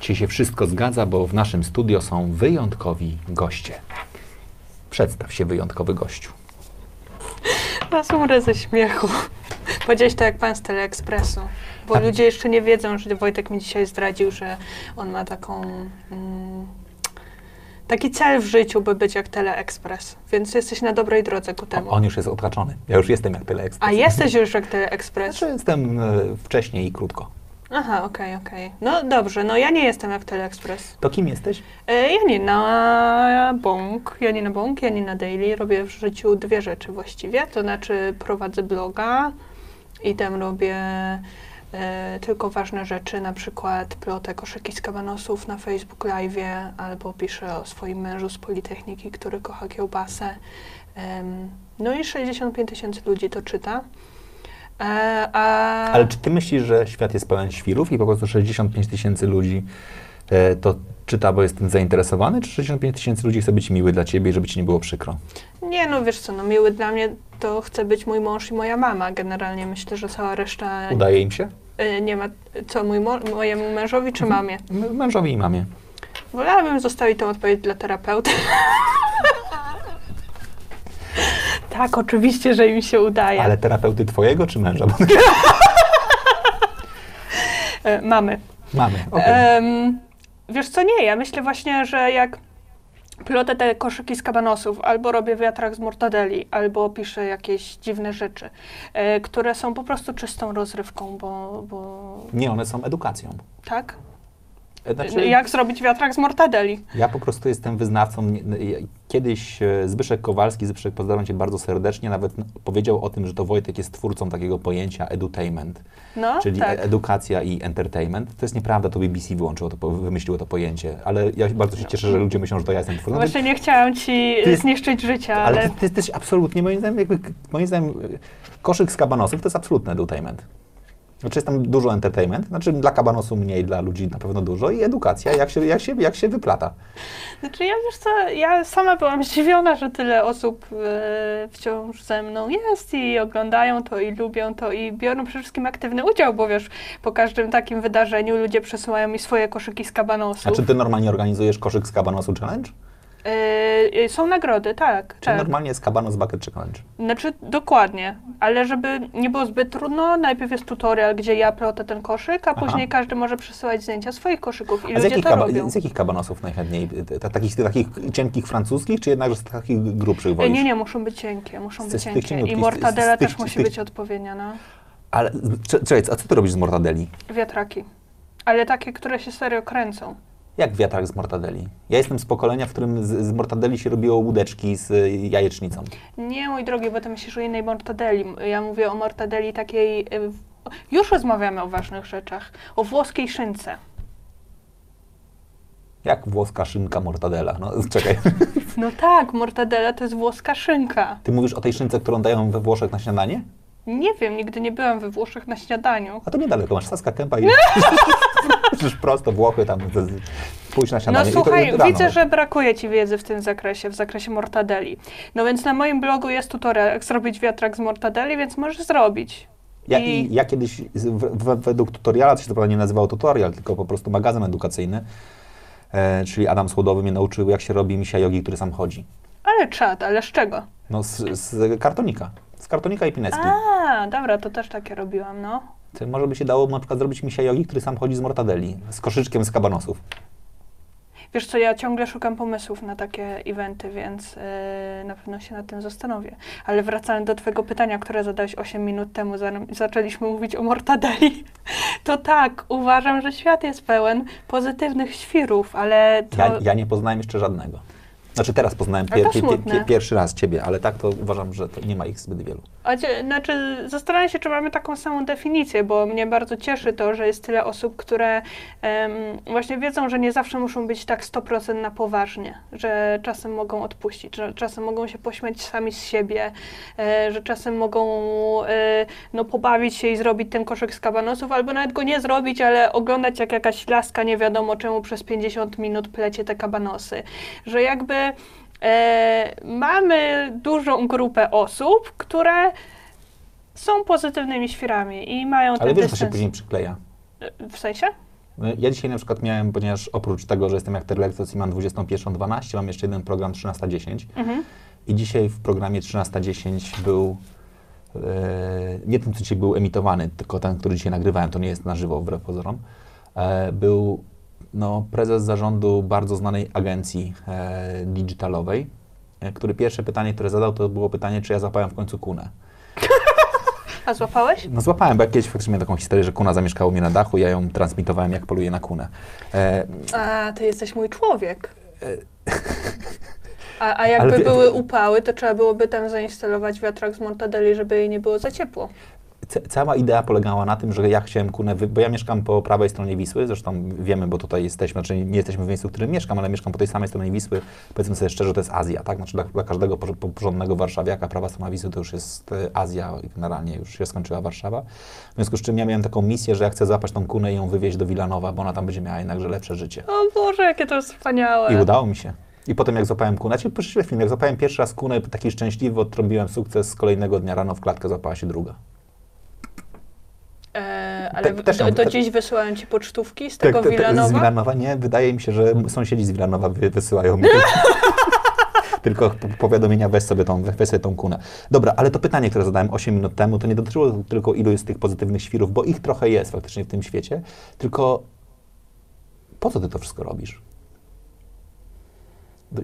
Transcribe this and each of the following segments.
Dzisiaj się wszystko zgadza, bo w naszym studio są wyjątkowi goście. Przedstaw się wyjątkowy gościu. Was umrę ze śmiechu. Powiedziałeś to jak pan z Teleekspresu. Bo Tak. ludzie jeszcze nie wiedzą, że Wojtek mi dzisiaj zdradził, że on ma taką... Mm, taki cel w życiu, by być jak Teleekspres. Więc jesteś na dobrej drodze ku temu. On już jest odhaczony. Ja już jestem jak tyle ekspres. A jesteś już jak Teleekspres? Znaczy jestem e, wcześniej i krótko. Aha, okej, okej. No dobrze, no ja nie jestem jak Teleekspres. To kim jesteś? E, Janina Bąk, Janina Bąk, Janina Daily. Robię w życiu dwie rzeczy właściwie. To znaczy prowadzę bloga i tam robię e, tylko ważne rzeczy, na przykład plotę koszyki z kabanosów na Facebook Live, albo piszę o swoim mężu z Politechniki, który kocha kiełbasę. Em, no i 65 tysięcy ludzi to czyta. E, a... Ale czy ty myślisz, że świat jest pełen świrów i po prostu 65 tysięcy ludzi e, to czyta, bo jest tym zainteresowany, czy 65 tysięcy ludzi chce być miły dla ciebie i żeby ci nie było przykro? Nie, no wiesz co, no miły dla mnie to chce być mój mąż i moja mama. Generalnie myślę, że cała reszta Udaje im się? y, nie ma, co mój mo- mojemu mężowi czy mamie. M- Mężowi i mamie. Wolałabym zostawić tę odpowiedź dla terapeuty. tak, oczywiście, że im się udaje. Ale terapeuty twojego czy męża? E, mamy. mamy. okej. Em, wiesz co, nie, ja myślę właśnie, że jak plotę te koszyki z kabanosów, albo robię wiatrak z mortadeli, albo piszę jakieś dziwne rzeczy, e, które są po prostu czystą rozrywką, bo, bo Nie, one są edukacją. tak? Znaczy, Jak zrobić wiatrak z mortadeli? Ja po prostu jestem wyznawcą. ja- Kiedyś e, Zbyszek Kowalski, Zbyszek pozdrawiam Cię bardzo serdecznie, nawet n- powiedział o tym, że to Wojtek jest twórcą takiego pojęcia edutainment, No, czyli tak. edukacja i entertainment. To jest nieprawda, to BBC wyłączyło to, wymyśliło to pojęcie, ale ja bardzo się cieszę, że ludzie myślą, że to ja jestem twórcą. Właśnie nie chciałam ci Ty- zniszczyć życia, ale ale... ty, ty jesteś absolutnie, moim zdaniem, jakby, moim zdaniem, e, koszyk z kabanosów to jest absolutny edutainment. Znaczy jest tam dużo entertainment, znaczy dla kabanosu mniej, dla ludzi na pewno dużo i edukacja, jak się, jak się, jak się wyplata. Znaczy ja wiesz co, ja sama byłam zdziwiona, że tyle osób e, wciąż ze mną jest i oglądają to i lubią to i biorą przede wszystkim aktywny udział, bo wiesz, po każdym takim wydarzeniu ludzie przesyłają mi swoje koszyki z kabanosów. A czy ty normalnie organizujesz koszyk z kabanosu challenge? E, są nagrody, tak. Czy tak. normalnie jest kabanos bucket challenge? Znaczy dokładnie, ale żeby nie było zbyt trudno, najpierw jest tutorial, gdzie ja plotę ten koszyk, a Aha. później każdy może przesyłać zdjęcia swoich koszyków i A z jakich, z jakich kabanosów najchętniej? T- Takich, takich cienkich francuskich, czy jednak z takich grubszych E, wolisz? Nie, nie, muszą być cienkie, muszą Z- być z cienkie. I z- mortadela z też z musi być odpowiednia, no. Ale cze- czekaj, a co ty robisz z mortadeli? Wiatraki. Ale takie, które się serio kręcą. Jak wiatrak z mortadeli? Ja jestem z pokolenia, w którym z, z mortadeli się robiło łódeczki z y, jajecznicą. Nie, mój drogi, bo ty myślisz o innej mortadeli. Ja mówię o mortadeli takiej... y, Już rozmawiamy o ważnych rzeczach. O włoskiej szynce. Jak włoska szynka mortadela? No czekaj. No tak, mortadela to jest włoska szynka. Ty mówisz o tej szynce, którą dają we Włoszech na śniadanie? Nie wiem, nigdy nie byłam we Włoszech na śniadaniu. A to niedaleko, masz Saska Kępa i już prosto Włochy tam pójść na No śniadanie. To słuchaj, widzę, że brakuje ci wiedzy w tym zakresie, w zakresie mortadeli. No więc na moim blogu jest tutorial, jak zrobić wiatrak z mortadeli, więc możesz zrobić. Ja, I- ja kiedyś w, w, według tutoriala, to się to prawda nie nazywało tutorial, tylko po prostu magazyn edukacyjny, e, czyli Adam Słodowy mnie nauczył, jak się robi misia jogi, który sam chodzi. Ale czad, ale z czego? No z, z kartonika. Z kartonika i pineski. A, dobra, to też takie robiłam, no. To może by się dało na przykład zrobić misia jogi, który sam chodzi z mortadeli, z koszyczkiem z kabanosów. Wiesz co, ja ciągle szukam pomysłów na takie eventy, więc yy, na pewno się nad tym zastanowię. Ale wracając do twojego pytania, które zadałeś 8 minut temu, zanim zaczęliśmy mówić o mortadeli, to tak, uważam, że świat jest pełen pozytywnych świrów, ale to... Ja, ja nie poznałem jeszcze żadnego. Znaczy teraz poznałem pier, pier, pier, pierwszy raz ciebie, ale tak to uważam, że to nie ma ich zbyt wielu. Znaczy, zastanawiam się, czy mamy taką samą definicję, bo mnie bardzo cieszy to, że jest tyle osób, które em, właśnie wiedzą, że nie zawsze muszą być tak 100% na poważnie, że czasem mogą odpuścić, że czasem mogą się pośmiać sami z siebie, e, że czasem mogą e, no, pobawić się i zrobić ten koszyk z kabanosów, albo nawet go nie zrobić, ale oglądać jak jakaś laska nie wiadomo czemu przez 50 minut plecie te kabanosy. Że jakby mamy dużą grupę osób, które są pozytywnymi świrami i mają Ale ten wiesz, to się dystans. później przykleja. W sensie? Ja dzisiaj na przykład miałem, ponieważ oprócz tego, że jestem jak Lektos i mam 21.12, mam jeszcze jeden program 13.10 Mhm. i dzisiaj w programie 13.10 był e, nie ten, co dzisiaj był emitowany, tylko ten, który dzisiaj nagrywałem, to nie jest na żywo wbrew pozorom, e, był no, prezes zarządu bardzo znanej agencji e, digitalowej, e, który pierwsze pytanie, które zadał, to było pytanie, czy ja złapałem w końcu kunę. A złapałeś? No złapałem, bo ja kiedyś faktycznie miałem taką historię, że kuna zamieszkała mnie na dachu, ja ją transmitowałem, jak poluje na kunę. E, A, ty jesteś mój człowiek. A, a Ale jakby wie- były upały, to trzeba byłoby tam zainstalować wiatrak z mortadeli, żeby jej nie było za ciepło. Ca- cała idea polegała na tym, że ja chciałem kunę, bo ja mieszkam po prawej stronie Wisły, zresztą wiemy, bo tutaj jesteśmy, znaczy nie jesteśmy w miejscu, w którym mieszkam, ale mieszkam po tej samej stronie Wisły. Powiedzmy sobie szczerze, to jest Azja, tak? Znaczy dla, dla każdego porządnego warszawiaka prawa strona Wisły to już jest e, Azja generalnie już się skończyła Warszawa. W związku z czym ja miałem taką misję, że ja chcę złapać tą kunę i ją wywieźć do Wilanowa, bo ona tam będzie miała jednakże lepsze życie. O Boże, jakie to jest wspaniałe. I udało mi się. I potem jak złapałem kunę, znaczy poszliśmy film, jak złapałem pierwszy raz kunę, taki szczęśliwy, odtrąbiłem sukces, z kolejnego dnia rano w klatkę złapała się druga. E, ale Te- też do, do te- dziś wysyłają ci pocztówki z tego te- te- Wilanowa? Z Wilanowa nie, wydaje mi się, że sąsiedzi z Wilanowa wy, wysyłają mi tylko po- powiadomienia, weź sobie, tą, weź sobie tą kunę. Dobra, ale to pytanie, które zadałem 8 minut temu, to nie dotyczyło tylko ilu jest tych pozytywnych świrów, bo ich trochę jest faktycznie w tym świecie, tylko po co ty to wszystko robisz?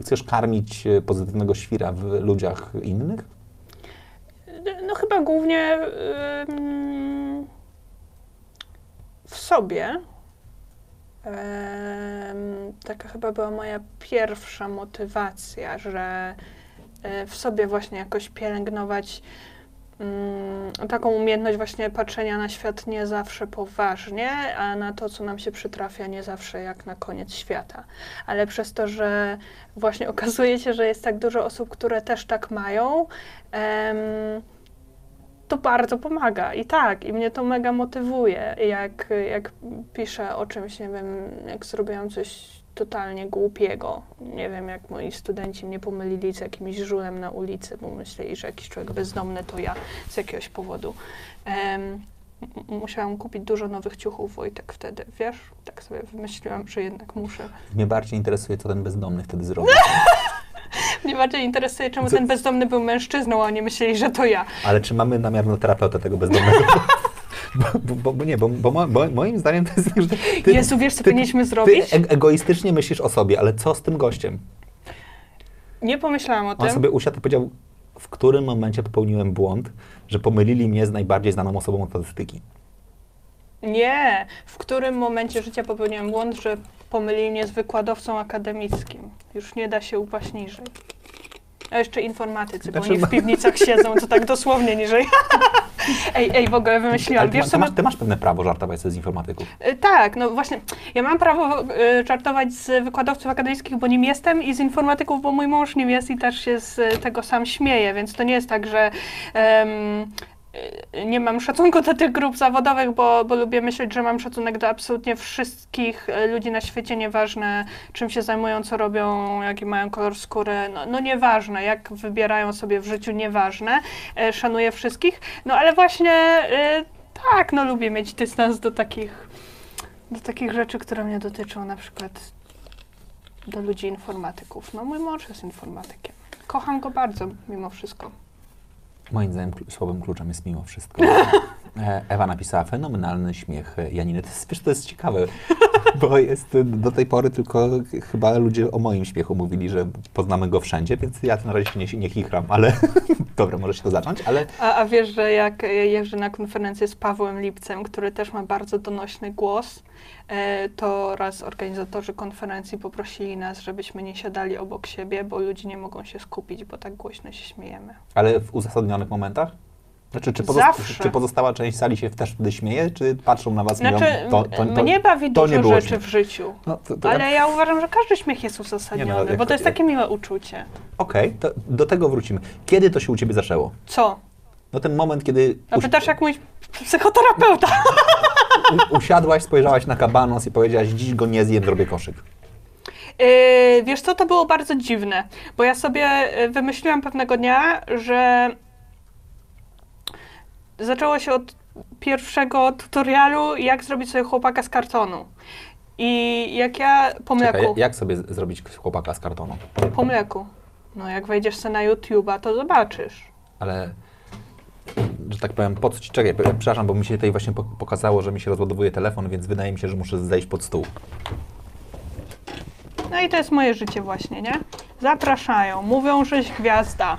Chcesz karmić e, pozytywnego świra w ludziach innych? No chyba głównie ym, w sobie. Taka chyba była moja pierwsza motywacja, że y, w sobie właśnie jakoś pielęgnować ym, taką umiejętność właśnie patrzenia na świat nie zawsze poważnie, a na to, co nam się przytrafia, nie zawsze jak na koniec świata. Ale przez to, że właśnie okazuje się, że jest tak dużo osób, które też tak mają, to bardzo pomaga. I tak, i mnie to mega motywuje. Jak, jak piszę o czymś, nie wiem, jak zrobiłam coś totalnie głupiego. Nie wiem, jak moi studenci mnie pomylili z jakimś żulem na ulicy, bo myśleli, że jakiś człowiek bezdomny to ja z jakiegoś powodu. Em, m- musiałam kupić dużo nowych ciuchów, Wojtek, wtedy, wiesz? Tak sobie wymyśliłam, że jednak muszę. Mnie bardziej interesuje, co ten bezdomny wtedy zrobił. Mnie bardziej interesuje, czemu Co- ten bezdomny był mężczyzną, a nie myśleli, że to ja. Ale czy mamy namiar na terapeutę tego bezdomnego? Bo, bo, bo, nie, bo, bo, mo- bo moim zdaniem to jest tak, że ty, Jezu, wiesz, co powinniśmy zrobić? Ty egoistycznie myślisz o sobie, ale co z tym gościem? Nie pomyślałam o On tym. sobie usiadł i powiedział, w którym momencie popełniłem błąd, że pomylili mnie z najbardziej znaną osobą od statystyki. Nie. W którym momencie życia popełniłam błąd, że pomylili mnie z wykładowcą akademickim. Już nie da się upaść niżej. A jeszcze informatycy, Znaczy, bo oni w piwnicach siedzą, to tak dosłownie niżej. ej, ej, w ogóle wymyśliłam. Ale ty, Wiesz, ma- co ty, masz, ty masz pewne prawo żartować sobie z informatyków. Y, Tak, no właśnie. Ja mam prawo y, żartować z wykładowców akademickich, bo nim jestem i z informatyków, bo mój mąż nim jest i też się z tego sam śmieje, więc to nie jest tak, że em, nie mam szacunku do tych grup zawodowych, bo, bo lubię myśleć, że mam szacunek do absolutnie wszystkich y, ludzi na świecie, nieważne czym się zajmują, co robią, jaki mają kolor skóry, no, no nieważne, jak wybierają sobie w życiu, nieważne. E, Szanuję wszystkich, no ale właśnie y, tak, no lubię mieć dystans do takich, do takich rzeczy, które mnie dotyczą, na przykład do ludzi informatyków. No mój mąż jest informatykiem. Kocham go bardzo, mimo wszystko. Moim zdaniem słabym kluczem jest mimo wszystko. E, Ewa napisała fenomenalny śmiech Janiny. To jest, wiesz, to jest ciekawe, bo jest do tej pory tylko chyba ludzie o moim śmiechu mówili, że poznamy go wszędzie, więc ja na razie się nie, nie chichram, ale dobra, możesz to zacząć, ale A, a wiesz, że jak jeżdżę na konferencję z Pawłem Lipcem, który też ma bardzo donośny głos, to raz organizatorzy konferencji poprosili nas, żebyśmy nie siadali obok siebie, bo ludzie nie mogą się skupić, bo tak głośno się śmiejemy. Ale w uzasadnionych momentach? Znaczy, czy, Zawsze. czy pozostała część sali się też wtedy śmieje, czy patrzą na was Znaczy, mówią, to, to, to, mnie bawi dużo rzeczy śmieszne. w życiu. No, to, to Ale ja- ja uważam, że każdy śmiech jest uzasadniony, no, jak- bo to jest takie miłe uczucie. Okej, to do tego wrócimy. Kiedy to się u ciebie zaczęło? Co? No ten moment, kiedy A usi- pytasz jak mój psychoterapeuta. u- usiadłaś, spojrzałaś na kabanos i powiedziałaś, dziś go nie zjem, zrobię koszyk. Yy, wiesz co, to było bardzo dziwne, bo ja sobie yy, wymyśliłam pewnego dnia, że zaczęło się od pierwszego tutorialu, jak zrobić sobie chłopaka z kartonu. I jak ja po mleku, Czekaj, jak sobie z- zrobić chłopaka z kartonu? po mleku, no jak wejdziesz sobie na YouTube'a, to zobaczysz. Ale, że tak powiem, po co ci... Czekaj, przepraszam, bo mi się tutaj właśnie pok- pokazało, że mi się rozładowuje telefon, więc wydaje mi się, że muszę zejść pod stół. No i to jest moje życie właśnie, nie? Zapraszają, mówią, żeś gwiazda.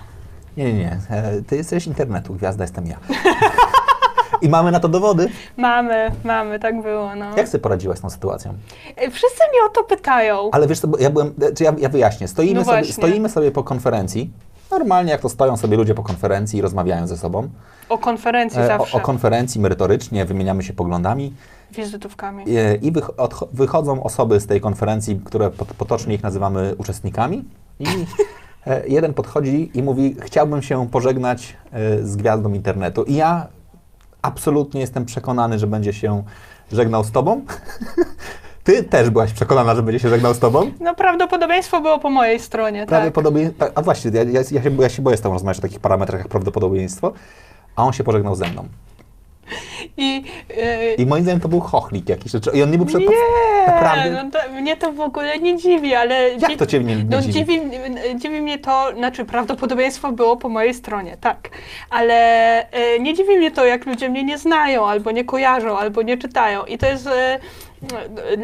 Nie, nie, nie. E, Ty jesteś internetu, gwiazda jestem ja. I mamy na to dowody. Mamy, mamy, tak było, no. Jak sobie poradziłaś z tą sytuacją? Ej, Wszyscy mnie o to pytają. Ale wiesz co, ja byłem, e, czy ja, ja wyjaśnię. Stoimy, No sobie, stoimy sobie po konferencji. Normalnie jak to stoją sobie ludzie po konferencji i rozmawiają ze sobą. O konferencji E, O, zawsze. o konferencji merytorycznie, wymieniamy się poglądami. Wizytówkami. E, I wych, odcho- wychodzą osoby z tej konferencji, które pot, potocznie ich nazywamy uczestnikami. I e, jeden podchodzi i mówi, chciałbym się pożegnać z gwiazdą internetu. I ja absolutnie jestem przekonany, że będzie się żegnał z tobą. Ty też byłaś przekonana, że będzie się żegnał z tobą. No prawdopodobieństwo było po mojej stronie, tak. Prawdopodobnie, tak, a właśnie, ja, ja, ja, się, ja się boję z tobą rozmawiać o takich parametrach jak prawdopodobieństwo, a on się pożegnał ze mną. I, yy, I moim zdaniem to był chochlik jakiś. Znaczy, I on nie był przed... nie, naprawdę? no to, mnie to w ogóle nie dziwi, ale... Jak to cię nie, nie No dziwi? dziwi, dziwi mnie to, znaczy prawdopodobieństwo było po mojej stronie, tak. Ale e, nie dziwi mnie to, jak ludzie mnie nie znają, albo nie kojarzą, albo nie czytają. I to jest... E,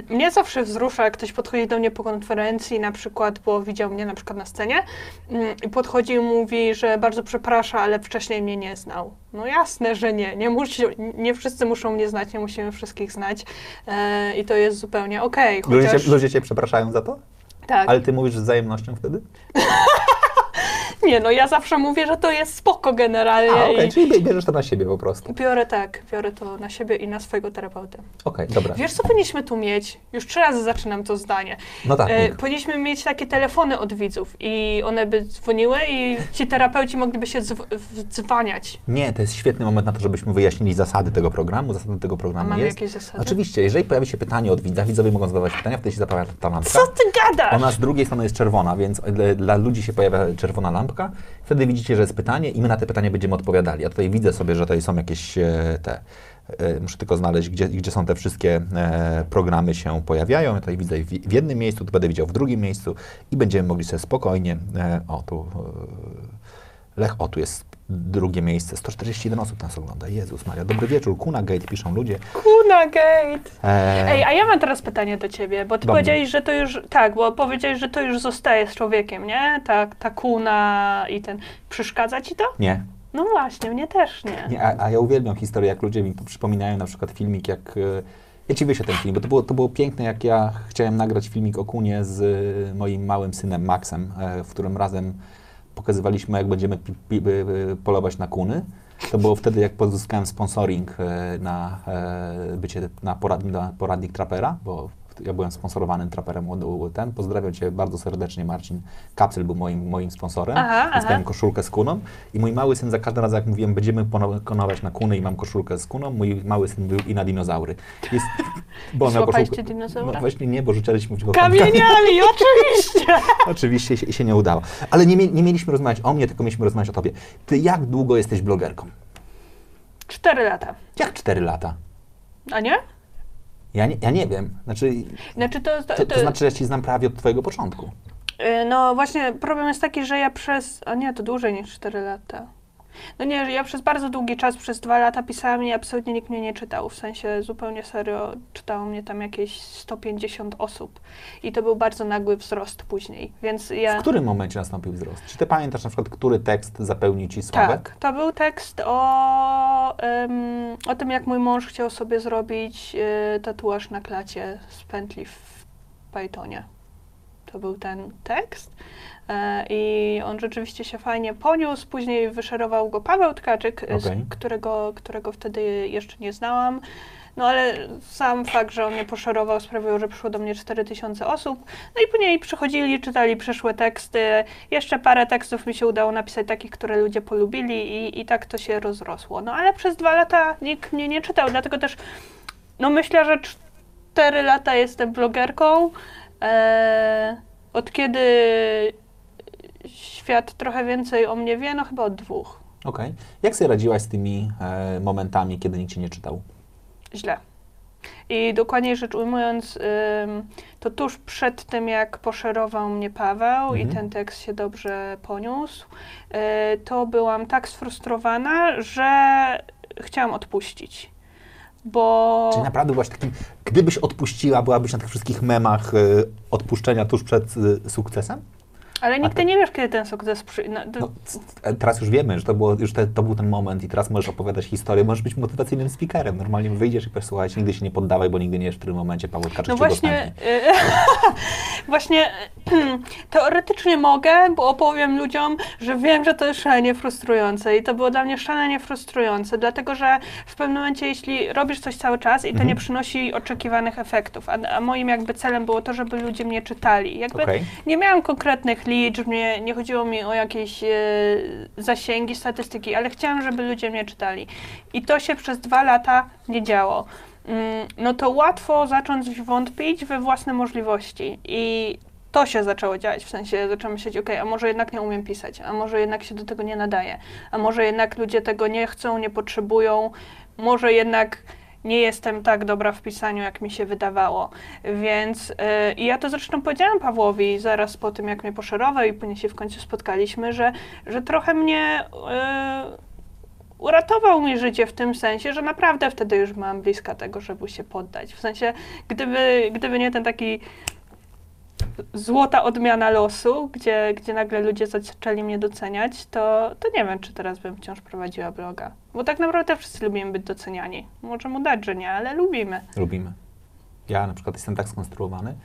mnie zawsze wzrusza, jak ktoś podchodzi do mnie po konferencji, na przykład, bo widział mnie na przykład na scenie mm, i podchodzi i mówi, że bardzo przeprasza, ale wcześniej mnie nie znał. No jasne, że nie. Nie, musi, nie wszyscy muszą mnie znać, nie musimy wszystkich znać. E, I to jest zupełnie okej. Ludzie, chociaż... cię, ludzie cię przepraszają za to? tak. Ale ty mówisz z wzajemnością wtedy? Nie, no ja zawsze mówię, że to jest spoko generalnie. A, okej, i czyli bie- bierzesz to na siebie po prostu. Biorę tak, biorę to na siebie i na swojego terapeutę. Okej, dobra. Wiesz, co powinniśmy tu mieć? Już trzy razy zaczynam to zdanie. No tak, E, powinniśmy mieć takie telefony od widzów i one by dzwoniły i ci terapeuci mogliby się dzw- wdzwaniać. Nie, to jest świetny moment na to, żebyśmy wyjaśnili zasady tego programu. Zasady tego A programu mamy jest... jakieś zasady? Oczywiście, jeżeli pojawi się pytanie od widza, widzowie mogą zadawać pytania, wtedy się zapala ta lampka. Co ty gadasz? Ona z drugiej strony jest czerwona, więc dla, dla ludzi się pojawia czerwona lampka. Wtedy widzicie, że jest pytanie i my na te pytanie będziemy odpowiadali. Ja tutaj widzę sobie, że tutaj są jakieś e, te. e, Muszę tylko znaleźć, gdzie, gdzie są te wszystkie e, programy się pojawiają. Ja tutaj widzę w, w jednym miejscu, tu będę widział w drugim miejscu i będziemy mogli sobie spokojnie. E, o, tu. E, Lech, o, tu jest drugie miejsce. 141 osób nas ogląda. Jezus Maria. Dobry wieczór. Kuna Gate piszą ludzie. Kuna Gate. E, Ej, a ja mam teraz pytanie do ciebie, bo ty Do mnie. powiedziałeś, że to już, tak, bo powiedziałeś, że to już zostaje z człowiekiem, nie? Ta, ta kuna i ten, przeszkadza ci to? nie, No właśnie, mnie też nie. Nie, a, a ja uwielbiam historię, jak ludzie mi przypominają na przykład filmik, jak... e, Ja ci wyślę ten film, bo to było, to było piękne, jak ja chciałem nagrać filmik o kunie z moim małym synem Maxem, e, w którym razem pokazywaliśmy, jak będziemy pi, e, polować na kuny. To było wtedy, jak pozyskałem sponsoring e, na e, bycie na, porad, na poradnik trapera, bo ja byłem sponsorowanym traperem u- ten. Pozdrawiam Cię bardzo serdecznie, Marcin. Kapsel był moim, moim sponsorem. Aha, miałem koszulkę z kuną. I mój mały syn za każdym razem, jak mówiłem, będziemy pono- polować na kuny i mam koszulkę z kuną, mój mały syn był i na dinozaury. Jest, bo miał koszulkę- dinozaura? No właśnie nie, bo rzucaliśmy w go Kamieniami, oczywiście! Oczywiście się, się nie udało. Ale nie, nie mieliśmy rozmawiać o mnie, tylko mieliśmy rozmawiać o tobie. Ty jak długo jesteś blogerką? Cztery lata. Jak 4 lata? A nie? Ja nie, ja nie wiem. Znaczy, Znaczy to, to, to, to znaczy, że ja ci znam prawie od twojego początku. Y, No właśnie, problem jest taki, że ja przez. A nie, to dłużej niż 4 lata. No nie, ja przez bardzo długi czas, przez dwa lata pisałam i absolutnie nikt mnie nie czytał. W sensie zupełnie serio czytało mnie tam jakieś 150 osób. I to był bardzo nagły wzrost później. Więc ja. W którym momencie nastąpił wzrost? Czy ty pamiętasz na przykład, który tekst zapełnił ci sławę? Tak, to był tekst o, o tym, jak mój mąż chciał sobie zrobić y, tatuaż na klacie z pętli w Pythonie. To był ten tekst. E, I on rzeczywiście się fajnie poniósł. Później wyszerował go Paweł Tkaczyk, z Okej. którego, którego wtedy jeszcze nie znałam. No ale sam fakt, że on mnie poszerował sprawił, że przyszło do mnie 4000 osób. No i później przychodzili, czytali przyszłe teksty. Jeszcze parę tekstów mi się udało napisać takich, które ludzie polubili i, i tak to się rozrosło. No ale przez dwa lata nikt mnie nie czytał, dlatego też no myślę, że cztery lata jestem blogerką. E, od kiedy świat trochę więcej o mnie wie, no chyba od dwóch. Okej. Jak sobie radziłaś z tymi e, momentami, kiedy nikt cię nie czytał? Źle. I dokładniej rzecz ujmując, ym, to tuż przed tym, jak poszerował mnie Paweł i Mhm. ten tekst się dobrze poniósł, y, to byłam tak sfrustrowana, że chciałam odpuścić. Bo. Czyli naprawdę byłaś takim, gdybyś odpuściła, byłabyś na tych wszystkich memach e, odpuszczenia tuż przed e, sukcesem? Ale nigdy te- nie wiesz, kiedy ten sukces przy... No, to, No, e, teraz już wiemy, że to, było, już te, to był ten moment i teraz możesz opowiadać historię, możesz być motywacyjnym speakerem. Normalnie wyjdziesz i powiesz, słuchajcie, nigdy się nie poddawaj, bo nigdy nie wiesz, w którym momencie Paweł Tkaczyk No właśnie, y, właśnie teoretycznie mogę, bo opowiem ludziom, że wiem, że to jest szalenie frustrujące i to było dla mnie szalenie frustrujące, dlatego że w pewnym momencie, jeśli robisz coś cały czas i to Mhm. nie przynosi oczekiwanych efektów, a, a moim jakby celem było to, żeby ludzie mnie czytali. Jakby Okej. nie miałam konkretnych liczb, nie, nie chodziło mi o jakieś e, zasięgi, statystyki, ale chciałam, żeby ludzie mnie czytali. I to się przez dwa lata nie działo. Mm, No to łatwo zacząć wątpić we własne możliwości. I to się zaczęło dziać, w sensie zaczęłam myśleć, ok, a może jednak nie umiem pisać, a może jednak się do tego nie nadaje, a może jednak ludzie tego nie chcą, nie potrzebują, może jednak nie jestem tak dobra w pisaniu, jak mi się wydawało. Więc yy, ja to zresztą powiedziałam Pawłowi zaraz po tym, jak mnie poszerował i później się w końcu spotkaliśmy, że, że trochę mnie yy, uratował mi życie w tym sensie, że naprawdę wtedy już byłam bliska tego, żeby się poddać. W sensie, gdyby, gdyby nie ten taki złota odmiana losu, gdzie, gdzie nagle ludzie zaczęli mnie doceniać, to, to nie wiem, czy teraz bym wciąż prowadziła bloga. Bo tak naprawdę wszyscy lubimy być doceniani. Może mu dać, że nie, ale lubimy. Lubimy. Ja na przykład jestem tak skonstruowany,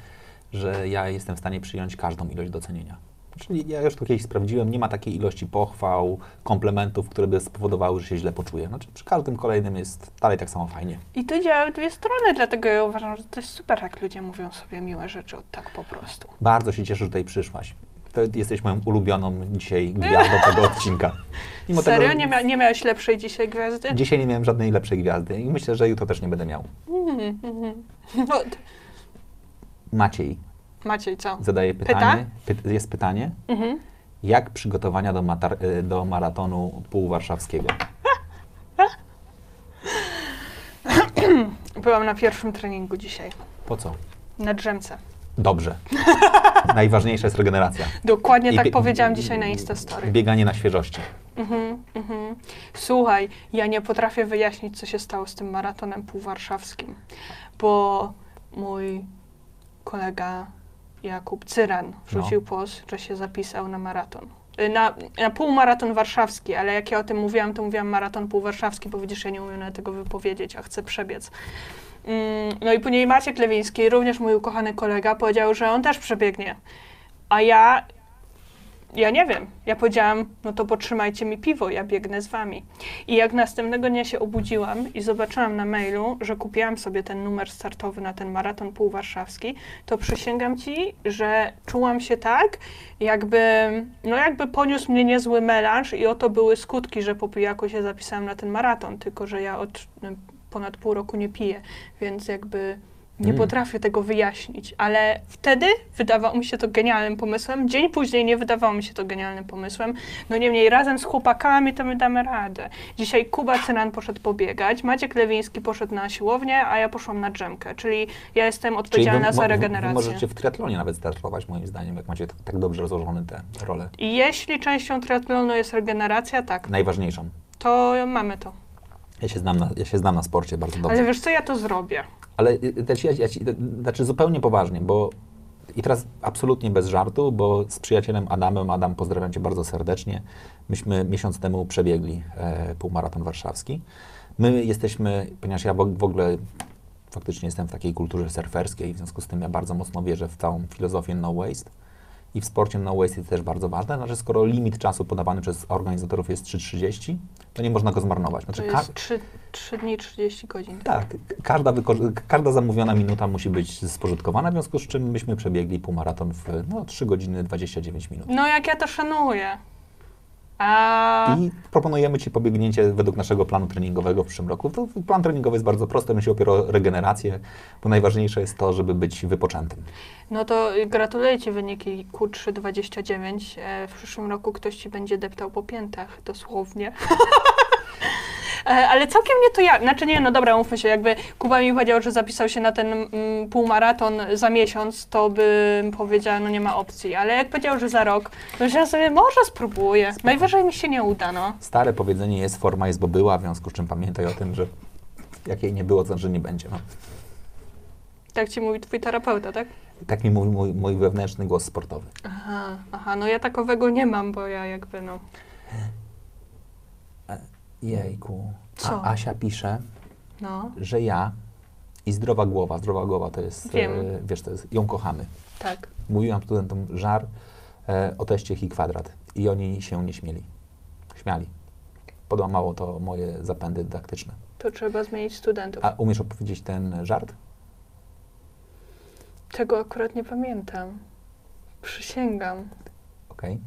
że ja jestem w stanie przyjąć każdą ilość docenienia. Czyli ja już to kiedyś sprawdziłem, nie ma takiej ilości pochwał, komplementów, które by spowodowały, że się źle poczuję. Znaczy przy każdym kolejnym jest dalej tak samo fajnie. I to działa w dwie strony, dlatego ja uważam, że to jest super, jak ludzie mówią sobie miłe rzeczy tak po prostu. Bardzo się cieszę, że tutaj przyszłaś. To jesteś moją ulubioną dzisiaj gwiazdą tego odcinka. Mimo Serio? Tego, Nie, mia- nie miałeś lepszej dzisiaj gwiazdy? Dzisiaj nie miałem żadnej lepszej gwiazdy i myślę, że jutro też nie będę miał. T- Maciej Maciej, co? zadaje pytanie. Py- jest pytanie. Mhm. Jak przygotowania do, y, do maratonu półwarszawskiego? Byłam na pierwszym treningu dzisiaj. Po co? Na drzemce. Dobrze. Najważniejsza jest regeneracja. Dokładnie I tak powiedziałam dzisiaj na Instastory. Bieganie na świeżości. Mhm, mhm. Słuchaj, ja nie potrafię wyjaśnić, co się stało z tym maratonem półwarszawskim, bo mój kolega Jakub Cyran wrzucił post, że się zapisał na maraton. Y, Na, na półmaraton warszawski, ale jak ja o tym mówiłam, to mówiłam maraton półwarszawski, bo widzisz, ja nie umiem nawet tego wypowiedzieć, a chcę przebiec. Mm, No i później Maciek Lewiński, również mój ukochany kolega, powiedział, że on też przebiegnie. A ja ja nie wiem. Ja powiedziałam, no to potrzymajcie mi piwo, ja biegnę z wami. I jak następnego dnia się obudziłam i zobaczyłam na mailu, że kupiłam sobie ten numer startowy na ten maraton półwarszawski, to przysięgam ci, że czułam się tak, jakby, no jakby poniósł mnie niezły melanż i oto były skutki, że po pijaku się zapisałam na ten maraton, tylko że ja od no, ponad pół roku nie piję, więc jakby nie Mm. potrafię tego wyjaśnić, ale wtedy wydawało mi się to genialnym pomysłem. Dzień później nie wydawało mi się to genialnym pomysłem. No niemniej razem z chłopakami to my damy radę. Dzisiaj Kuba Cynan poszedł pobiegać, Maciek Lewiński poszedł na siłownię, a ja poszłam na drzemkę. Czyli ja jestem odpowiedzialna wy, za regenerację. Wy możecie w triatlonie nawet startować, moim zdaniem, jak macie tak, tak dobrze rozłożone te role. I jeśli częścią triatlonu jest regeneracja, tak, Najważniejszą. to mamy to. Ja się znam na, ja się znam na sporcie bardzo dobrze. Ale wiesz co, ja to zrobię. Ale y, też ja, ja ci, y, znaczy zupełnie poważnie, bo i teraz absolutnie bez żartu, bo z przyjacielem Adamem, Adam pozdrawiam Cię bardzo serdecznie, myśmy miesiąc temu przebiegli e, półmaraton warszawski. My jesteśmy, ponieważ ja w w ogóle faktycznie jestem w takiej kulturze surferskiej, w związku z tym ja bardzo mocno wierzę w całą filozofię no waste. I w sporcie no waste jest też bardzo ważne. Znaczy, skoro limit czasu podawany przez organizatorów jest 3.30, to nie można go zmarnować. To Znaczy, ka- jest 3, 3 dni 30 godzin. tak, każda, wyko- każda zamówiona minuta musi być spożytkowana, w związku z czym myśmy przebiegli półmaraton w no, 3 godziny 29 minut. No jak ja to szanuję. A I proponujemy Ci pobiegnięcie według naszego planu treningowego w przyszłym roku. To plan treningowy jest bardzo prosty, my się opiera o regenerację, bo najważniejsze jest to, żeby być wypoczętym. no to gratuluję Ci wyniki Q329. E, W przyszłym roku ktoś Ci będzie deptał po piętach, dosłownie. E, Ale całkiem nie to ja. Znaczy nie, no dobra, mówmy się, jakby Kuba mi powiedział, że zapisał się na ten mm, półmaraton za miesiąc, to bym powiedziała, no nie ma opcji. Ale jak powiedział, że za rok, to ja sobie może spróbuję. Najwyżej mi się nie uda, no. Stare powiedzenie jest forma jest, bo była, w związku z czym pamiętaj o tym, że jak jej nie było, to znaczy, że nie będzie. No. Tak ci mówi twój terapeuta, tak? Tak mi mówi mój, mój wewnętrzny głos sportowy. Aha, aha, no ja takowego nie mam, bo ja jakby no. Jejku. Co? A Asia pisze, No, że ja i zdrowa głowa, zdrowa głowa to jest, Wiem. e, wiesz, to jest, ją kochamy. tak. Mówiłam studentom żar e, o teście Chi kwadrat i oni się nie śmieli. Śmiali. Podłamało to moje zapędy dydaktyczne. To trzeba zmienić studentów. A umiesz opowiedzieć ten żart? Tego akurat nie pamiętam. Przysięgam. Okej.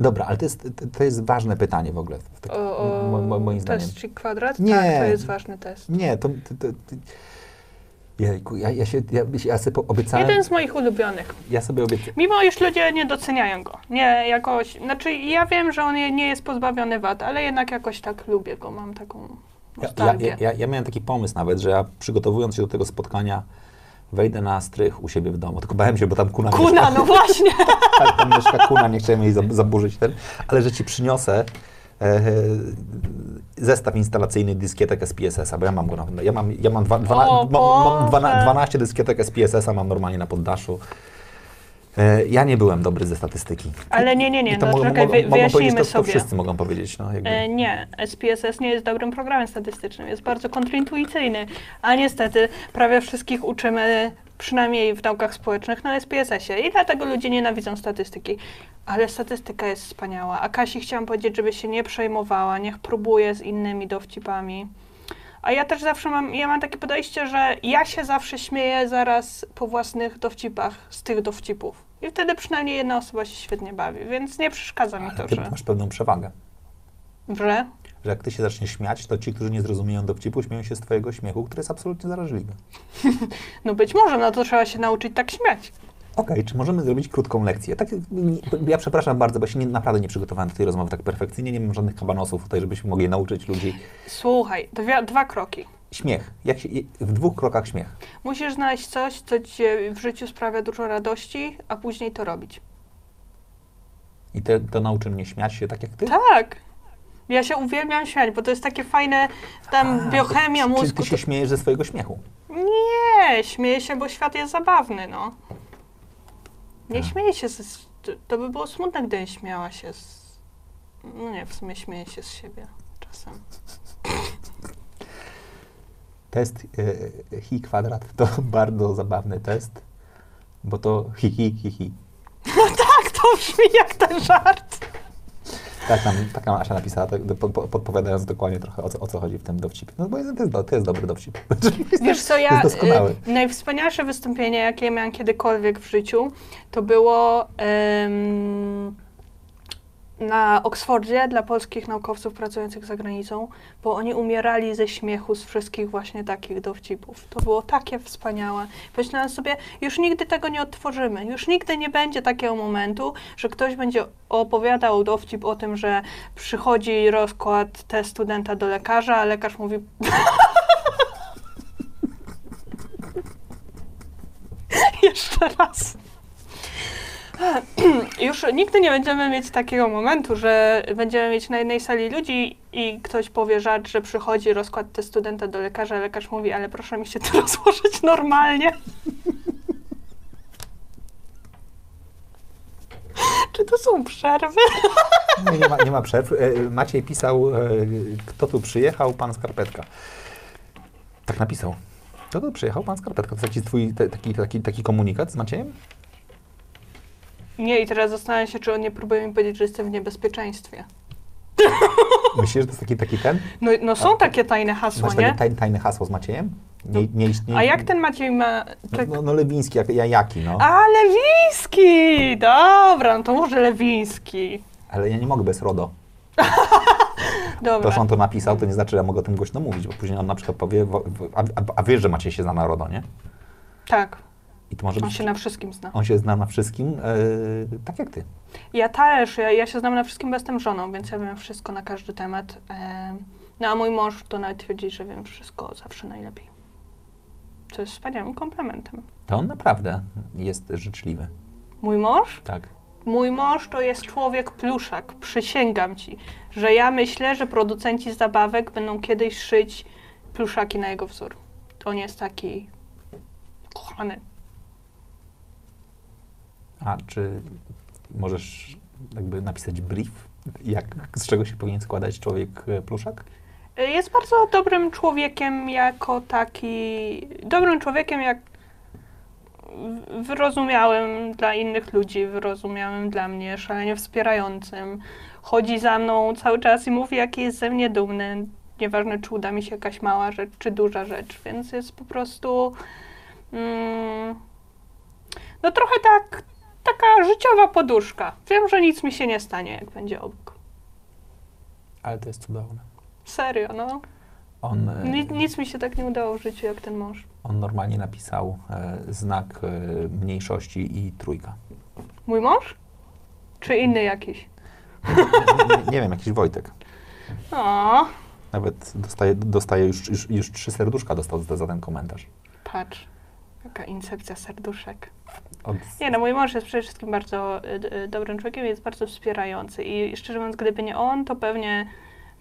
Dobra, ale to jest, to, jest ważne pytanie w ogóle. Tak, O, o mo, mo, moim zdaniem. test kwadrat? Nie. Tak, to jest ważny test. Nie, to... to, to, to Jejku, ja, ja się, ja, ja sobie obiecałem, Jeden z moich ulubionych. ja sobie obiecałem, Mimo iż ludzie nie doceniają go. Nie jakoś, znaczy ja wiem, że on nie jest pozbawiony wad, ale jednak jakoś tak lubię go, mam taką Ja, ja, ja, ja miałem taki pomysł nawet, że ja przygotowując się do tego spotkania, wejdę na strych u siebie w domu. Tylko bałem się, bo tam kuna, Kuna, mieszka. no właśnie. Tak, tam mieszka kuna, nie chciałem jej zab- zaburzyć ten, ale że ci przyniosę e, zestaw instalacyjny dyskietek SPSS-a, bo ja mam go na, ja mam, ja mam, dwa, dwana, O mam, mam dwana, Boże. 12 dyskietek SPSS-a, mam normalnie na poddaszu. E, ja nie byłem dobry ze statystyki. Ale nie, nie, nie, I to no mogą, czekaj, mogą, wy, mogą powiedzieć, wyjaśnijmy to, to sobie. wszyscy mogą powiedzieć. No, jakby. E, nie, SPSS nie jest dobrym programem statystycznym, jest bardzo kontrintuicyjny, a niestety prawie wszystkich uczymy, przynajmniej w naukach społecznych, na SPSS-ie i dlatego ludzie nienawidzą statystyki. Ale statystyka jest wspaniała, a Kasi chciałam powiedzieć, żeby się nie przejmowała, niech próbuje z innymi dowcipami. A ja też zawsze mam, ja mam takie podejście, że ja się zawsze śmieję zaraz po własnych dowcipach z tych dowcipów. I wtedy przynajmniej jedna osoba się świetnie bawi, więc nie przeszkadza mi Ale to, ty że... masz pewną przewagę. że że jak ty się zaczniesz śmiać, to ci, którzy nie zrozumieją dowcipu, śmieją się z twojego śmiechu, który jest absolutnie zaraźliwy. No być może, no to trzeba się nauczyć tak śmiać. Okej, czy możemy zrobić krótką lekcję? Tak, ja przepraszam bardzo, bo się nie, naprawdę nie przygotowałem do tej rozmowy tak perfekcyjnie, nie mam żadnych kabanosów tutaj, żebyśmy mogli nauczyć ludzi. Słuchaj, dwie, dwa kroki. Śmiech. Jak się, w dwóch krokach śmiech. Musisz znaleźć coś, co ci w życiu sprawia dużo radości, a później to robić. I to, to nauczy mnie śmiać się tak jak ty? Tak. Ja się uwielbiam śmiać, bo to jest takie fajne, tam A, biochemia mózgu. ty się śmiejesz ze swojego śmiechu. Nie, śmieję się, bo świat jest zabawny, no. Nie Tak. śmieję się, z, to- to by było smutne, gdybym śmiała się z... No nie, w sumie śmieję się z siebie czasem. Test e, hi kwadrat to bardzo zabawny test, bo to hi hi hi hi. Tak, to brzmi jak ten żart. Tak nam, tak nam Asia napisała, tak, po, po, podpowiadając dokładnie trochę o co, o co chodzi w tym dowcipie. No bo jest, to, jest, to jest dobry dowcip. Wiesz co, ja y, najwspanialsze wystąpienie, jakie miałam kiedykolwiek w życiu, to było em, na Oksfordzie dla polskich naukowców pracujących za granicą, bo oni umierali ze śmiechu z wszystkich właśnie takich dowcipów. To było takie wspaniałe. Myślałam sobie, już nigdy tego nie odtworzymy. Już nigdy nie będzie takiego momentu, że ktoś będzie opowiadał dowcip o tym, że przychodzi rozkład te studenta do lekarza, a lekarz mówi, Jeszcze raz. Już nigdy nie będziemy mieć takiego momentu, że będziemy mieć na jednej sali ludzi i ktoś powie żart, że przychodzi rozkład te studenta do lekarza, lekarz mówi, ale proszę mi się to rozłożyć normalnie. Czy to są przerwy? Nie, nie, ma, nie ma przerw. E, Maciej pisał, e, kto tu przyjechał? Pan Skarpetka. Tak napisał. Co to przyjechał pan Skarpetka? To jest taki twój taki, taki, taki komunikat z Maciejem? Nie, i teraz zastanawiam się, czy on nie próbuje mi powiedzieć, że jestem w niebezpieczeństwie. Myślisz, że to jest taki, taki ten? No, no są takie tajne hasła, Masz nie? takie tajne, tajne hasło z Maciejem? Nie, nie, nie, A jak ten Maciej ma... No, Czek... no, no Lewiński, jak, ja- jaki, no. A, Lewiński! Dobra, no to może Lewiński. Ale ja nie mogę bez RODO. Dobra. To, że on to napisał, to nie znaczy, że ja mogę o tym głośno mówić, bo później on na przykład powie, a, a, a wiesz, że Maciej się zna na RODO, nie? Tak, I to może on być... się na wszystkim zna. On się zna na wszystkim, e, tak jak ty. Ja też, ja, ja się znam na wszystkim, bo jestem żoną, więc ja wiem wszystko na każdy temat. Em, No a mój mąż to nawet twierdzi, że wiem wszystko zawsze najlepiej. Co jest wspaniałym komplementem. To on naprawdę jest życzliwy. Mój mąż? Tak. Mój mąż to jest człowiek pluszak. Przysięgam ci, że ja myślę, że producenci zabawek będą kiedyś szyć pluszaki na jego wzór. On jest taki kochany. A czy możesz jakby napisać brief, jak, z czego się powinien składać człowiek e, pluszak? Jest bardzo dobrym człowiekiem jako taki. Dobrym człowiekiem jak wyrozumiałym dla innych ludzi, wyrozumiałym dla mnie, szalenie wspierającym. Chodzi za mną cały czas i mówi, jaki jest ze mnie dumny. Nieważne, czy uda mi się jakaś mała rzecz, czy duża rzecz, więc jest po prostu. Mm, no trochę tak. Taka życiowa poduszka. Wiem, że nic mi się nie stanie, jak będzie obok. Ale to jest cudowne. Serio, no. On, e, Nic, nic mi się tak nie udało w życiu jak ten mąż. on normalnie napisał e, znak e, mniejszości i trójka. Mój mąż? Czy inny jakiś? Nie, nie, nie wiem, jakiś Wojtek. O, Nawet dostaje, dostaje już, już, już trzy serduszka dostał za, za ten komentarz. patrz. Jaka incepcja serduszek. Od, Nie no, mój mąż jest przede wszystkim bardzo y, y, dobrym człowiekiem, jest bardzo wspierający i szczerze mówiąc, gdyby nie on, to pewnie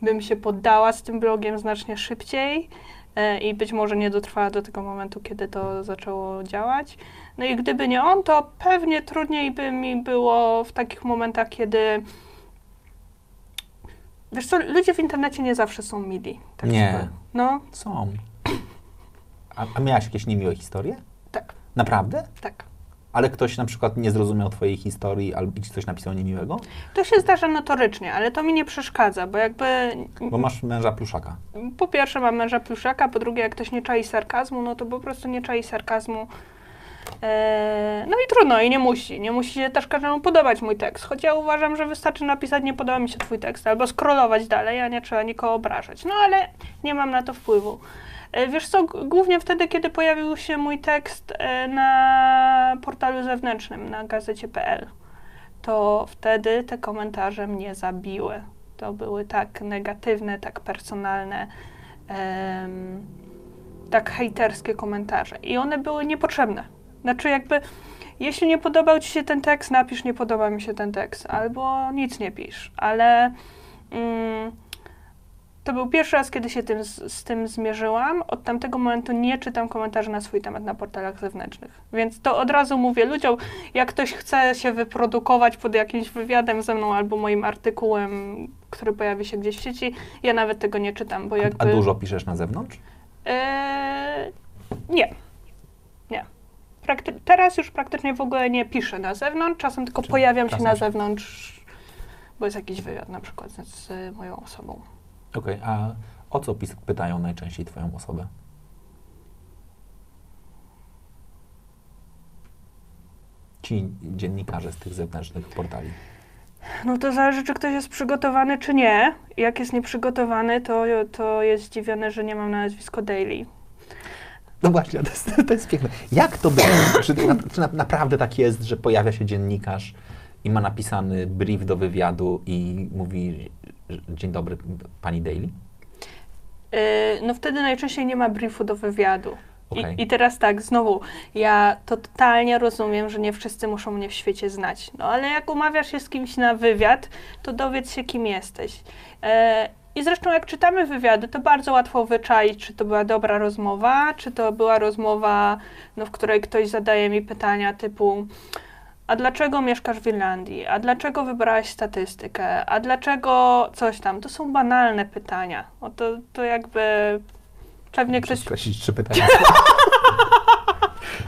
bym się poddała z tym blogiem znacznie szybciej e, i być może nie dotrwała do tego momentu, kiedy to zaczęło działać. No i gdyby nie on, to pewnie trudniej by mi było w takich momentach, kiedy Wiesz co, ludzie w internecie nie zawsze są mili. Tak Nie. powiem. No, są. A, a miałaś jakieś niemiłe historie? Naprawdę? tak. Ale ktoś na przykład nie zrozumiał twojej historii albo ci coś napisał niemiłego? To się zdarza notorycznie, ale to mi nie przeszkadza, bo jakby Bo masz męża pluszaka. po pierwsze mam męża pluszaka, po drugie jak ktoś nie czai sarkazmu, no to po prostu nie czai sarkazmu. Eee, no i trudno, i nie musi. Nie musi się też każdemu podobać mój tekst. Choć ja uważam, że wystarczy napisać, nie podoba mi się twój tekst, albo scrollować dalej, a nie trzeba nikogo obrażać. No ale nie mam na to wpływu. E, Wiesz co, głównie wtedy, kiedy pojawił się mój tekst e, na portalu zewnętrznym, na gazecie.pl, to wtedy te komentarze mnie zabiły. To były tak negatywne, tak personalne, tak hejterskie komentarze. I one były niepotrzebne. Znaczy jakby, jeśli nie podobał Ci się ten tekst, napisz nie podoba mi się ten tekst, albo nic nie pisz. Ale mm, to był pierwszy raz, kiedy się tym, z, tym zmierzyłam. Od tamtego momentu nie czytam komentarzy na swój temat na portalach zewnętrznych. Więc to od razu mówię ludziom, jak ktoś chce się wyprodukować pod jakimś wywiadem ze mną albo moim artykułem, który pojawi się gdzieś w sieci, ja nawet tego nie czytam, bo jakby... A dużo piszesz na zewnątrz? Eee, nie. Nie. Prakty- teraz już praktycznie w ogóle nie piszę na zewnątrz, czasem tylko Czyli pojawiam się na zewnątrz, bo jest jakiś wywiad na przykład z, z moją osobą. Okej, a o co pytają najczęściej twoją osobę? Ci dziennikarze z tych zewnętrznych portali. No to zależy, czy ktoś jest przygotowany, czy nie. Jak jest nieprzygotowany, to, to jest zdziwiony, że nie mam na nazwisko Daily. No właśnie, to jest, to jest piękne. Jak to było? Czy, na, czy na, naprawdę tak jest, że pojawia się dziennikarz i ma napisany brief do wywiadu i mówi, dzień dobry, pani Daily? Yy, no wtedy najczęściej nie ma briefu do wywiadu. Okej. I, I teraz tak, znowu, ja to totalnie rozumiem, że nie wszyscy muszą mnie w świecie znać. No ale jak umawiasz się z kimś na wywiad, to dowiedz się, kim jesteś. E, I zresztą jak czytamy wywiady, to bardzo łatwo wyczaić, czy to była dobra rozmowa, czy to była rozmowa, no, w której ktoś zadaje mi pytania typu a dlaczego mieszkasz w Irlandii? A dlaczego wybrałaś statystykę? A dlaczego coś tam? To są banalne pytania. O to, to jakby pewnie ktoś skreślić trzy pytania.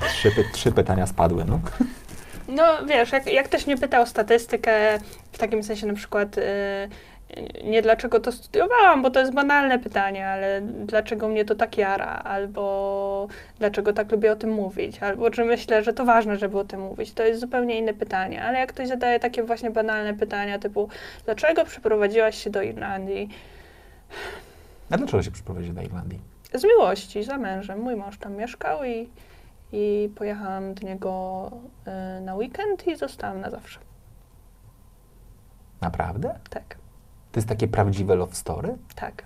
Trzy, py- trzy pytania spadły, no. No wiesz, jak, jak ktoś mnie pyta o statystykę, w takim sensie na przykład y, nie dlaczego to studiowałam, bo to jest banalne pytanie, ale dlaczego mnie to tak jara, albo dlaczego tak lubię o tym mówić, albo czy myślę, że to ważne, żeby o tym mówić, to jest zupełnie inne pytanie. Ale jak ktoś zadaje takie właśnie banalne pytania typu dlaczego przeprowadziłaś się do Irlandii? A dlaczego się przyprowadzić do Irlandii? Z miłości, za mężem. Mój mąż tam mieszkał i, i pojechałam do niego y, na weekend i zostałam na zawsze. Naprawdę? Tak. To jest takie prawdziwe love story? Tak.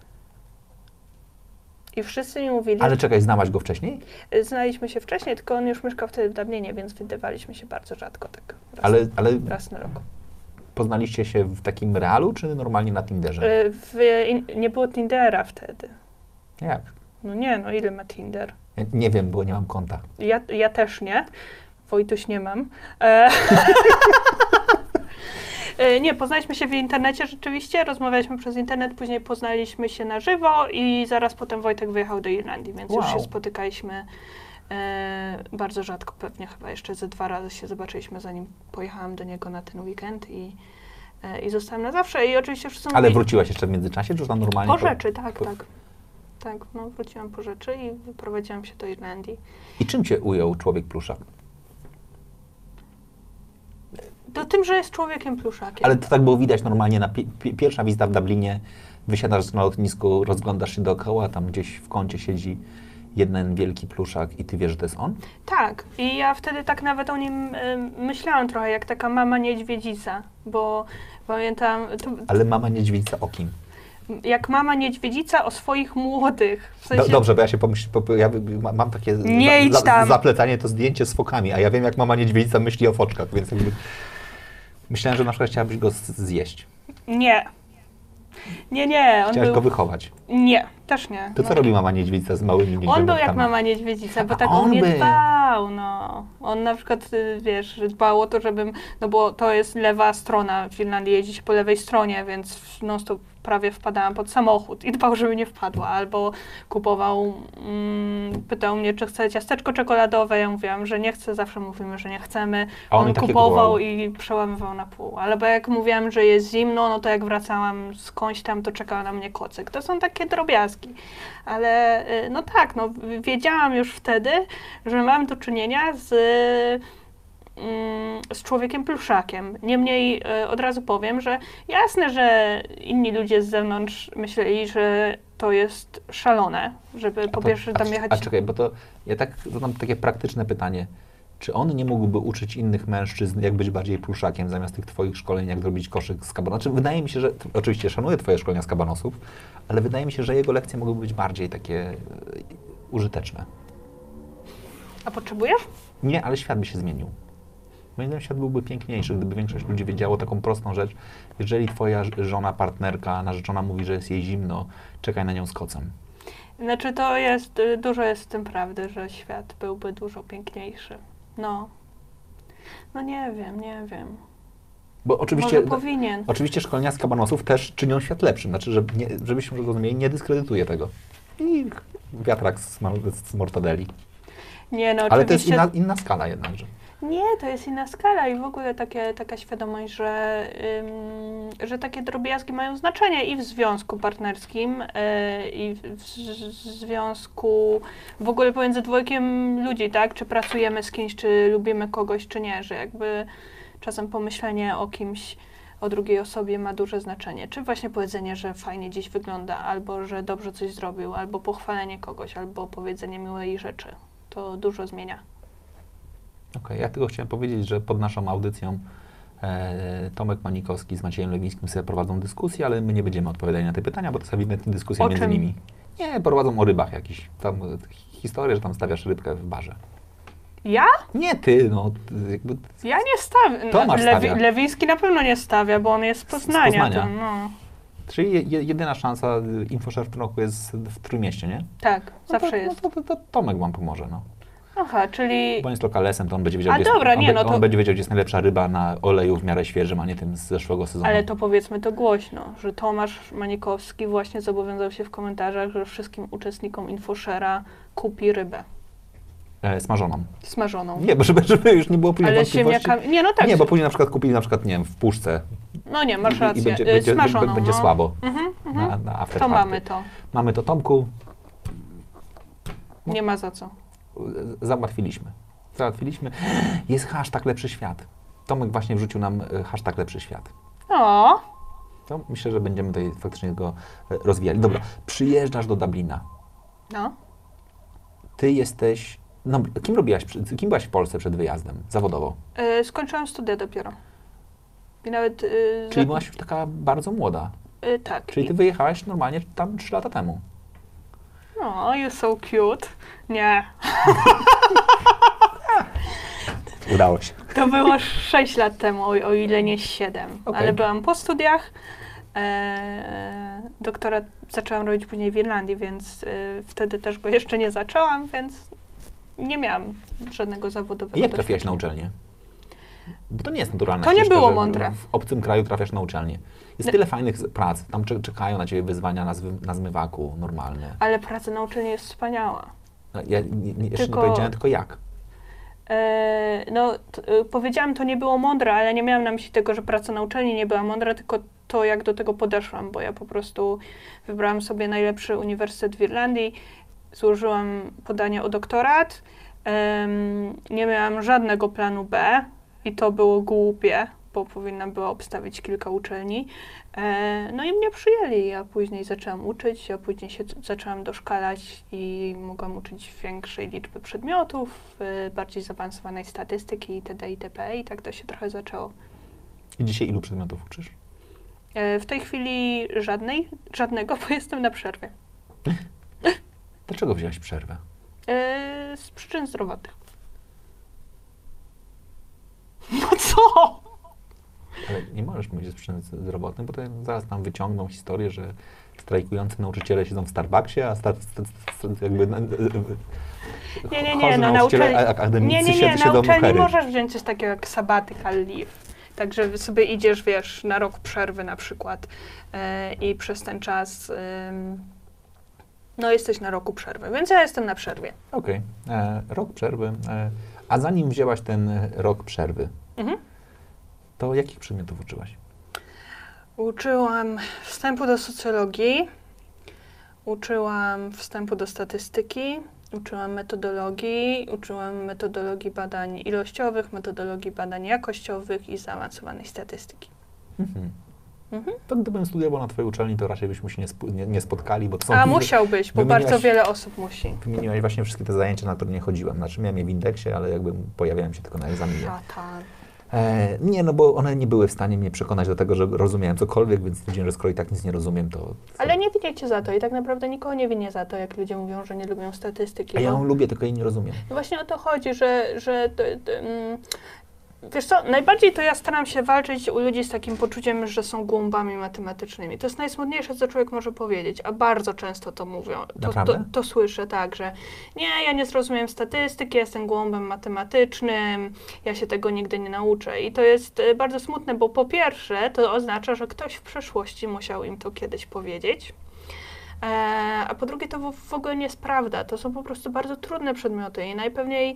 I wszyscy mi mówili, Ale czekaj, znałaś go wcześniej? znaliśmy się wcześniej, tylko on już mieszkał wtedy w Dublinie, więc widywaliśmy się bardzo rzadko, tak raz, Ale, ale raz na rok. poznaliście się w takim realu, czy normalnie na Tinderze? Y, W, in, nie było Tindera wtedy. Jak? No nie, no ile ma Tinder? Ja nie wiem, bo nie mam konta. Ja, ja też nie. Wojtuś nie mam. E, e, nie, poznaliśmy się w internecie rzeczywiście, rozmawialiśmy przez internet, później poznaliśmy się na żywo i zaraz potem Wojtek wyjechał do Irlandii, więc już Wow. się spotykaliśmy e, bardzo rzadko, pewnie chyba jeszcze ze dwa razy się zobaczyliśmy, zanim pojechałam do niego na ten weekend i, e, i zostałam na zawsze. I oczywiście wszyscy Ale mówili- wróciłaś jeszcze w międzyczasie, czy już tam normalnie? po rzeczy, tak, po- tak. Tak, no wróciłam po rzeczy i wyprowadziłam się do Irlandii. I czym cię ujął człowiek pluszak? To tym, że jest człowiekiem pluszakiem. Ale to tak było widać normalnie na pi- pi- pierwsza wizyta w Dublinie. Wysiadasz na lotnisku, rozglądasz się dookoła, tam gdzieś w kącie siedzi jeden wielki pluszak i ty wiesz, że to jest on? Tak, i ja wtedy tak nawet o nim y, myślałam trochę, jak taka mama niedźwiedzica, bo pamiętam, to, Ale mama niedźwiedzica o kim? jak mama niedźwiedzica o swoich młodych. W Do, sensie, dobrze, bo ja się pomyśl, po, ja ma- mam takie Nie idź tam. zaplecanie, to zdjęcie z fokami, a ja wiem, jak mama niedźwiedzica myśli o foczkach, więc jakby myślałem, że na przykład chciałabyś go zjeść. Nie. Nie, nie, on Chciałaś był... go wychować. Nie, też nie. To co no. robi mama niedźwiedzica z małymi niedźwiadkami? On był jak mama niedźwiedzica, bo tak o on mnie był. dbał, no. On na przykład, y, wiesz, dbał o to, żebym, no bo to jest lewa strona w Irlandii, jeździ się po lewej stronie, więc non stop prawie wpadałam pod samochód i dbał, żeby nie wpadła, albo kupował, mm, pytał mnie, czy chcę ciasteczko czekoladowe, ja mówiłam, że nie chcę, zawsze mówimy, że nie chcemy. A on on kupował kupował. i przełamywał na pół. Albo jak mówiłam, że jest zimno, no to jak wracałam skądś tam, to czekał na mnie kocyk. To są takie drobiazgi. Ale y, no tak, no wiedziałam już wtedy, że mam do czynienia z, z człowiekiem pluszakiem. Niemniej y, od razu powiem, że jasne, że inni ludzie z zewnątrz myśleli, że to jest szalone, żeby po A to- pierwsze a tam jechać. A czekaj, bo to ja tak zadam takie praktyczne pytanie. Czy on nie mógłby uczyć innych mężczyzn, jak być bardziej pluszakiem, zamiast tych twoich szkoleń, jak zrobić koszyk z kabanosów? Znaczy, wydaje mi się, że, oczywiście szanuję twoje szkolenia z kabanosów, ale wydaje mi się, że jego lekcje mogłyby być bardziej takie e, użyteczne. A potrzebujesz? Nie, ale świat by się zmienił. Moim zdaniem świat byłby piękniejszy, gdyby większość ludzi wiedziało taką prostą rzecz. Jeżeli twoja żona, partnerka, narzeczona mówi, że jest jej zimno, czekaj na nią z kocem. Znaczy to jest, y, dużo jest w tym prawdy, że świat byłby dużo piękniejszy. No. No nie wiem, nie wiem. Bo oczywiście, powinien. oczywiście szkolenia z kabanosów też czynią świat lepszym. Znaczy, że nie, żebyśmy rozumieli, nie dyskredytuję tego. I wiatrak z, z mortadeli. Nie no, Ale to jest inna, inna skala jednakże. Nie, to jest inna skala i w ogóle takie, taka świadomość, że, ym, że takie drobiazgi mają znaczenie i w związku partnerskim, yy, i w, w, związku w ogóle pomiędzy dwojkiem ludzi, tak? Czy pracujemy z kimś, czy lubimy kogoś, czy nie, że jakby czasem pomyślenie o kimś, o drugiej osobie ma duże znaczenie. Czy właśnie powiedzenie, że fajnie dziś wygląda, albo że dobrze coś zrobił, albo pochwalenie kogoś, albo powiedzenie miłej rzeczy. To dużo zmienia. Okej, ja tylko chciałem powiedzieć, że pod naszą audycją e, Tomek Manikowski z Maciejem Lewińskim sobie prowadzą dyskusję, ale my nie będziemy odpowiadać na te pytania, bo to jest ewidentnie dyskusja O między czym? nimi. Nie, prowadzą o rybach jakiś. Tam e, historię, że tam stawiasz rybkę w barze. Ja? Nie ty, no. Jakby, Ja nie stawiam. Tomasz stawia. Lewiński na pewno nie stawia, bo on jest z Poznania. Poznania. To, no. czyli je, je- jedyna szansa y, InfoShare w tym roku jest w Trójmieście, nie? Tak, No zawsze to, jest. No to, to, to Tomek wam pomoże, no. Aha, czyli. Bo on jest lokalesem, to on będzie wiedział, A gdzie jest, dobra, on, nie, no to- on będzie wiedział, gdzie jest najlepsza ryba na oleju w miarę świeżym, a nie tym z zeszłego sezonu. Ale to powiedzmy to głośno, że Tomasz Manikowski właśnie zobowiązał się w komentarzach, że wszystkim uczestnikom InfoShare'a kupi rybę. E, smażoną. Smażoną. Nie, bo żeby, żeby już nie było później Ale ziemniakami. Nie, no tak. Nie, bo później na przykład kupili na przykład, nie wiem, w puszce No nie, masz i, rację. i będzie, Y, będzie, Smażoną. będzie no. słabo Mhm, na, mhm. na after To mamy to. Mamy to, Tomku, Nie ma za co. załatwiliśmy. Załatwiliśmy. Jest hashtag lepszy świat. Tomek właśnie wrzucił nam y, hashtag lepszy świat. O, To myślę, że będziemy tutaj faktycznie go y, rozwijali. Dobra, przyjeżdżasz do Dublina. no. Ty jesteś. No, kim robiłaś, kim byłaś w Polsce przed wyjazdem zawodowo? Y, skończyłam studia dopiero. I nawet. Y, Czyli za- byłaś już taka bardzo młoda. y, tak. Czyli ty wyjechałaś normalnie tam 3 lata temu. No, you're so cute. Nie. Udało się. To było 6 lat temu, o, o ile nie 7. Okej. Ale byłam po studiach. E, doktorat zaczęłam robić później w Irlandii, więc e, wtedy też go jeszcze nie zaczęłam, więc nie miałam żadnego zawodowego Jak trafiłaś na uczelnię? Bo to nie jest naturalne. To nie było mądre. W obcym kraju trafiasz na uczelnię. Jest tyle fajnych prac. Tam cze- czekają na ciebie wyzwania na, zwy, na zmywaku normalne. Ale praca na uczelni jest wspaniała. No, Ja nie, nie, jeszcze Tylko- nie powiedziałem tylko jak. E, no, t, y, powiedziałam, to nie było mądre, ale nie miałam na myśli tego, że praca na uczelni nie była mądra, tylko to, jak do tego podeszłam, bo ja po prostu wybrałam sobie najlepszy uniwersytet w Irlandii, złożyłam podanie o doktorat, nie miałam żadnego planu B i to było głupie, bo powinnam była obstawić kilka uczelni. E, no i mnie przyjęli, ja później zaczęłam uczyć, ja później się zaczęłam doszkalać i mogłam uczyć większej liczby przedmiotów, y, bardziej zaawansowanej statystyki itd. itp. i tak to się trochę zaczęło. I dzisiaj ilu przedmiotów uczysz? E, w tej chwili żadnej, żadnego, bo jestem na przerwie. Dlaczego wziąłeś przerwę? E, z przyczyn zdrowotnych. No co? Ale nie możesz mówić z przyczyn zdrowotnych, bo to zaraz nam wyciągną historię, że strajkujący nauczyciele siedzą w Starbucksie, a sta, sta, sta, jakby... na- Nie, nie, chorzy nie, no na nauczyciele a- akademicy nie, nie, nie, siedzą, na siedzą uczelni hery. możesz wziąć coś takiego jak sabbatical leave. Także sobie idziesz, wiesz, na rok przerwy na przykład e, i przez ten czas ym, no jesteś na roku przerwy, więc ja jestem na przerwie. Okej, e, rok przerwy. E, a zanim wzięłaś ten e, rok przerwy, Mhm. To jakich przedmiotów uczyłaś? Uczyłam wstępu do socjologii, uczyłam wstępu do statystyki, uczyłam metodologii, uczyłam metodologii badań ilościowych, metodologii badań jakościowych i zaawansowanej statystyki. Mhm. Mhm. To gdybym studiował na Twojej uczelni, to raczej byśmy się nie, nie, nie spotkali, bo to są... A musiałbyś, bo wymieniłaś- bardzo wiele osób musi. Wymieniłaś właśnie wszystkie te zajęcia, na które nie chodziłem. Znaczy miałem je w indeksie, ale jakby pojawiałem się tylko na egzaminie. Szatan. E, nie, no bo one nie były w stanie mnie przekonać do tego, że rozumiałem cokolwiek, więc stwierdziłem, że skoro i tak nic nie rozumiem, to... Ale nie winię cię za to i tak naprawdę nikogo nie winię za to, jak ludzie mówią, że nie lubią statystyki. A ja bo- ją lubię, tylko jej nie rozumiem. No Właśnie o to chodzi, że, że to, to, mm, wiesz co, najbardziej to ja staram się walczyć u ludzi z takim poczuciem, że są głąbami matematycznymi. To jest najsmutniejsze, co człowiek może powiedzieć, a bardzo często to mówią. To, to, to słyszę tak, że nie, ja nie zrozumiem statystyki, jestem głąbem matematycznym, ja się tego nigdy nie nauczę. I to jest e, bardzo smutne, bo po pierwsze to oznacza, że ktoś w przeszłości musiał im to kiedyś powiedzieć. E, a po drugie, to w ogóle nie jest prawda. To są po prostu bardzo trudne przedmioty i najpewniej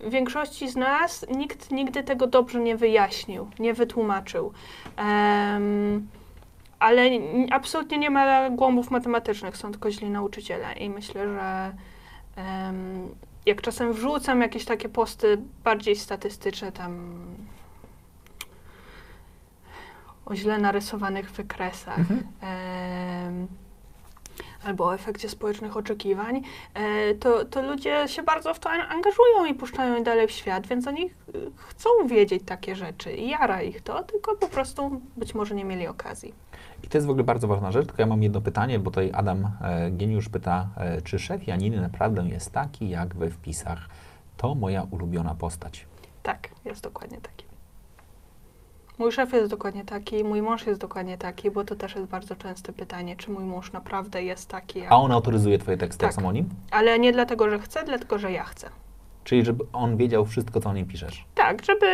większości z nas nikt nigdy tego dobrze nie wyjaśnił, nie wytłumaczył. Em, ale absolutnie nie ma głąbów matematycznych, są tylko źli nauczyciele i myślę, że em, jak czasem wrzucam jakieś takie posty bardziej statystyczne, tam o źle narysowanych wykresach, em, albo o efekcie społecznych oczekiwań, e, to, to ludzie się bardzo w to an- angażują i puszczają je dalej w świat, więc oni ch- chcą wiedzieć takie rzeczy i jara ich to, tylko po prostu być może nie mieli okazji. I to jest w ogóle bardzo ważna rzecz, tylko ja mam jedno pytanie, bo tutaj Adam e, Geniusz pyta, e, czy szef Janiny naprawdę jest taki, jak we wpisach? To moja ulubiona postać. Tak, jest dokładnie taki. Mój szef jest dokładnie taki, mój mąż jest dokładnie taki, bo to też jest bardzo częste pytanie, czy mój mąż naprawdę jest taki, jak... A on autoryzuje Twoje teksty, Tak. jak o nim? ale nie dlatego, że chce, dlatego, że ja chcę. Czyli żeby on wiedział wszystko, co o nim piszesz. Tak, żeby...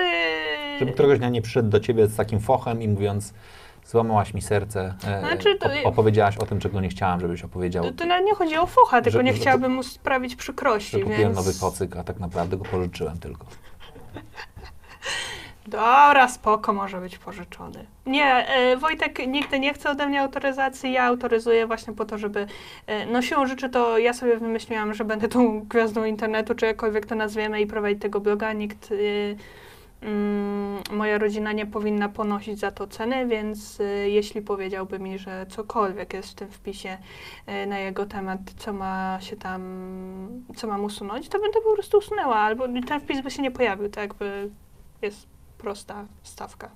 Żeby któregoś dnia nie przyszedł do Ciebie z takim fochem i mówiąc, Złamałaś mi serce. E, Znaczy, to- op- opowiedziałaś o tym, czego nie chciałam, żebyś opowiedział. To, to nawet nie chodzi o focha, tylko Że- nie że- chciałabym mu sprawić przykrości, Że kupiłem więc... nowy kocyk, a tak naprawdę go pożyczyłem tylko. Dobra, spoko, może być pożyczony. Nie, e, Wojtek nigdy nie chce ode mnie autoryzacji, ja autoryzuję właśnie po to, żeby... E, no siłą rzeczy to ja sobie wymyśliłam, że będę tą gwiazdą internetu, czy jakkolwiek to nazwiemy i prowadzić tego bloga. Nikt... E, mm, moja rodzina nie powinna ponosić za to ceny, więc e, jeśli powiedziałby mi, że cokolwiek jest w tym wpisie e, na jego temat, co ma się tam, co mam usunąć, to będę po prostu usunęła, albo ten wpis by się nie pojawił, tak jakby jest prosta stawka.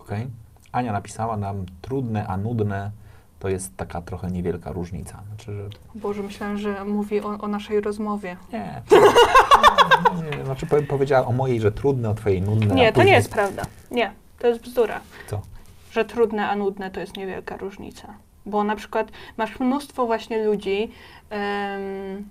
Okej? Ania napisała nam trudne, a nudne to jest taka trochę niewielka różnica. Znaczy, że Boże, myślałam, że mówi o, o naszej rozmowie. nie. nie, nie. Znaczy powie- powiedziała o mojej, że trudne, o twojej nudne. Nie, to później- nie jest prawda. Nie, to jest bzdura. Co? Że trudne, a nudne to jest niewielka różnica. Bo na przykład masz mnóstwo właśnie ludzi, em,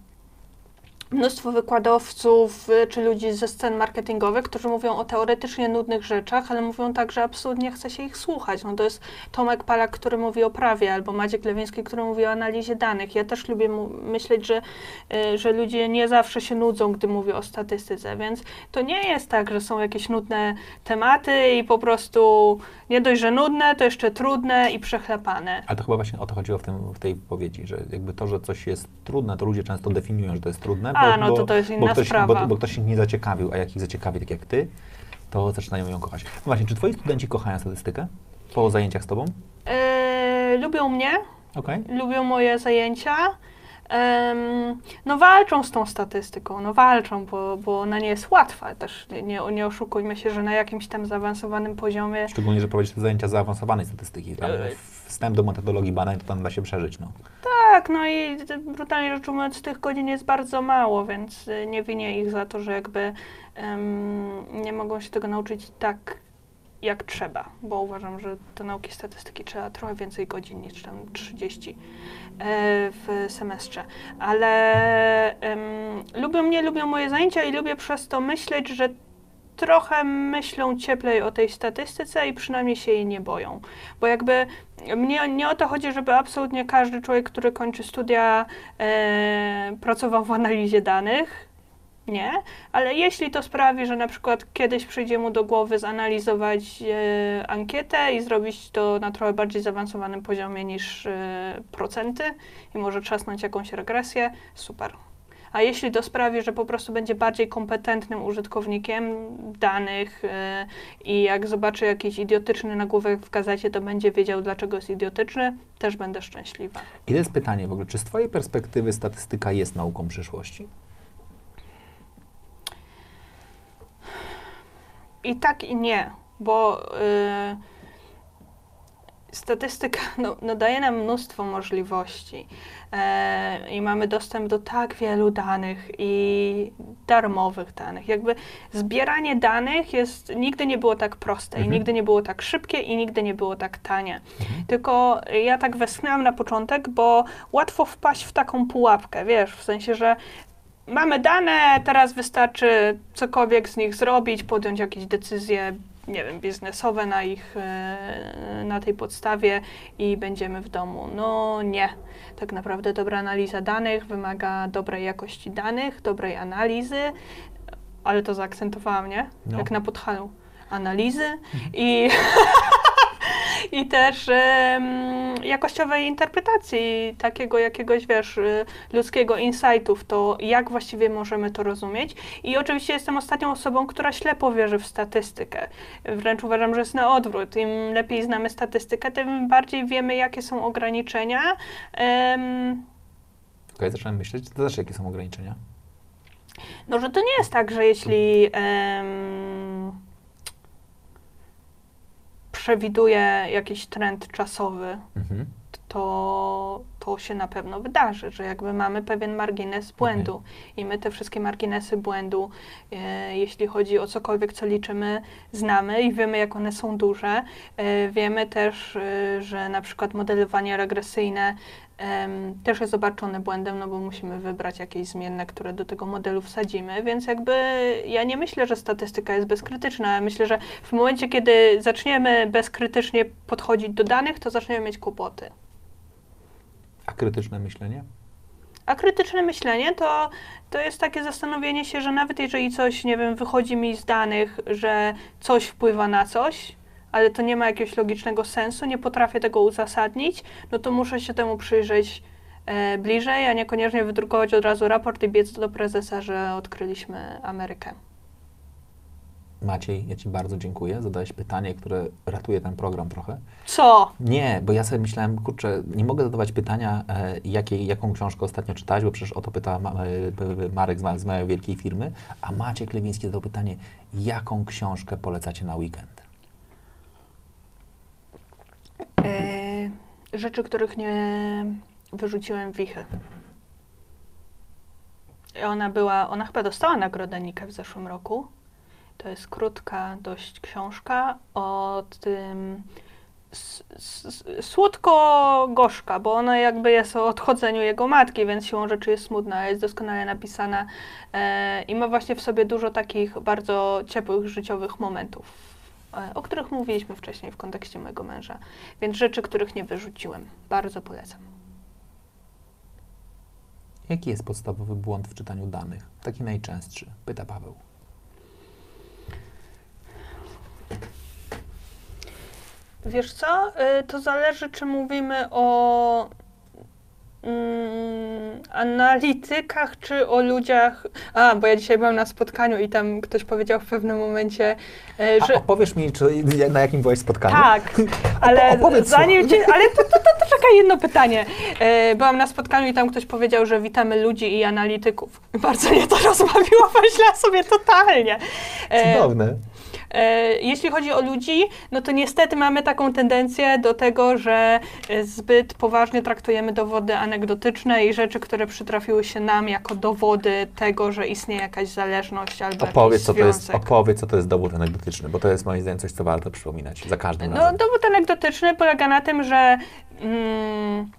mnóstwo wykładowców y, czy ludzi ze scen marketingowych, którzy mówią o teoretycznie nudnych rzeczach, ale mówią tak, że absolutnie chce się ich słuchać. No to jest Tomek Palak, który mówi o prawie, albo Maciek Lewiński, który mówi o analizie danych. Ja też lubię myśleć, że, y, że ludzie nie zawsze się nudzą, gdy mówię o statystyce, więc to nie jest tak, że są jakieś nudne tematy i po prostu nie dość, że nudne, to jeszcze trudne i przechlepane. Ale to chyba właśnie o to chodziło w, tym, w tej wypowiedzi, że jakby to, że coś jest trudne, to ludzie często definiują, że to jest trudne. A, no to to jest bo inna ktoś, sprawa. Bo, bo ktoś ich nie zaciekawił, a jak ich zaciekawi, tak jak ty, to zaczynają ją kochać. No właśnie, czy twoi studenci kochają statystykę po zajęciach z tobą? Yy, lubią mnie, Okej. lubią moje zajęcia. Em, no walczą z tą statystyką, no walczą, bo, bo ona nie jest łatwa. Też nie, nie, oszukujmy się, że na jakimś tam zaawansowanym poziomie Szczególnie, że prowadzisz te zajęcia zaawansowanej statystyki. Tam Ej. Wstęp do metodologii badań, to tam da się przeżyć. No. Tak, no i brutalnie rzecz ujmując, tych godzin jest bardzo mało, więc y, nie winię ich za to, że jakby em, nie mogą się tego nauczyć tak, jak trzeba, bo uważam, że do nauki statystyki trzeba trochę więcej godzin niż tam 30 e, w semestrze. Ale em, lubią mnie, lubią moje zajęcia i lubię przez to myśleć, że trochę myślą cieplej o tej statystyce i przynajmniej się jej nie boją. Bo jakby mnie nie o to chodzi, żeby absolutnie każdy człowiek, który kończy studia, e, pracował w analizie danych. Nie, ale jeśli to sprawi, że na przykład kiedyś przyjdzie mu do głowy zanalizować e, ankietę i zrobić to na trochę bardziej zaawansowanym poziomie niż e, procenty i może trzasnąć jakąś regresję, super. A jeśli to sprawi, że po prostu będzie bardziej kompetentnym użytkownikiem danych e, i jak zobaczy jakiś idiotyczny nagłówek w gazecie, to będzie wiedział, dlaczego jest idiotyczny, też będę szczęśliwa. I to jest pytanie w ogóle, czy z twojej perspektywy statystyka jest nauką przyszłości? I tak i nie, bo y, statystyka no, no daje nam mnóstwo możliwości e, i mamy dostęp do tak wielu danych i darmowych danych. Jakby zbieranie danych jest, nigdy nie było tak proste i Mhm. nigdy nie było tak szybkie i nigdy nie było tak tanie. Tylko ja tak westchnęłam na początek, bo łatwo wpaść w taką pułapkę, wiesz, w sensie, że mamy dane, teraz wystarczy cokolwiek z nich zrobić, podjąć jakieś decyzje, nie wiem, biznesowe na ich, e, na tej podstawie i będziemy w domu. No nie. Tak naprawdę dobra analiza danych wymaga dobrej jakości danych, dobrej analizy, ale to zaakcentowałam, nie? No. Jak na podchalu. Analizy i, i też em, jakościowej interpretacji takiego jakiegoś, wiesz, y, ludzkiego insightu w to, jak właściwie możemy to rozumieć. I oczywiście jestem ostatnią osobą, która ślepo wierzy w statystykę. Wręcz uważam, że jest na odwrót. Im lepiej znamy statystykę, tym bardziej wiemy, jakie są ograniczenia. Em, Okej, zacząłem myśleć, to znaczy jakie są ograniczenia? No, że to nie jest tak, że jeśli em, przewiduje jakiś trend czasowy, Mhm. to to się na pewno wydarzy, że jakby mamy pewien margines błędu i my te wszystkie marginesy błędu, e, jeśli chodzi o cokolwiek, co liczymy, znamy i wiemy, jak one są duże. E, wiemy też, e, że na przykład modelowanie regresyjne też jest obarczone błędem, no bo musimy wybrać jakieś zmienne, które do tego modelu wsadzimy, więc jakby ja nie myślę, że statystyka jest bezkrytyczna. Ja myślę, że w momencie, kiedy zaczniemy bezkrytycznie podchodzić do danych, to zaczniemy mieć kłopoty. A krytyczne myślenie? A krytyczne myślenie to, to jest takie zastanowienie się, że nawet jeżeli coś, nie wiem, wychodzi mi z danych, że coś wpływa na coś, ale to nie ma jakiegoś logicznego sensu, nie potrafię tego uzasadnić, no to muszę się temu przyjrzeć e, bliżej, a niekoniecznie wydrukować od razu raport i biec do prezesa, że odkryliśmy Amerykę. Maciej, ja Ci bardzo dziękuję. Zadałeś pytanie, które ratuje ten program trochę. Co? Nie, bo ja sobie myślałem, kurczę, nie mogę zadawać pytania, e, jakiej, jaką książkę ostatnio czytałeś, bo przecież o to pyta ma, e, Marek z, z mojej wielkiej firmy, a Maciek Lewiński zadał pytanie, jaką książkę polecacie na weekend? E, rzeczy, których nie wyrzuciłem wichy. I Ona była, ona chyba dostała nagrodę Nikę w zeszłym roku. To jest krótka dość książka o tym słodko-gorzka, bo ona jakby jest o odchodzeniu jego matki, więc siłą rzeczy jest smutna, jest doskonale napisana e, i ma właśnie w sobie dużo takich bardzo ciepłych, życiowych momentów, e, o których mówiliśmy wcześniej w kontekście mojego męża. Więc rzeczy, których nie wyrzuciłem. Bardzo polecam. Jaki jest podstawowy błąd w czytaniu danych? Taki najczęstszy, pyta Paweł. Wiesz co? Y, To zależy, czy mówimy o mm, analitykach, czy o ludziach. A, bo ja dzisiaj byłam na spotkaniu i tam ktoś powiedział w pewnym momencie, A że. opowiesz mi, czy, na jakim byłeś spotkaniu? Tak, ale zanim cię, ale to, to, to, to czekaj jedno pytanie. E, byłam na spotkaniu i tam ktoś powiedział, że witamy ludzi i analityków. Bardzo mnie to rozbawiło, myślałam sobie totalnie. E, Cudowne. E, Jeśli chodzi o ludzi, no to niestety mamy taką tendencję do tego, że e, zbyt poważnie traktujemy dowody anegdotyczne i rzeczy, które przytrafiły się nam jako dowody tego, że istnieje jakaś zależność albo Opowiedz co, to jest, opowiedz, co to jest dowód anegdotyczny, bo to jest moim zdaniem coś, co warto przypominać za każdym No, razem. dowód anegdotyczny polega na tym, że mm,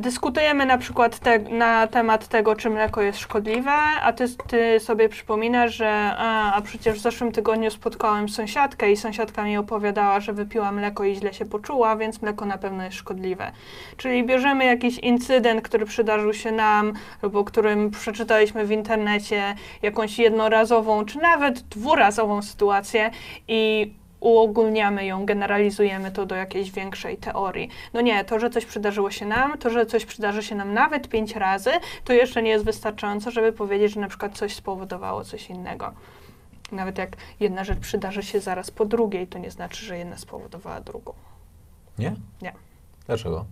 dyskutujemy na przykład te, na temat tego, czy mleko jest szkodliwe, a ty, ty sobie przypominasz, że a, a przecież w zeszłym tygodniu spotkałem sąsiadkę i sąsiadka mi opowiadała, że wypiła mleko i źle się poczuła, więc mleko na pewno jest szkodliwe. Czyli bierzemy jakiś incydent, który przydarzył się nam, lub o którym przeczytaliśmy w internecie, jakąś jednorazową, czy nawet dwurazową sytuację i uogólniamy ją, generalizujemy to do jakiejś większej teorii. No nie, to, że coś przydarzyło się nam, to, że coś przydarzy się nam nawet pięć razy, to jeszcze nie jest wystarczająco, żeby powiedzieć, że na przykład coś spowodowało coś innego. Nawet jak jedna rzecz przydarzy się zaraz po drugiej, to nie znaczy, że jedna spowodowała drugą. Nie? Nie. Dlaczego?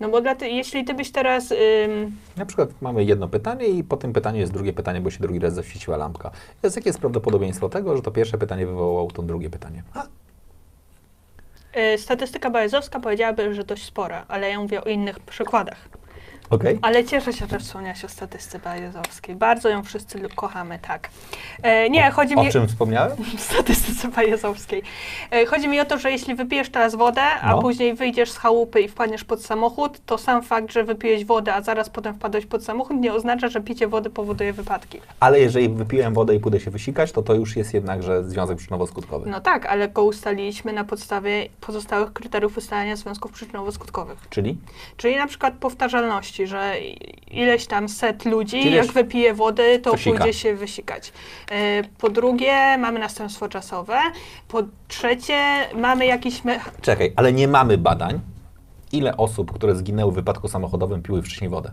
No bo dla ty, jeśli ty byś teraz... Ym, Na przykład mamy jedno pytanie i po tym pytaniu jest drugie pytanie, bo się drugi raz zaświeciła lampka. Więc jakie jest prawdopodobieństwo tego, że to pierwsze pytanie wywołało to drugie pytanie? A, y, statystyka bajezowska powiedziałaby, że dość spora, ale ja mówię o innych przykładach. Okej. Ale cieszę się, że wspomniałaś o statystyce bajezowskiej. Bardzo ją wszyscy kochamy, tak. E, nie, chodzi mi O czym wspomniałem? w statystyce bajezowskiej. E, chodzi mi o to, że jeśli wypijesz teraz wodę, a No. później wyjdziesz z chałupy i wpadniesz pod samochód, to sam fakt, że wypijesz wodę, a zaraz potem wpadłeś pod samochód, nie oznacza, że picie wody powoduje wypadki. Ale jeżeli wypiłem wodę i pójdę się wysikać, to to już jest jednakże związek przyczynowo-skutkowy. No tak, ale go ustaliliśmy na podstawie pozostałych kryteriów ustalania związków przyczynowo-skutkowych. Czyli? Czyli na przykład powtarzalności, że ileś tam set ludzi, jak wypije wody, to to sika. pójdzie się wysikać. E, Po drugie, mamy następstwo czasowe. Po trzecie, mamy jakiś... Czekaj, ale nie mamy badań, ile osób, które zginęły w wypadku samochodowym, piły wcześniej wodę.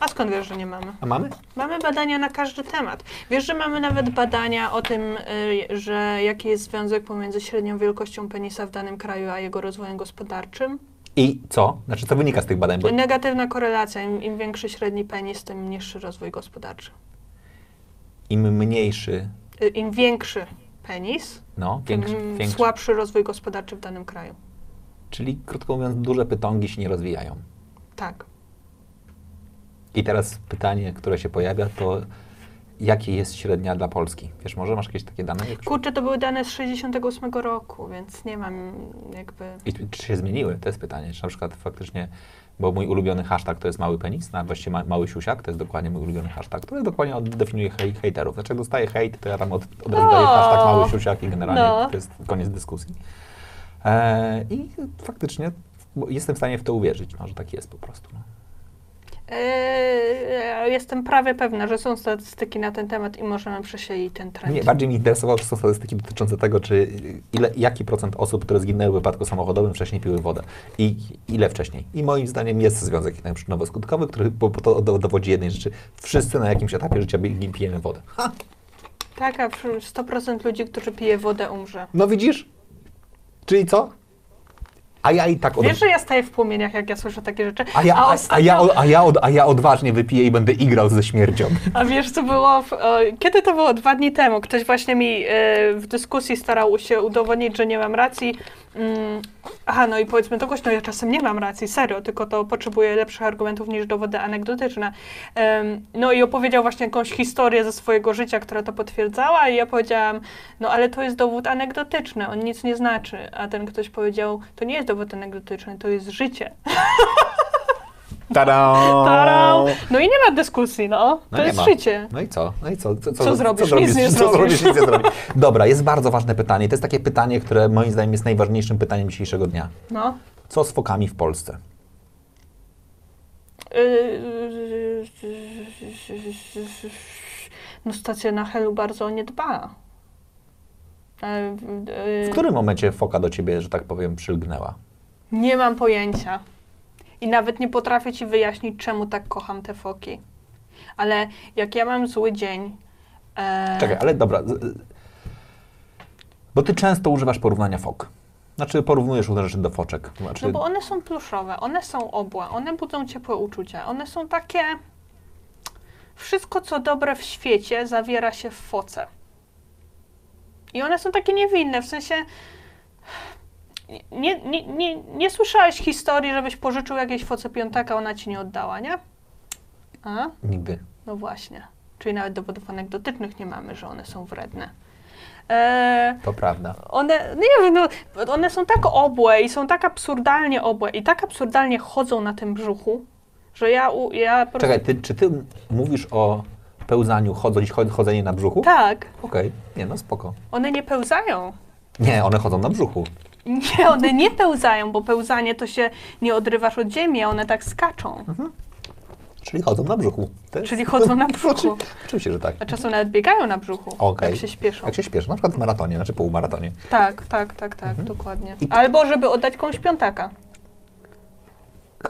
A skąd wiesz, że nie mamy? A mamy? Mamy badania na każdy temat. Wiesz, że mamy nawet badania o tym, y, że jaki jest związek pomiędzy średnią wielkością penisa w danym kraju, a jego rozwojem gospodarczym? I co? Znaczy, co wynika z tych badań? Bo Negatywna korelacja. Im, im większy średni penis, tym niższy rozwój gospodarczy. im mniejszy, Y, Im większy penis, no, większy, tym większy. słabszy rozwój gospodarczy w danym kraju. Czyli krótko mówiąc, duże pytongi się nie rozwijają. Tak. I teraz pytanie, które się pojawia, to jakie jest średnia dla Polski? Wiesz, może masz jakieś takie dane? Kurczę, to były dane z 68 roku, więc nie mam jakby... I czy się zmieniły? To jest pytanie. Czy na przykład faktycznie, bo mój ulubiony hashtag to jest mały penis, na właściwie ma, mały siusiak, to jest dokładnie mój ulubiony hashtag, który dokładnie definiuje hej, hejterów. Znaczy jak dostaję hejt, to ja tam od, od razu daję O! hashtag mały siusiak i generalnie No. to jest koniec dyskusji. E, I faktycznie jestem w stanie w to uwierzyć, no, że tak jest po prostu. No. Eee, jestem prawie pewna, że są statystyki na ten temat i możemy przesiedzieć ten trend. Nie, bardziej mnie interesowały są statystyki dotyczące tego, czy ile, jaki procent osób, które zginęły w wypadku samochodowym, wcześniej piły wodę. I ile wcześniej. I moim zdaniem jest związek przyczynowo-skutkowy, który bo, to do- dowodzi jednej rzeczy. Wszyscy na jakimś etapie życia pi- pijemy wodę. Ha! Tak, a przy- 100% ludzi, którzy pije wodę, umrze. No widzisz? Czyli co? A ja i tak od... Wiesz, że ja staję w płomieniach, jak ja słyszę takie rzeczy. A ja, a, a, ostatnio- ja, a, ja od, a ja odważnie wypiję i będę igrał ze śmiercią. A wiesz, co było? W, o, kiedy to było? Dwa dni temu. Ktoś właśnie mi e, w dyskusji starał się udowodnić, że nie mam racji. Mm, aha, no i powiedzmy to głośno, ja czasem nie mam racji, serio, tylko to potrzebuję lepszych argumentów niż dowody anegdotyczne. No i opowiedział właśnie jakąś historię ze swojego życia, która to potwierdzała i ja powiedziałam, no ale to jest dowód anegdotyczny, on nic nie znaczy. A ten ktoś powiedział, to nie jest dowód anegdotyczny, to jest życie. Tada! No i nie ma dyskusji, no. No to jest ma. życie. No i co? No i co? Co, Co zrobisz? Nic nie co zrobisz. zrobisz? Nic nie zrobisz. Dobra, jest bardzo ważne pytanie. To jest takie pytanie, które moim zdaniem jest najważniejszym pytaniem dzisiejszego dnia. No. Co z fokami w Polsce? No stacja na Helu bardzo o nie dba. E, w- którym momencie foka do ciebie, że tak powiem, przylgnęła? Nie mam pojęcia. I nawet nie potrafię ci wyjaśnić, czemu tak kocham te foki. Ale jak ja mam zły dzień. E, Czekaj, ale dobra. z- Bo ty często używasz porównania fok. Znaczy porównujesz różne rzeczy do foczek. Znaczy, No bo one są pluszowe, one są obłe, one budzą ciepłe uczucia, one są takie. Wszystko, co dobre w świecie, zawiera się w foce. I one są takie niewinne, w sensie. Nie, nie, nie, nie słyszałeś historii, żebyś pożyczył jakiejś foce piątaka, ona ci nie oddała, nie? A? Nigdy. No właśnie. Czyli nawet dowodów anegdotycznych nie mamy, że one są wredne. Eee, To prawda. one, no nie wiem, no, one są tak obłe i są tak absurdalnie obłe i tak absurdalnie chodzą na tym brzuchu, że ja, ja. Czekaj, ty, czy ty mówisz o pełzaniu, chodząc, chod- chodzenie na brzuchu? Tak, Okej, nie no spoko. one nie pełzają. Nie, one chodzą na brzuchu. Nie, one nie pełzają, bo pełzanie to się nie odrywasz od ziemi, a one tak skaczą. Czyli chodzą na brzuchu. Czyli chodzą na brzuchu. Oczywiście, że tak. A czasem nawet biegają na brzuchu, Okej. jak się śpieszą. Jak się śpieszy, na przykład w maratonie, znaczy półmaratonie. Tak, tak, tak, tak, dokładnie. I- Albo żeby oddać komuś piątaka.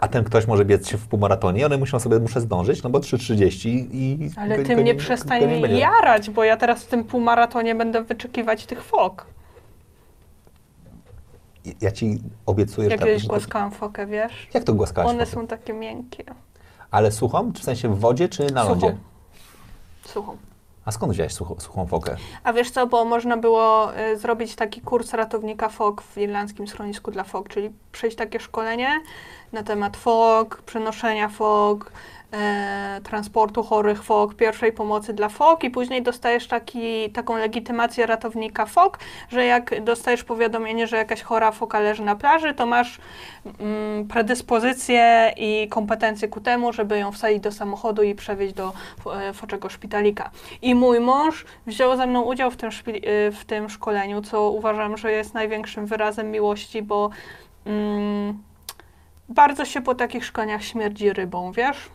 A ten ktoś może biec się w półmaratonie, one muszą sobie, muszę zdążyć, no bo 3.30 i... Ale go- ty go mnie go przestań nie jarać, bo ja teraz w tym półmaratonie będę wyczekiwać tych fok. Ja ci obiecuję, Jak że... kiedyś tak- głaskałam fokę, wiesz? Jak to głaskałaś? One są takie miękkie. Ale suchą? Czy w sensie w wodzie, czy na Suchą. lądzie? Suchą. A skąd wziąłeś sucho, suchą fokę? A wiesz co, bo można było y, zrobić taki kurs ratownika fok w irlandzkim schronisku dla fok, czyli przejść takie szkolenie na temat fok, przenoszenia fok, e, transportu chorych fok, pierwszej pomocy dla fok i później dostajesz taki, taką legitymację ratownika fok, że jak dostajesz powiadomienie, że jakaś chora foka leży na plaży, to masz mm, predyspozycję i kompetencje ku temu, żeby ją wsadzić do samochodu i przewieźć do e, foczego szpitalika. I mój mąż wziął ze mną udział w tym, y, w tym szkoleniu, co uważam, że jest największym wyrazem miłości, bo mm, bardzo się po takich szkoleniach śmierdzi rybą, wiesz?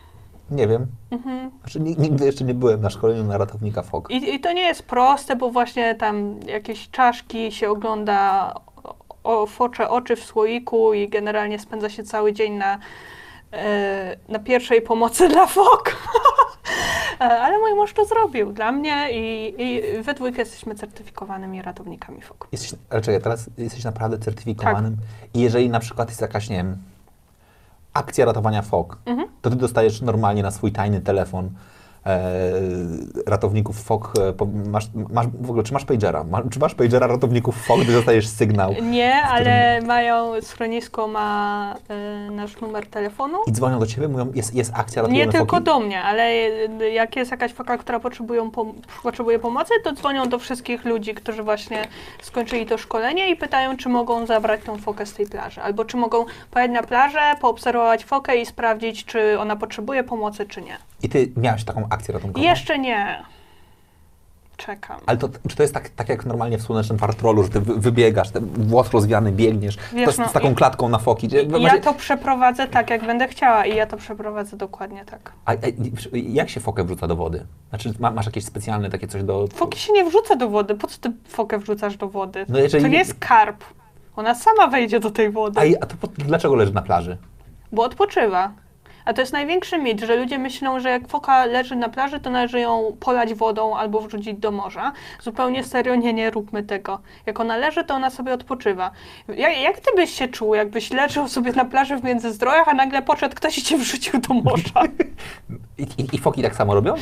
Nie wiem. Mhm. Znaczy, ni- nigdy jeszcze nie byłem na szkoleniu na ratownika fok. I, I to nie jest proste, bo właśnie tam jakieś czaszki się ogląda o, focze oczy w słoiku i generalnie spędza się cały dzień na, e, na pierwszej pomocy dla fok. E, Ale mój mąż to zrobił dla mnie i, i we dwójkę jesteśmy certyfikowanymi ratownikami fok. Jesteś, ale czekaj, teraz jesteś naprawdę certyfikowanym i jeżeli na przykład jest jakaś, nie wiem, akcja ratowania fok, Mhm. to ty dostajesz normalnie na swój tajny telefon ratowników FOK, e, masz, masz, w ogóle, czy masz pagera? Ma, czy masz pagera ratowników FOK, gdy dostajesz sygnał Nie, ale mają, schronisko ma y, nasz numer telefonu. i dzwonią do ciebie, mówią, jest, jest akcja, Nie ratujemy tylko foki? do mnie, ale jak jest jakaś foka, która potrzebują pom- potrzebuje pomocy, to dzwonią do wszystkich ludzi, którzy właśnie skończyli to szkolenie i pytają, czy mogą zabrać tą fokę z tej plaży. Albo czy mogą pojechać na plażę, poobserwować fokę i sprawdzić, czy ona potrzebuje pomocy, czy nie. I ty miałeś taką akcję ratunkową? Jeszcze nie. Czekam. Ale to, czy to jest tak, tak jak normalnie w słonecznym patrolu, że ty wy- wybiegasz, ten włos rozwiany, biegniesz, Wiesz, to z, no, z taką i- klatką na foki? Gdzie- Ja właśnie- to przeprowadzę tak, jak będę chciała i ja to przeprowadzę dokładnie tak. A, a, jak się fokę wrzuca do wody? Znaczy ma, masz jakieś specjalne takie coś do... Foki się nie wrzuca do wody. Po co ty fokę wrzucasz do wody? No jeżeli- To nie jest karp. Ona sama wejdzie do tej wody, A, a to po, dlaczego leży na plaży? bo odpoczywa. A to jest największy mit, że ludzie myślą, że jak foka leży na plaży, to należy ją polać wodą albo wrzucić do morza. Zupełnie serio, nie, nie róbmy tego. Jak ona leży, to ona sobie odpoczywa. Jak, jak ty byś się czuł, jakbyś leżał sobie na plaży w Międzyzdrojach, a nagle podszedł ktoś i cię wrzucił do morza? I, i, i foki tak samo robią?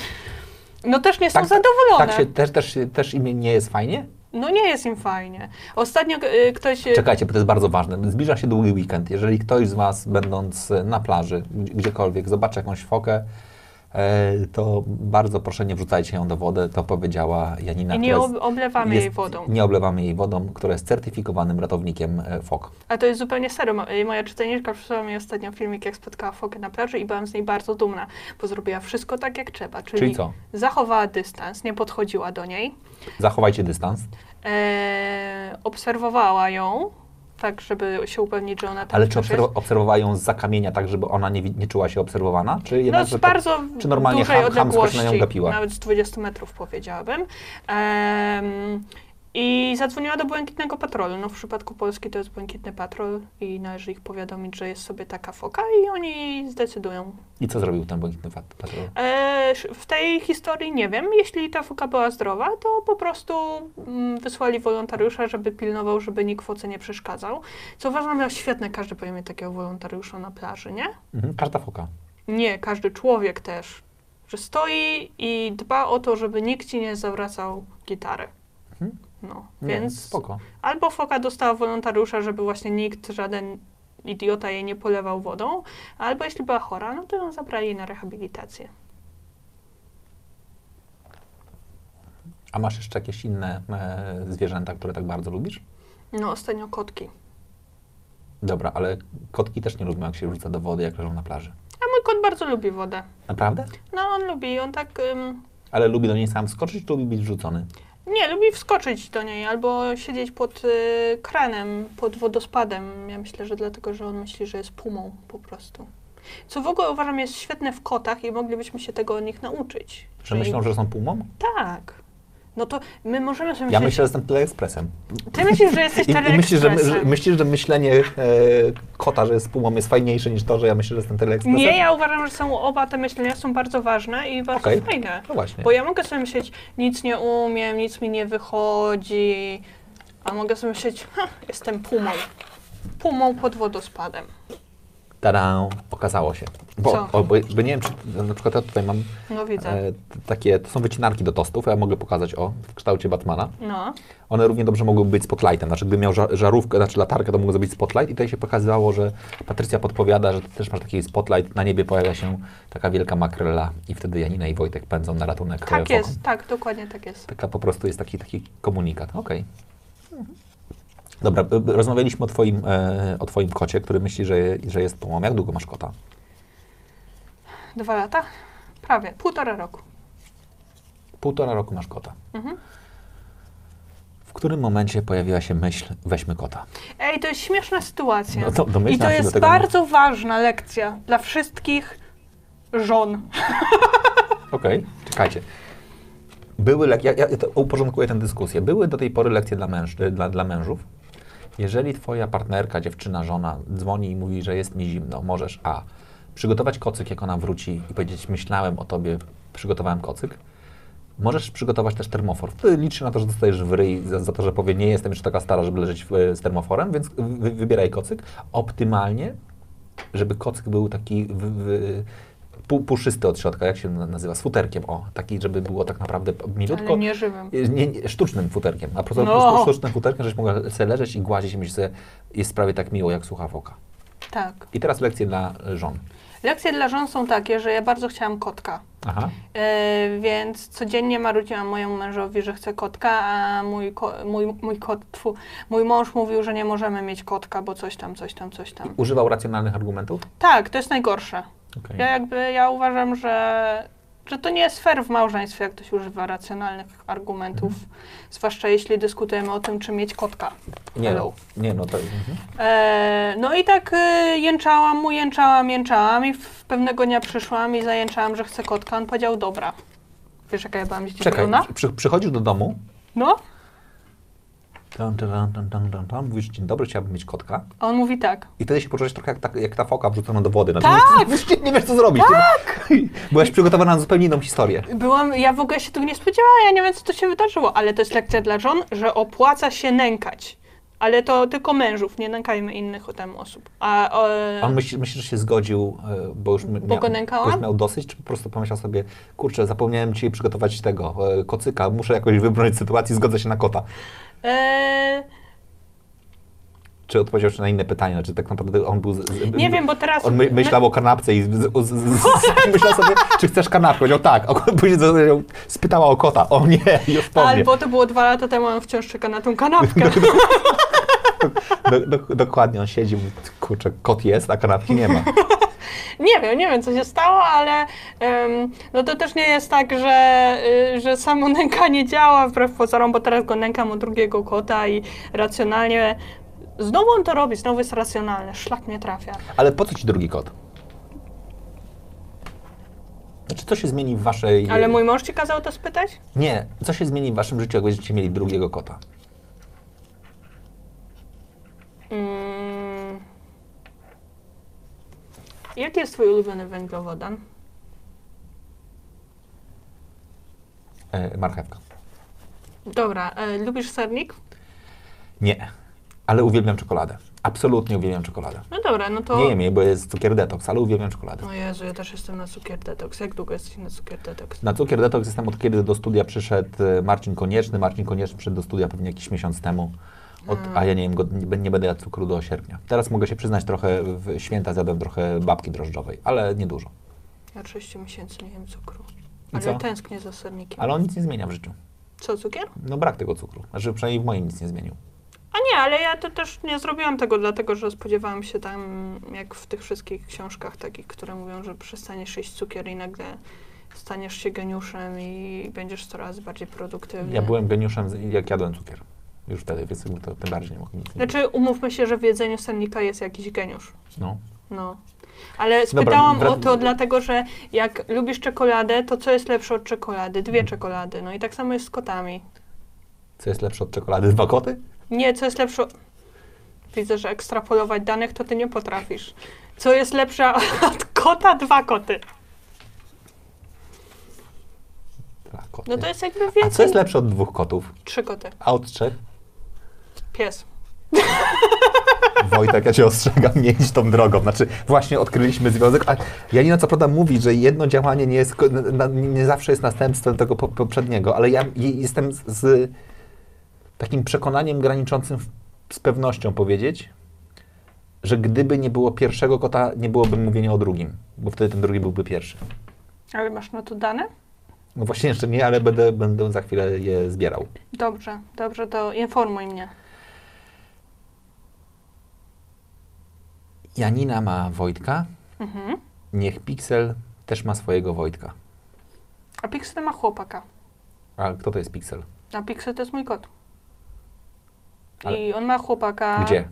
No też nie są Tak- zadowolone. Tak się, też, też, też im nie jest fajnie? No nie jest im fajnie. Ostatnio y, ktoś... y, Czekajcie, bo to jest bardzo ważne. Zbliża się długi weekend. Jeżeli ktoś z Was, będąc na plaży, gdzie- gdziekolwiek, zobaczy jakąś fokę, to bardzo proszę nie wrzucajcie ją do wody. To powiedziała Janina. I nie jest- oblewamy jest- jej wodą. Nie oblewamy jej wodą, która jest certyfikowanym ratownikiem e, fok. A to jest zupełnie serio. Y, Moja czytelniczka przysłała mi ostatnio filmik, jak spotkała fokę na plaży i byłam z niej bardzo dumna, bo zrobiła wszystko tak, jak trzeba. Czyli, Czyli co? zachowała dystans, nie podchodziła do niej, Zachowajcie dystans. e, obserwowała ją, tak, żeby się upewnić, że ona tam Ale czy obserw- obserwowała ją z zakaamienia tak, żeby ona nie, nie czuła się obserwowana? Czy No jednak, z że to- bardzo czy normalnie dużej ham- odległości, na nią gapiła? nawet z 20 metrów powiedziałabym. Em, I zadzwoniła do Błękitnego Patrolu. No w przypadku Polski to jest Błękitny Patrol i należy ich powiadomić, że jest sobie taka foka i oni zdecydują. I co zrobił ten błękitny patrol? E, w tej historii nie wiem. Jeśli ta foka była zdrowa, to po prostu mm, wysłali wolontariusza, żeby pilnował, żeby nikt foce nie przeszkadzał. Co uważam za świetne, każdy powinien mieć takiego wolontariusza na plaży, nie? Mhm, każda foka. Nie, każdy człowiek też. Że stoi i dba o to, żeby nikt ci nie zawracał gitary. No, Nie, więc spoko. albo foka dostała wolontariusza, żeby właśnie nikt, żaden idiota jej nie polewał wodą, albo jeśli była chora, no to ją zabrali na rehabilitację. A masz jeszcze jakieś inne e, zwierzęta, które tak bardzo lubisz? No, ostatnio kotki. Dobra, ale kotki też nie lubią, jak się wrzuca do wody, jak leżą na plaży. A mój kot bardzo lubi wodę. Naprawdę? No, on lubi, on tak... ym, Ale lubi do niej sam skoczyć, czy lubi być wrzucony? Nie, lubi wskoczyć do niej albo siedzieć pod y, kranem, pod wodospadem. Ja myślę, że dlatego, że on myśli, że jest pumą po prostu. Co w ogóle uważam jest świetne w kotach i moglibyśmy się tego od nich nauczyć. Że myślą, że są pumą? Tak. No to my możemy sobie Ja myśleć... myślę, że jestem teleekspresem. Ty myślisz, że jesteś I, i myślisz, że, że, teleekspresem. myślisz, że myślenie e, kota, że jest pumą jest fajniejsze niż to, że ja myślę, że jestem teleekspresem? Nie, ja uważam, że są oba te myślenia są bardzo ważne i bardzo Okej. fajne. No właśnie. Bo ja mogę sobie myśleć, nic nie umiem, nic mi nie wychodzi, a mogę sobie myśleć, ha, jestem pumą. Pumą pod wodospadem. Tada, okazało się. Bo, Co? o, bo, bo nie wiem, czy na przykład ja tutaj mam No e, takie, to są wycinarki do tostów, ja mogę pokazać, o, w kształcie Batmana. No. One równie dobrze mogłyby być spotlightem. Znaczy, gdybym miał ża- żarówkę, znaczy latarkę, to mógł zrobić spotlight. I tutaj się pokazywało, że Patrycja podpowiada, że ty też masz taki spotlight. Na niebie pojawia się taka wielka makrela i wtedy Janina i Wojtek pędzą na ratunek Tak fokom. jest, tak, dokładnie tak jest. Taka po prostu jest taki, taki komunikat. Okej. Dobra, b- b- rozmawialiśmy o twoim, e, o twoim kocie, który myśli, że, że jest pumą. Jak długo masz kota? Dwa lata? Prawie, półtora roku. Półtora roku masz kota. Mhm. W którym momencie pojawiła się myśl, weźmy kota? Ej, to jest śmieszna sytuacja. No to I to jest bardzo ważna lekcja dla wszystkich żon. Okej, czekajcie. Były lek- ja, ja uporządkuję tę dyskusję. Były do tej pory lekcje dla, męż, dla, dla mężów. Jeżeli twoja partnerka, dziewczyna, żona dzwoni i mówi, że jest mi zimno, możesz A. Przygotować kocyk, jak ona wróci i powiedzieć, myślałem o tobie, przygotowałem kocyk. Możesz przygotować też termofor. Wtedy liczy na to, że dostajesz w ryj za, za to, że powie, nie jestem jeszcze taka stara, żeby leżeć w, z termoforem, więc wy, wybieraj kocyk. Optymalnie, żeby kocyk był taki w, w, puszysty od środka, jak się na- nazywa? Z futerkiem, o, taki, żeby było tak naprawdę milutko. Ale nie żywym. Nie, nie, sztucznym futerkiem. A po prostu No. sztucznym futerkiem, żebyś mogła sobie leżeć i gładzić i myśleć, że jest prawie tak miło, jak słucha woka. Tak. I teraz lekcje dla e, żon. Lekcje dla żon są takie, że ja bardzo chciałam kotka. Aha. E, więc codziennie marudziłam mojemu mężowi, że chcę kotka, a mój, ko, mój, mój kot, tfu, mój mąż mówił, że nie możemy mieć kotka, bo coś tam, coś tam, coś tam. Używał racjonalnych argumentów? Tak, to jest najgorsze. Okej. Ja jakby, ja uważam, że, że to nie jest fair w małżeństwie, jak ktoś używa racjonalnych argumentów, zwłaszcza jeśli dyskutujemy o tym, czy mieć kotka. Nie, Hello. no, nie, no to... Mhm. E, no i tak e, jęczałam mu, jęczałam, jęczałam i w pewnego dnia przyszłam i zajęczałam, że chcę kotka. On powiedział, dobra. Wiesz, jaka ja byłam Czekaj, zdziwiona? przy, przychodzisz do domu, No, tam, tam, tam, tam, tam, tam, mówisz, dzień dobry, chciałbym mieć kotka. a on mówi tak. I wtedy się poczułeś trochę jak ta, jak ta foka wrzucona do wody. Znaczy, Tak! Nie, nie, nie wiesz, co zrobić. Tak! Byłaś przygotowana na zupełnie inną historię. Byłam, ja w ogóle się tego nie spodziewałam, ja nie wiem, co to się wydarzyło, ale to jest lekcja dla żon, że opłaca się nękać. Ale to tylko mężów, nie nękajmy innych tam osób. A, e, On myśli, myśli, że się zgodził, e, bo już, Bo go nękałam? bo już miał dosyć, czy po prostu pomyślał sobie, kurczę, zapomniałem dzisiaj przygotować tego, e, kocyka, muszę jakoś wybrnąć z sytuacji, zgodzę się na kota. E, Czy odpowiedział na inne pytania, znaczy tak naprawdę on był... Z, z, nie wiem, bo teraz... On my, myślał o kanapce i z, z, myślał sobie, czy chcesz kanapkę. Powiedział tak, a później spytała o kota. O nie, już po. Albo to było dwa lata temu, on wciąż czeka na tą kanapkę. Do, do, dokładnie, on siedzi, mówi, kurczę, kot jest, a kanapki nie ma. Nie wiem, nie wiem, co się stało, ale no to też nie jest tak, że, y, że samo nękanie działa wbrew pozorom, bo teraz go nękam u drugiego kota i racjonalnie... Znowu on to robi, znowu jest racjonalny, szlak mnie trafia. Ale po co ci drugi kot? Znaczy, co się zmieni w waszej... Ale mój mąż ci kazał to spytać? Nie, co się zmieni w waszym życiu, jak będziecie mieli drugiego kota? Mm. Jaki jest twój ulubiony węglowodan? E, marchewka. Dobra, e, lubisz sernik? Nie, ale uwielbiam czekoladę. Absolutnie uwielbiam czekoladę. No dobra, no to... Nie jem jej, bo jest cukier detoks, ale uwielbiam czekoladę. O Jezu, ja też jestem na cukier detoks. Jak długo jesteś na cukier detoks? Na cukier detoks jestem od kiedy do studia przyszedł e, Marcin Konieczny. Marcin Konieczny przyszedł do studia pewnie jakiś miesiąc temu, od, a ja nie jem go, nie, nie będę jadł cukru do sierpnia. Teraz mogę się przyznać trochę, w święta zjadłem trochę babki drożdżowej, ale niedużo. Ja 6 miesięcy nie jem cukru. Ale co? tęsknię za sernikiem. Ale on nic nie zmienia w życiu. Co, cukier? No brak tego cukru. Znaczy przynajmniej w moim nic nie zmienił. A nie, ale ja to też nie zrobiłam tego, dlatego że spodziewałam się tam, jak w tych wszystkich książkach takich, które mówią, że przestaniesz jeść cukier i nagle staniesz się geniuszem i będziesz coraz bardziej produktywny. Ja byłem geniuszem, jak jadłem cukier. Już wtedy, więc to tym bardziej nie mogę nic nie Znaczy, umówmy się, że w jedzeniu sernika jest jakiś geniusz. No. No. Ale spytałam wrac- o to dlatego, że jak lubisz czekoladę, to co jest lepsze od czekolady? Dwie czekolady. No i tak samo jest z kotami. Co jest lepsze od czekolady? Dwa koty? Nie, co jest lepsze. Widzę, że ekstrapolować danych to ty nie potrafisz. Co jest lepsze od kota? Dwa koty. Dwa koty. No to jest jakby A co więcej. jest lepsze od dwóch kotów? Trzy koty. A od trzech? Pies. Wojtek, ja cię ostrzegam, nie idź tą drogą. Znaczy, właśnie odkryliśmy związek, a Janina co prawda mówi, że jedno działanie nie, jest, nie zawsze jest następstwem tego po, poprzedniego, ale ja je- jestem z, takim przekonaniem graniczącym z pewnością powiedzieć, że gdyby nie było pierwszego kota, nie byłoby mówienia o drugim, bo wtedy ten drugi byłby pierwszy. Ale masz na to dane? No właśnie jeszcze nie, ale będę, będę za chwilę je zbierał. Dobrze, dobrze, to informuj mnie. Janina ma Wojtka, Mhm. niech Pixel też ma swojego Wojtka. A Pixel ma chłopaka. A kto to jest Pixel? A Pixel to jest mój kot. Ale- I on ma chłopaka. Gdzie?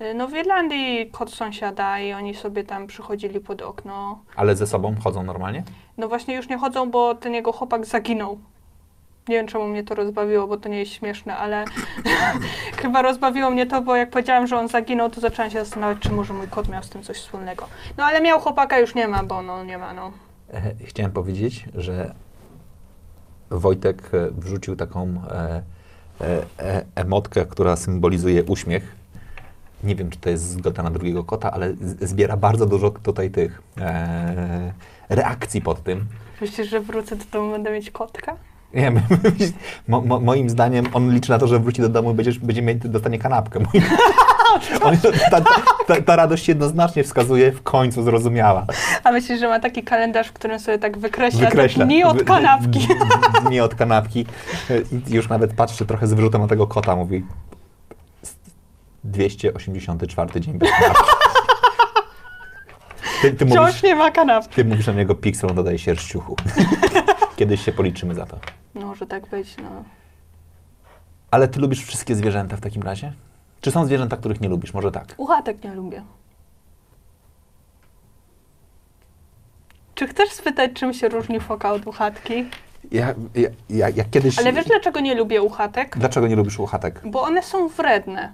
Y, No w Irlandii kot sąsiada i oni sobie tam przychodzili pod okno. Ale ze sobą chodzą normalnie? No właśnie już nie chodzą, bo ten jego chłopak zaginął. Nie wiem, czemu mnie to rozbawiło, bo to nie jest śmieszne, ale chyba rozbawiło mnie to, bo jak powiedziałam, że on zaginął, to zaczęłam się zastanawiać, czy może mój kot miał z tym coś wspólnego. No ale miał chłopaka, już nie ma, bo no nie ma, no. E, Chciałem powiedzieć, że Wojtek e, wrzucił taką e, e, e, emotkę, która symbolizuje uśmiech nie wiem, czy to jest zgoda na drugiego kota, ale zbiera bardzo dużo tutaj tych e, reakcji pod tym. Myślisz, że wrócę do domu, będę mieć kotka? Nie wiem, mo, mo, moim zdaniem on liczy na to, że wróci do domu i będzie mieć, dostanie kanapkę. On, ta, ta, ta, radość jednoznacznie wskazuje, w końcu zrozumiała. A myślisz, że ma taki kalendarz, w którym sobie tak wykreśla, Wykreśla. te dni od kanapki? Dni od kanapki. I już nawet patrzy trochę z wyrzutem na tego kota, mówi 284 dzień bez kanapki. Ty, ty, mówisz, Wciąż nie ma kanapki. ty mówisz na niego pixel, on dodaje sierściuchu. Kiedyś się policzymy za to. No, może tak być, no. Ale ty lubisz wszystkie zwierzęta w takim razie? Czy są zwierzęta, których nie lubisz? Może tak. Uchatek nie lubię. Czy chcesz spytać, czym się różni foka od uchatki? Ja, ja, ja, ja kiedyś... Ale wiesz, dlaczego nie lubię uchatek? Dlaczego nie lubisz uchatek? Bo one są wredne.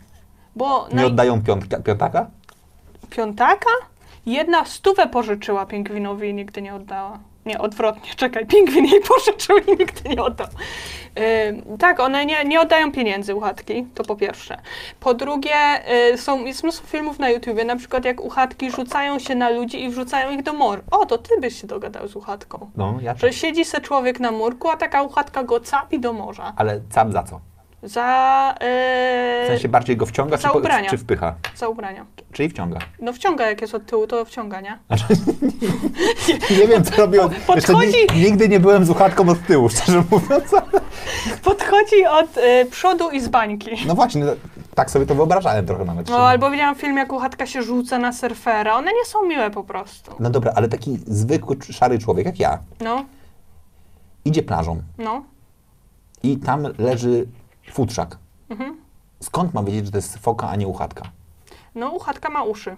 Bo Nie naj- oddają piątka, piątaka? piątaka? Jedna stówę pożyczyła pingwinowi i nigdy nie oddała. Nie, odwrotnie, czekaj, pingwin jej pożyczył i nigdy nie oddał. Ym, tak, one nie, nie oddają pieniędzy uchatki, to po pierwsze. Po drugie, y, są, jest mnóstwo filmów na YouTubie, na przykład jak uchatki rzucają się na ludzi i wrzucają ich do mor. O, to ty byś się dogadał z uchatką. No, ja Że siedzi se człowiek na murku, a taka uchatka go capi do morza. Ale sam za co? Za, W yy, sensie bardziej go wciąga, za czy, po- ubrania. czy wpycha? za ubrania. Czyli wciąga. No wciąga, jak jest od tyłu, to wciąga, nie? Znaczy, nie wiem, co robią. Jeszcze Podchodzi- ni- nigdy nie byłem z uchatką od tyłu, szczerze mówiąc. Podchodzi od y, przodu i z bańki. No właśnie, no, tak sobie to wyobrażałem trochę nawet. No, albo widziałam film, jak uchatka się rzuca na surfera. One nie są miłe po prostu. No dobra, ale taki zwykły, szary człowiek jak ja No, idzie plażą no. i tam leży futrzak. Mhm. Skąd mam wiedzieć, że to jest foka, a nie uchatka? No, uchatka ma uszy.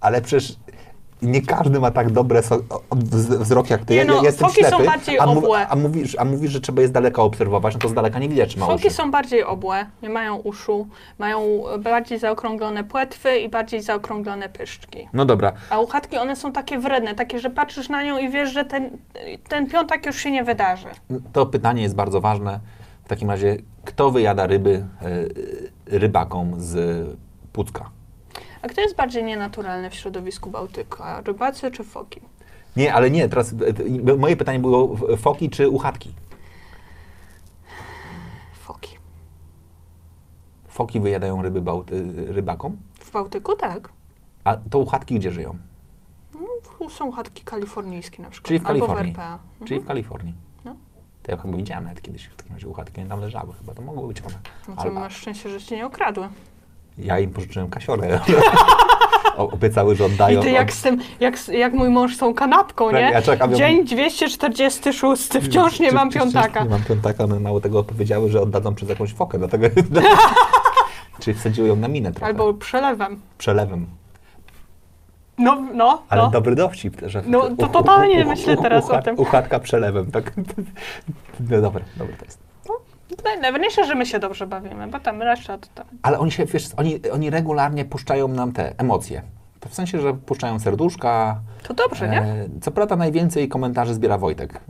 Ale przecież nie każdy ma tak dobre so- wzrok jak ty. Nie no, ja jestem foki są ślepy, bardziej a, obłe. a, mówisz, a mówisz, że trzeba je z daleka obserwować, no to z daleka nie widać, czy ma Foki uszy. są bardziej obłe, nie mają uszu, mają bardziej zaokrąglone płetwy i bardziej zaokrąglone pyszczki. No dobra, A uchatki, one są takie wredne, takie, że patrzysz na nią i wiesz, że ten, ten piątek już się nie wydarzy. to pytanie jest bardzo ważne. W takim razie, kto wyjada ryby y, rybakom z Pucka? A kto jest bardziej nienaturalny w środowisku Bałtyku? Rybacy czy foki? Nie, ale nie, teraz y, y, moje pytanie było w- foki czy uchatki? Foki. Foki wyjadają ryby bałty, rybakom, W Bałtyku tak. a to uchatki gdzie żyją? No, Są chatki kalifornijskie na przykład. Czyli w Albo Kalifornii. w RPA. Czyli w Kalifornii. No. To ja chyba widziałem nawet kiedyś w takim razie uchatki, one tam leżały chyba, to mogły być one. No to Ale- masz szczęście, że cię nie okradły. Ja im pożyczyłem kasiorę. Obiecały, że oddają. I ty jak z tym, jak, jak mój mąż z tą kanapką, nie? ja czekam, Dzień 246, wciąż nie mam piątaka. Nie mam piątaka, no mało tego powiedziały, że oddadzą przez jakąś fokę, dlatego... Czyli wsadziły ją na minę trochę. Albo przelewem. Przelewem. No, no, Ale no. dobry dowcip, że... No, to totalnie myślę teraz o tym. Uchatka przelewem, tak. No dobre, dobre to jest. Naj- Najważniejsze, że my się dobrze bawimy, bo tam reszta to tam. Ale oni się, wiesz, oni, oni regularnie puszczają nam te emocje. To w sensie, że puszczają serduszka. To dobrze, nie? E, co prawda najwięcej komentarzy zbiera Wojtek.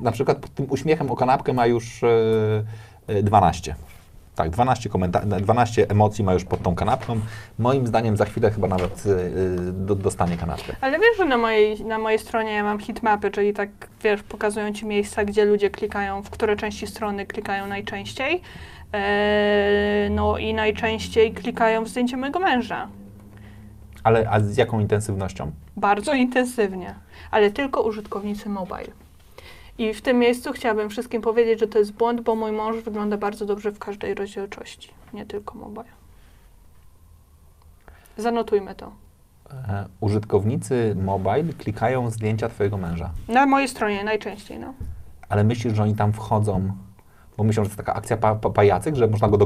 Na przykład pod tym uśmiechem o kanapkę ma już e, e, 12. Tak, 12, komenta- 12 emocji ma już pod tą kanapką. Moim zdaniem za chwilę chyba nawet e, e, do, dostanie kanapkę. Ale wiesz, że na mojej, na mojej stronie ja mam hitmapy, czyli tak, wiesz, pokazują ci miejsca, gdzie ludzie klikają, w które części strony klikają najczęściej. Eee, no i najczęściej klikają w zdjęcie mojego męża. Ale a z jaką intensywnością? Bardzo intensywnie, ale tylko użytkownicy mobile. I w tym miejscu chciałabym wszystkim powiedzieć, że to jest błąd, bo mój mąż wygląda bardzo dobrze w każdej rozdzielczości, nie tylko mobile. Zanotujmy to. E, użytkownicy mobile klikają zdjęcia twojego męża. Na mojej stronie najczęściej, no. Ale myślisz, że oni tam wchodzą, bo myślą, że to taka akcja pa, pa, pajacyk, że można go, do,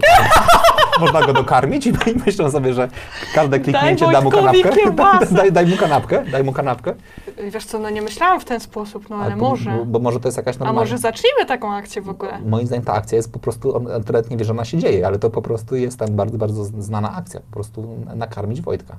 można go dokarmić i myślą sobie, że każde kliknięcie da mu kanapkę. Daj, daj mu kanapkę, daj mu kanapkę. Wiesz co, no nie myślałam w ten sposób, no ale bo, może. Bo, bo może to jest jakaś A normalna... może zacznijmy taką akcję w ogóle? Moim zdaniem ta akcja jest po prostu, nawet nie wie, że ona się dzieje, ale to po prostu jest tam bardzo, bardzo znana akcja. Po prostu nakarmić Wojtka.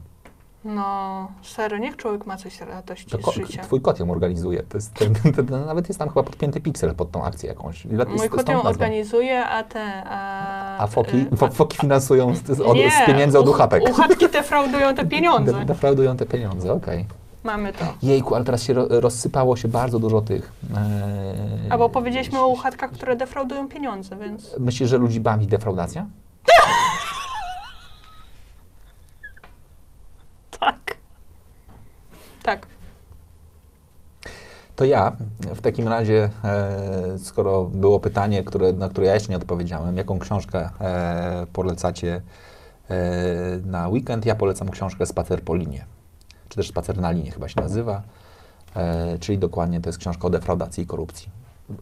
No, serio, niech człowiek ma coś radości To z życia. twój kot ją organizuje. To jest, ten, ten, ten, nawet jest tam chyba podpięty piksel pod tą akcję jakąś. Mój kot ją organizuje, a te, a A foki, y, fo, foki finansują z, z, od, nie, z pieniędzy od uch- uchapek. Uchapki defraudują te pieniądze. De- Defraudują te pieniądze, okej. Mamy to. Jejku, ale teraz się ro, rozsypało się bardzo dużo tych. e, Albo powiedzieliśmy o uchatkach, które defraudują pieniądze, więc... Myślisz, że ludzi bawi defraudacja? Tak. Tak. To ja w takim razie, e, skoro było pytanie, które, na które ja jeszcze nie odpowiedziałem, jaką książkę e, polecacie e, na weekend, ja polecam książkę Spacer po linie, czy też Spacer na linie chyba się nazywa, e, czyli dokładnie to jest książka o defraudacji i korupcji.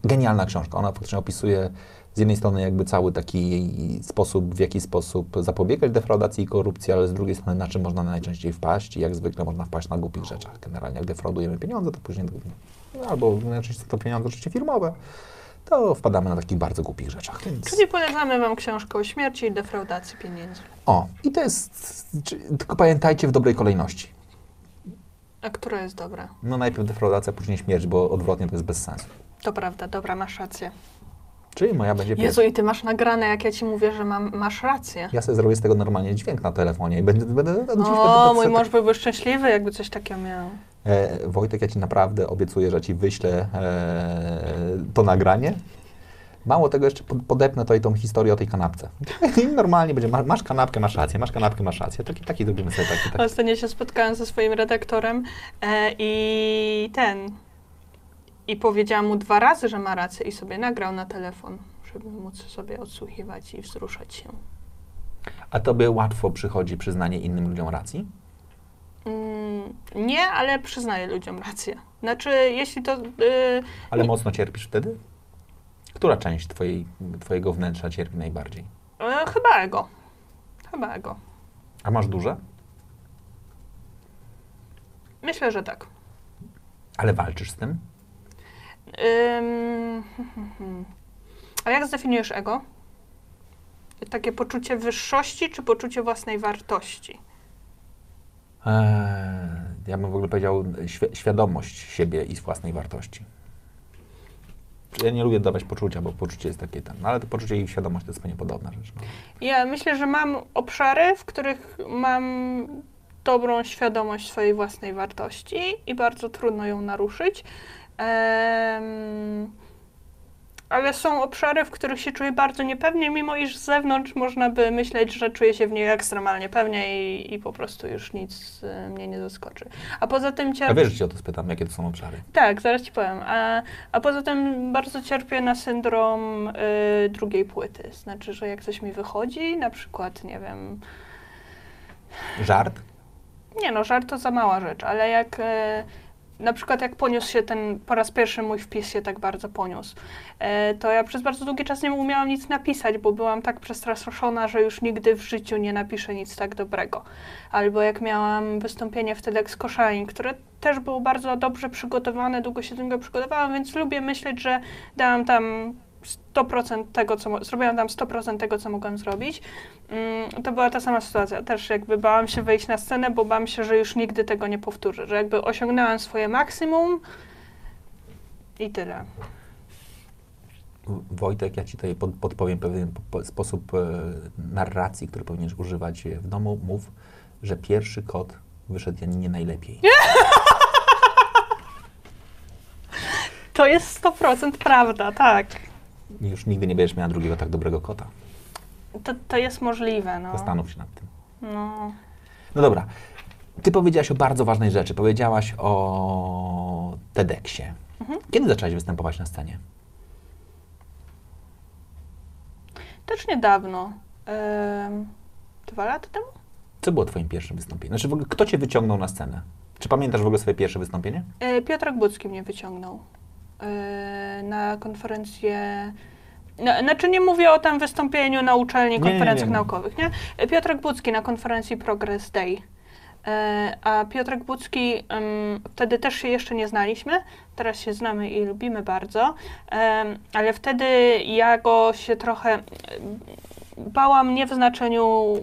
Genialna książka, ona faktycznie opisuje z jednej strony jakby cały taki sposób, w jaki sposób zapobiegać defraudacji i korupcji, ale z drugiej strony na czym można najczęściej wpaść i jak zwykle można wpaść na głupich rzeczach. Generalnie jak defraudujemy pieniądze, to później albo najczęściej są to pieniądze oczywiście firmowe, to wpadamy na takich bardzo głupich rzeczach. Więc... Czyli polecamy Wam książkę o śmierci i defraudacji pieniędzy. O, i to jest, tylko pamiętajcie w dobrej kolejności. A która jest dobra? No najpierw defraudacja, później śmierć, bo odwrotnie to jest bez sensu. To prawda, dobra, masz rację. Czyli moja będzie Jezu, pierwsza. i Ty masz nagrane, jak ja Ci mówię, że mam, masz rację. Ja sobie zrobię z tego normalnie dźwięk na telefonie i będę... będę, O, mój mąż byłby szczęśliwy, jakby coś takiego miał. E, Wojtek, ja Ci naprawdę obiecuję, że Ci wyślę e, to nagranie. Mało tego, jeszcze pod- podepnę to i tą historię o tej kanapce. I normalnie będzie, ma- masz kanapkę, masz rację, masz kanapkę, masz rację. Taki, taki zrobimy sobie taki, taki. Ostatnio się spotkałam ze swoim redaktorem e, i ten. I powiedziałam mu dwa razy, że ma rację i sobie nagrał na telefon, żeby móc sobie odsłuchiwać i wzruszać się. A Tobie łatwo przychodzi przyznanie innym ludziom racji? Mm, nie, ale przyznaję ludziom rację. Znaczy, jeśli to... Y, Ale mocno cierpisz wtedy? Która część twojej, Twojego wnętrza cierpi najbardziej? e, chyba ego. Chyba ego. A masz duże? Myślę, że tak. Ale walczysz z tym? Ym, a jak zdefiniujesz ego? Takie poczucie wyższości czy poczucie własnej wartości? Eee, ja bym w ogóle powiedział świ- świadomość siebie i własnej wartości. Ja nie lubię dawać poczucia, bo poczucie jest takie tam, no ale to poczucie i świadomość to jest zupełnie podobna rzecz. No. Ja myślę, że mam obszary, w których mam dobrą świadomość swojej własnej wartości i bardzo trudno ją naruszyć. Em, ale są obszary, w których się czuję bardzo niepewnie, mimo iż z zewnątrz można by myśleć, że czuję się w niej ekstremalnie pewnie i, i po prostu już nic y, mnie nie zaskoczy. A poza tym A cierpię... wiesz, że cię o to spytam, jakie to są obszary? Tak, zaraz ci powiem. A, a poza tym bardzo cierpię na syndrom y, drugiej płyty. Znaczy, że jak coś mi wychodzi, na przykład, nie wiem, Żart? nie no, żart to za mała rzecz, ale jak e, na przykład jak poniósł się ten, po raz pierwszy mój wpis się tak bardzo poniósł, e, to ja przez bardzo długi czas nie umiałam nic napisać, bo byłam tak przestraszona, że już nigdy w życiu nie napiszę nic tak dobrego. Albo jak miałam wystąpienie w TEDx Koszalin, które też było bardzo dobrze przygotowane, długo się do niego przygotowałam, więc lubię myśleć, że dałam tam 100% tego, co zrobiłam tam 100% tego, co mogłam zrobić. Mm, to była ta sama sytuacja. Też jakby bałam się wejść na scenę, bo bałam się, że już nigdy tego nie powtórzę, że jakby osiągnęłam swoje maksimum i tyle. Wojtek, ja ci tutaj pod, podpowiem pewien po, po, sposób e, narracji, który powinieneś używać w domu. Mów, że pierwszy kot wyszedł Janinie najlepiej. To jest 100% prawda, tak. Już nigdy nie będziesz miała drugiego tak dobrego kota. To, to jest możliwe, no. Zastanów się nad tym. no. No dobra. Ty powiedziałaś o bardzo ważnej rzeczy. Powiedziałaś o TEDxie. Mhm. Kiedy zaczęłaś występować na scenie? Też niedawno. Dwa lata temu? Co było twoim pierwszym wystąpieniem? Znaczy w ogóle kto cię wyciągnął na scenę? Czy pamiętasz w ogóle swoje pierwsze wystąpienie? E, Piotrek Budzki mnie wyciągnął na konferencję. No, znaczy nie mówię o tam wystąpieniu na uczelni, Nie, nie, nie, konferencjach nie. naukowych, nie? E, Piotrek Budzki na konferencji Progress Day. E, a Piotrek Budzki, em, wtedy też się jeszcze nie znaliśmy, teraz się znamy i lubimy bardzo, ale wtedy ja go się trochę bałam nie w znaczeniu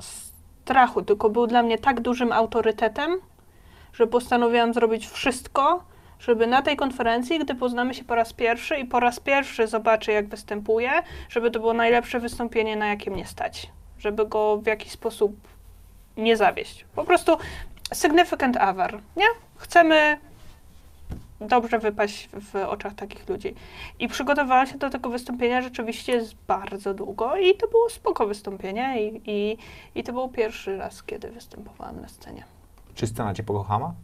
strachu, tylko był dla mnie tak dużym autorytetem, że postanowiłam zrobić wszystko, żeby na tej konferencji, gdy poznamy się po raz pierwszy i po raz pierwszy zobaczę, jak występuje, żeby to było najlepsze wystąpienie, na jakie mnie stać. Żeby go w jakiś sposób nie zawieść. Po prostu significant hour, nie? Chcemy dobrze wypaść w oczach takich ludzi. I przygotowałam się do tego wystąpienia rzeczywiście bardzo długo i to było spoko wystąpienie i, i, i to był pierwszy raz, kiedy występowałam na scenie. Czy scena cię pokochała?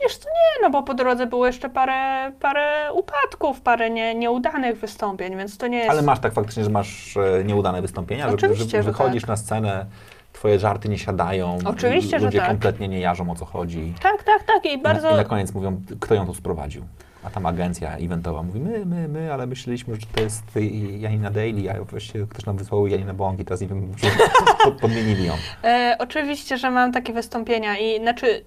Wiesz co, nie, no bo po drodze było jeszcze parę, parę upadków, parę nie, nieudanych wystąpień, więc to nie jest... Ale masz tak faktycznie, że masz e, nieudane wystąpienia? Że, Oczywiście, że że wychodzisz tak. na scenę, twoje żarty nie siadają, Oczywiście, że ludzie tak. kompletnie nie jarzą o co chodzi. Tak, tak, tak i bardzo... I, na, I na koniec mówią, kto ją tu sprowadził. A tam agencja eventowa mówi, my, my, my, ale myśleliśmy, że to jest Janina Daily, a właściwie ktoś nam wysłał Janina Bąk i teraz nie wiem, pod, podmienili ją. E, oczywiście, że mam takie wystąpienia i znaczy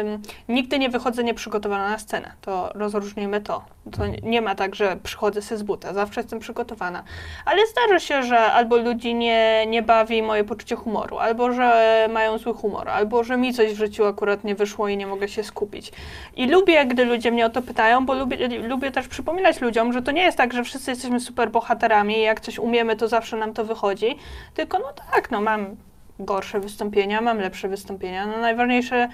ym, nigdy nie wychodzę nieprzygotowana na scenę. To rozróżnijmy to. To nie- nie ma tak, że przychodzę sobie z buta. Zawsze jestem przygotowana. Ale zdarza się, że albo ludzi nie, nie bawi moje poczucie humoru, albo że mają zły humor, albo że mi coś w życiu akurat nie wyszło i nie mogę się skupić. I lubię, gdy ludzie mnie o to pytają, bo lubię, lubię też przypominać ludziom, że to nie jest tak, że wszyscy jesteśmy super bohaterami i jak coś umiemy, to zawsze nam to wychodzi. Tylko no tak, no mam gorsze wystąpienia, mam lepsze wystąpienia. No najważniejsze,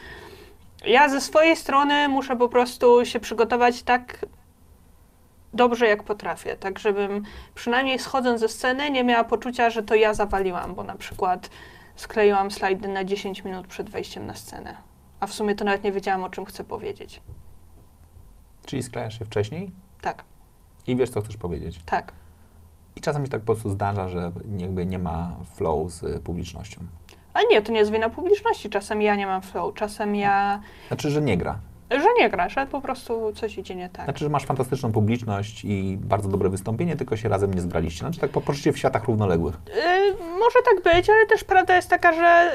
ja ze swojej strony muszę po prostu się przygotować tak dobrze, jak potrafię, tak żebym przynajmniej schodząc ze sceny nie miała poczucia, że to ja zawaliłam, bo na przykład skleiłam slajdy na 10 minut przed wejściem na scenę, a w sumie to nawet nie wiedziałam, o czym chcę powiedzieć. Czyli sklejasz się wcześniej Tak, i wiesz, co chcesz powiedzieć. tak. I czasem się tak po prostu zdarza, że jakby nie ma flow z publicznością. Ale nie, to nie jest wina publiczności. Czasem ja nie mam flow, czasem ja, Znaczy, że nie gra. Że nie gra, że po prostu coś idzie nie tak. Znaczy, że masz fantastyczną publiczność i bardzo dobre wystąpienie, tylko się razem nie zgraliście. Znaczy, tak poproszę w światach równoległych. Y, może tak być, ale też prawda jest taka, że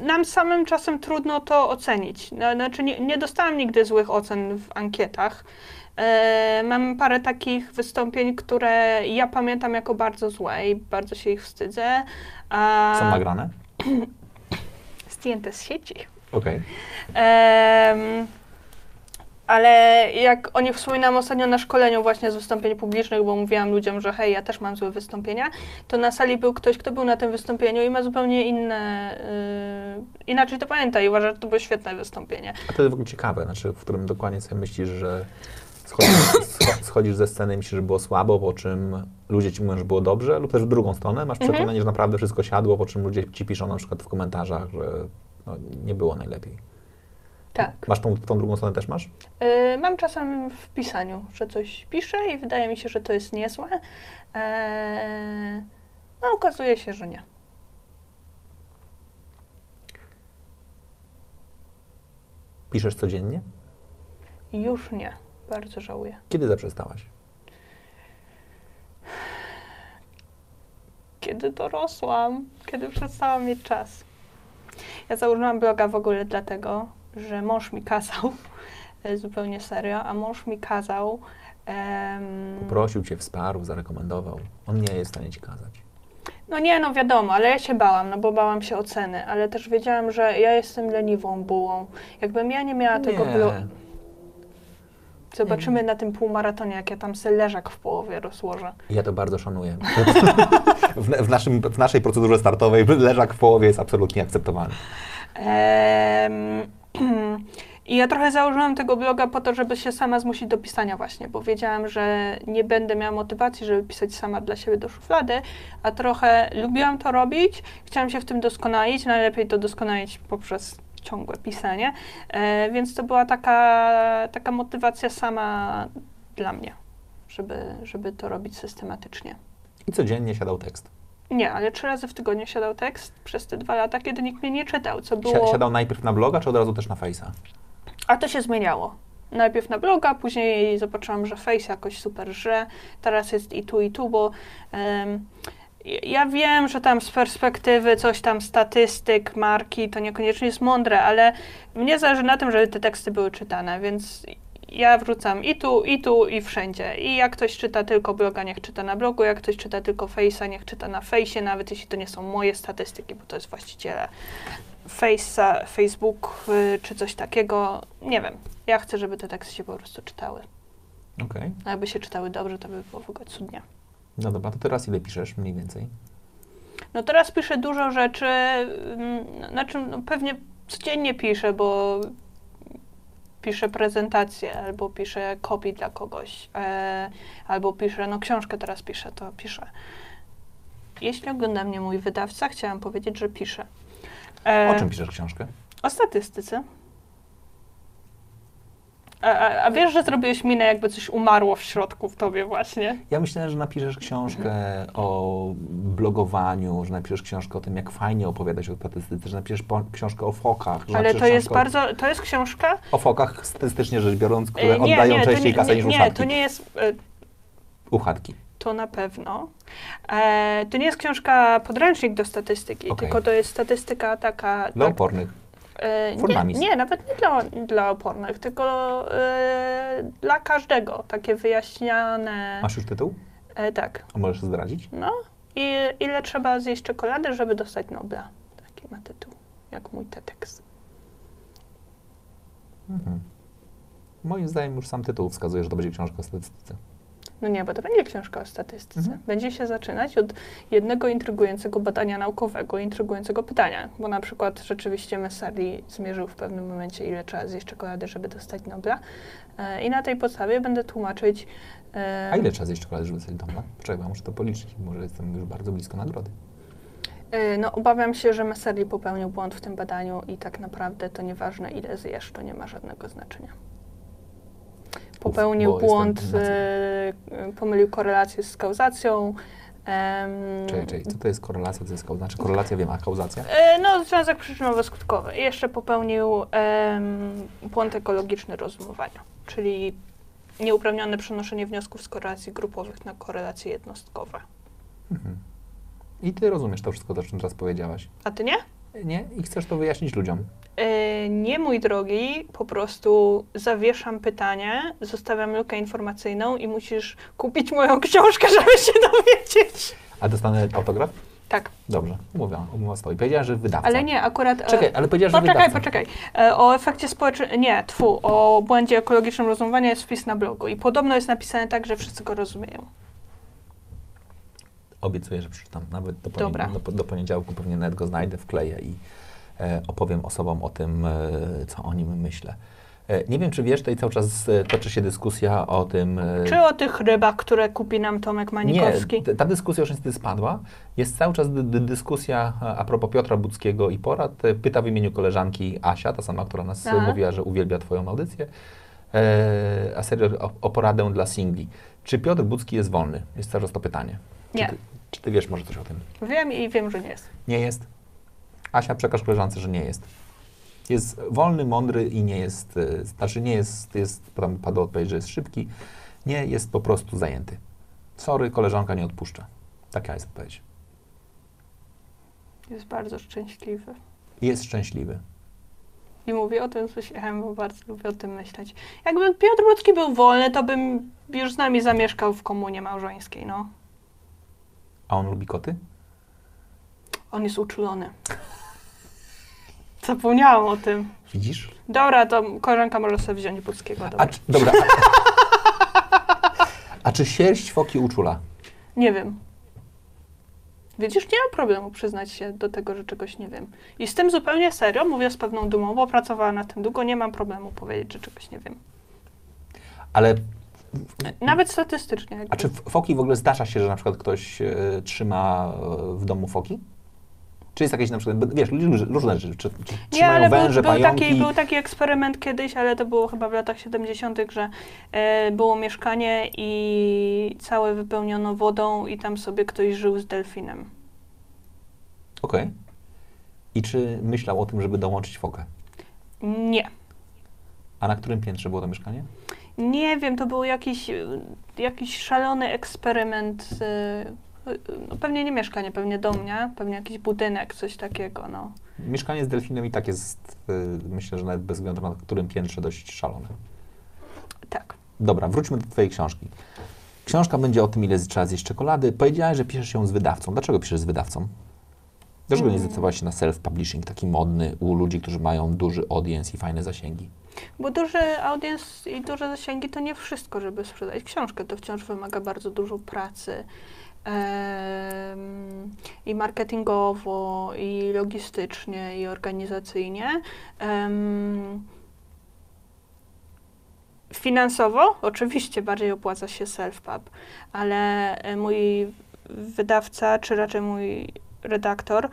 y, nam samym czasem trudno to ocenić. No, Znaczy nie, nie dostałam nigdy złych ocen w ankietach. Y, mam parę takich wystąpień, które ja pamiętam jako bardzo złe i bardzo się ich wstydzę. A Są nagrane? zdjęte z sieci. Okej. Em, ale jak o nich wspominam ostatnio na szkoleniu właśnie z wystąpień publicznych, bo mówiłam ludziom, że hej, ja też mam złe wystąpienia, to na sali był ktoś, kto był na tym wystąpieniu i ma zupełnie inne, y, inaczej to pamięta i uważa, że to było świetne wystąpienie. A to jest w ogóle ciekawe, znaczy, w którym dokładnie sobie myślisz, że schodzisz, scho- schodzisz ze sceny i myślisz, że było słabo, po czym ludzie ci mówią, że było dobrze, lub też w drugą stronę, masz Mhm. przekonanie, że naprawdę wszystko siadło, po czym ludzie ci piszą na przykład w komentarzach, że no, nie było najlepiej. Tak. Masz tą, tą drugą stronę też masz? Y, mam czasem w pisaniu, że coś piszę i wydaje mi się, że to jest niezłe. E, no okazuje się, że nie. Piszesz codziennie? Już nie. Bardzo żałuję. Kiedy zaprzestałaś? kiedy dorosłam, kiedy przestałam mieć czas. Ja założyłam bloga w ogóle dlatego, że mąż mi kazał, e, zupełnie serio, a mąż mi kazał. em, Poprosił cię, wsparł, zarekomendował. On nie jest w stanie ci kazać. no nie, no wiadomo, ale ja się bałam, no bo bałam się oceny, ale też wiedziałam, że ja jestem leniwą bułą. Jakbym ja nie miała tego bloga. Zobaczymy na tym półmaratonie, jak ja tam se leżak w połowie rozłożę. Ja to bardzo szanuję. w, w, naszym, w naszej procedurze startowej leżak w połowie jest absolutnie akceptowalny. Em, I ja trochę założyłam tego bloga po to, żeby się sama zmusić do pisania właśnie, bo wiedziałam, że nie będę miała motywacji, żeby pisać sama dla siebie do szuflady, a trochę lubiłam to robić, chciałam się w tym doskonalić, najlepiej to doskonalić poprzez ciągłe pisanie, e, więc to była taka, taka motywacja sama dla mnie, żeby, żeby to robić systematycznie. I codziennie siadał tekst. Nie, ale trzy razy w tygodniu siadał tekst przez te dwa lata, kiedy nikt mnie nie czytał, co było... Siadał najpierw na bloga, czy od razu też na Face'a? A to się zmieniało. Najpierw na bloga, później zobaczyłam, że Face jakoś super żre. Teraz jest i tu, i tu, bo em, ja wiem, że tam z perspektywy coś tam statystyk, marki, to niekoniecznie jest mądre, ale mnie zależy na tym, żeby te teksty były czytane, więc ja wrzucam i tu, i tu, i wszędzie. I jak ktoś czyta tylko bloga, niech czyta na blogu, jak ktoś czyta tylko Face'a, niech czyta na Face'ie, nawet jeśli to nie są moje statystyki, bo to jest właściciele Face'a, Facebook y, czy coś takiego. Nie wiem. Ja chcę, żeby te teksty się po prostu czytały. Okej. A jakby się czytały dobrze, to by było w ogóle cudnie. No dobra, to teraz ile piszesz mniej więcej? No teraz piszę dużo rzeczy, znaczy no pewnie codziennie piszę, bo piszę prezentację, albo piszę kopii dla kogoś, e, albo piszę, no książkę teraz piszę, to piszę. Jeśli ogląda mnie mój wydawca, chciałam powiedzieć, że piszę. E, O czym piszesz książkę? O statystyce. A, a, a wiesz, że zrobiłeś minę, jakby coś umarło w środku w tobie właśnie? Ja myślałem, że napiszesz książkę o blogowaniu, że napiszesz książkę o tym, jak fajnie opowiadać o statystyce, że napiszesz po, książkę o fokach. Ale to jest bardzo, to jest książka, O, fokach statystycznie rzecz biorąc, które E, nie, oddają nie, częściej nie, kasę nie, niż nie, uszatki. to nie jest, e, Uchatki. to na pewno. E, to nie jest książka podręcznik do statystyki, Okej. tylko to jest statystyka taka... Dla tak, opornych. E, nie, nie, nawet nie dla, dla opornych, tylko e, dla każdego. Takie wyjaśniane... Masz już tytuł? E, tak. A możesz zdradzić? No i ile trzeba zjeść czekolady, żeby dostać Nobla? Taki ma tytuł, jak mój TEDx. Mhm. Moim zdaniem już sam tytuł wskazuje, że to będzie książka o statystyce. No nie, bo to będzie książka o statystyce. Mhm. Będzie się zaczynać od jednego intrygującego badania naukowego, intrygującego pytania, bo na przykład rzeczywiście Messali zmierzył w pewnym momencie, ile trzeba zjeść czekolady, żeby dostać Nobla. E, I na tej podstawie będę tłumaczyć. e, A ile trzeba zjeść czekolady, żeby dostać Nobla? Poczekaj, muszę to policzyć. Może jestem już bardzo blisko nagrody. e, No, obawiam się, że Messali popełnił błąd w tym badaniu i tak naprawdę to nieważne, ile zjesz, to nie ma żadnego znaczenia. Popełnił błąd, e, pomylił korelację z kauzacją. em, Czekaj, czekaj, co to jest korelacja, co jest kauzacja? Znaczy korelacja wiem, a kauzacja? E, No, związek przyczynowo-skutkowy. Jeszcze popełnił em, błąd ekologiczny rozumowania, czyli nieuprawnione przenoszenie wniosków z korelacji grupowych na korelacje jednostkowe. Mhm. I ty rozumiesz to wszystko, o czym teraz powiedziałaś. A ty nie? Nie? I chcesz to wyjaśnić ludziom. E, nie, mój drogi, po prostu zawieszam pytanie, zostawiam lukę informacyjną i musisz kupić moją książkę, żeby się dowiedzieć. A dostanę autograf? Tak, Dobrze, umowa, umowa stoi. Powiedziała, że wydawca. ale nie, akurat... e, Czekaj, ale powiedziała, że Poczekaj, wydawca. poczekaj. E, O efekcie społecznym, nie, tfu, o błędzie ekologicznym rozumowania jest wpis na blogu i podobno jest napisane tak, że wszyscy go rozumieją. Obiecuję, że przeczytam. Nawet do, poned- do, do poniedziałku pewnie nawet go znajdę, wkleję i opowiem osobom o tym, e, co o nim myślę. E, nie wiem, czy wiesz, tutaj cały czas e, toczy się dyskusja o tym... E, Czy o tych rybach, które kupi nam Tomek Manikowski? Nie, ta dyskusja już niestety spadła. Jest cały czas dy, dy, dyskusja a propos Piotra Budzkiego i porad. E, Pyta w imieniu koleżanki Asia, ta sama, która nas e, Aha. mówiła, że uwielbia Twoją audycję. E, a serio o, o poradę dla singli. Czy Piotr Budzki jest wolny? Jest cały czas to pytanie. Nie. Czy ty, czy ty wiesz może coś o tym? Wiem i wiem, że nie jest. Nie jest? Asia, przekaż koleżance, że nie jest. Jest wolny, mądry i nie jest, e, znaczy nie jest, jest potem padła odpowiedź, że jest szybki. Nie, jest po prostu zajęty. Sorry, koleżanka nie odpuszcza. Taka jest odpowiedź. Jest bardzo szczęśliwy. Jest szczęśliwy. I mówię o tym z uśmiechem, bo bardzo lubię o tym myśleć. Jakby Piotr Budzki był wolny, to bym już z nami zamieszkał w komunie małżeńskiej, no. A on lubi koty? On jest uczulony. Zapomniałam o tym. Widzisz? Dobra, to koleżanka może sobie wziąć Budzkiego. Dobra. A, czy- dobra. A, a czy sierść foki uczula? Nie wiem. Widzisz, nie mam problemu przyznać się do tego, że czegoś nie wiem. I z tym zupełnie serio, mówię z pewną dumą, bo pracowałam nad tym długo, nie mam problemu powiedzieć, że czegoś nie wiem. Ale, Nawet statystycznie. Jakby. a czy f- foki w ogóle zdarza się, że na przykład ktoś e, trzyma e, w domu foki? Czy jest jakieś na przykład, wiesz, różne, rzeczy, czy, Nie, węże, był, był, taki, był taki eksperyment kiedyś, ale to było chyba w latach 70., że e, było mieszkanie i całe wypełniono wodą i tam sobie ktoś żył z delfinem. Okej. I czy myślał o tym, żeby dołączyć fokę? Nie. A na którym piętrze było to mieszkanie? Nie wiem, to był jakiś, jakiś szalony eksperyment. y, No pewnie nie mieszkanie, pewnie dom, nie? Pewnie jakiś budynek, coś takiego, no. Mieszkanie z delfinem i tak jest, y, myślę, że nawet bez względu na którym piętrze, dość szalone. Tak. Dobra, wróćmy do Twojej książki. Książka będzie o tym, ile trzeba zjeść czekolady. Powiedziałeś, że piszesz ją z wydawcą. Dlaczego piszesz z wydawcą? Dlaczego nie Mm. zdecydowałaś się na self-publishing, taki modny u ludzi, którzy mają duży audience i fajne zasięgi? Bo duży audience i duże zasięgi to nie wszystko, żeby sprzedać książkę. To wciąż wymaga bardzo dużo pracy. I marketingowo, i logistycznie, i organizacyjnie. Finansowo oczywiście bardziej opłaca się self-pub, ale e, mój wydawca, czy raczej mój redaktor,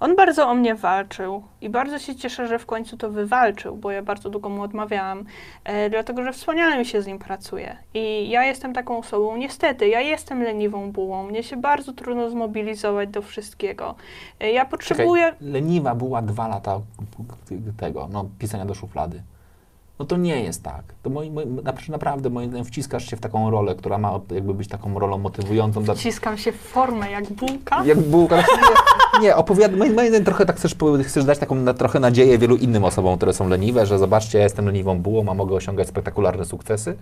on bardzo o mnie walczył i bardzo się cieszę, że w końcu to wywalczył, bo ja bardzo długo mu odmawiałam, e, dlatego że wspaniale mi się z nim pracuje. I ja jestem taką osobą, niestety, ja jestem leniwą bułą, mnie się bardzo trudno zmobilizować do wszystkiego. E, ja potrzebuję... Czekaj, leniwa była dwa lata tego, no, pisania do szuflady. No to nie jest tak. To moi, moi, na- naprawdę, moim zdaniem, wciskasz się w taką rolę, która ma jakby być taką rolą motywującą. Wciskam się w formę jak bułka. jak bułka. Nie, opowiadam. Moim zdaniem trochę tak chcesz, chcesz dać taką na, trochę nadzieję wielu innym osobom, które są leniwe, że zobaczcie, ja jestem leniwą bułą, a mogę osiągać spektakularne sukcesy.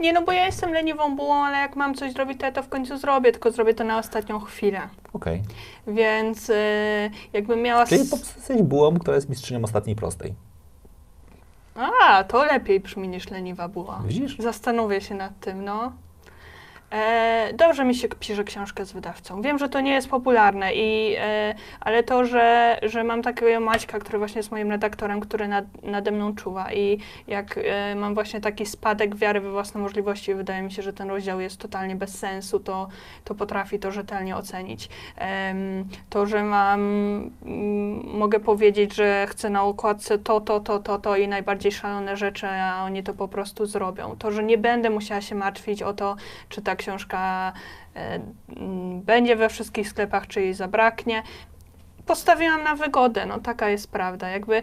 Nie, no bo ja jestem leniwą bułą, ale jak mam coś zrobić, to ja to w końcu zrobię, tylko zrobię to na ostatnią chwilę. Okej. Więc y, jakbym miała... Czyli jesteś bułą, która jest mistrzynią ostatniej prostej. A, to lepiej brzmi niż leniwa buła. Widzisz? Zastanowię się nad tym, no. E, dobrze mi się pisze książkę z wydawcą. Wiem, że to nie jest popularne, i, e, ale to, że, że mam takiego Maćka, który właśnie jest moim redaktorem, który nad, nade mną czuwa i jak e, mam właśnie taki spadek wiary we własne możliwości, wydaje mi się, że ten rozdział jest totalnie bez sensu, to, to potrafi to rzetelnie ocenić. To, że mam, mogę powiedzieć, że chcę na okładce to, to, to, to, to i najbardziej szalone rzeczy, a oni to po prostu zrobią. To, że nie będę musiała się martwić o to, czy książka e, będzie we wszystkich sklepach, czy jej zabraknie. Postawiłam na wygodę, no taka jest prawda. Jakby e,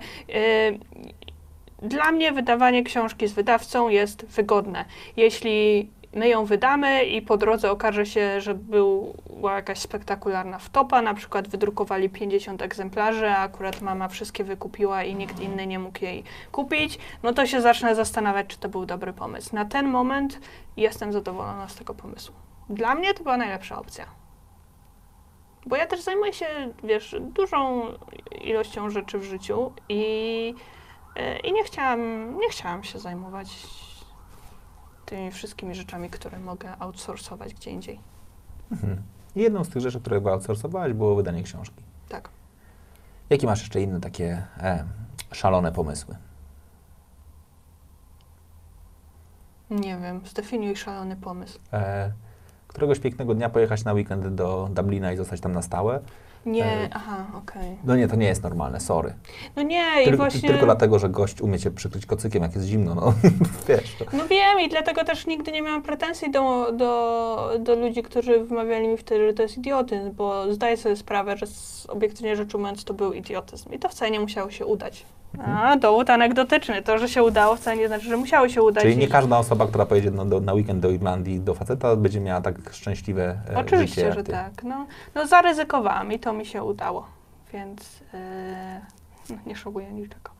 dla mnie wydawanie książki z wydawcą jest wygodne. Jeśli my ją wydamy i po drodze okaże się, że była jakaś spektakularna wtopa, na przykład wydrukowali 50 egzemplarzy, a akurat mama wszystkie wykupiła i nikt inny nie mógł jej kupić, no to się zacznę zastanawiać, czy to był dobry pomysł. Na ten moment jestem zadowolona z tego pomysłu. Dla mnie to była najlepsza opcja. Bo ja też zajmuję się, wiesz, dużą ilością rzeczy w życiu i, e, i nie, chciałam, nie chciałam się zajmować tymi wszystkimi rzeczami, które mogę outsourcować gdzie indziej. Mhm. Jedną z tych rzeczy, które outsourcowałaś, było wydanie książki. Tak. Jakie masz jeszcze inne takie e, szalone pomysły? Nie wiem, zdefiniuj szalony pomysł. E, któregoś pięknego dnia pojechać na weekend do Dublina i zostać tam na stałe? Nie, aha, okej. No nie, to nie jest normalne, sorry. No nie, i Tyl, właśnie... Tylko dlatego, że gość umie cię przykryć kocykiem, jak jest zimno, no wiesz. To. No wiem i dlatego też nigdy nie miałam pretensji do, do, do ludzi, którzy wymawiali mi wtedy, że to jest idiotyzm, bo zdaję sobie sprawę, że z, obiektywnie rzecz ujmując to był idiotyzm i to wcale nie musiało się udać. A, dowód anegdotyczny. To, że się udało wcale nie znaczy, że musiało się udać. Czyli nie każda osoba, która pojedzie na, do, na weekend do Irlandii do faceta, będzie miała tak szczęśliwe e, Oczywiście, życie że ty. tak. No, no zaryzykowałam i to mi się udało, więc no, nie szokuję niczego.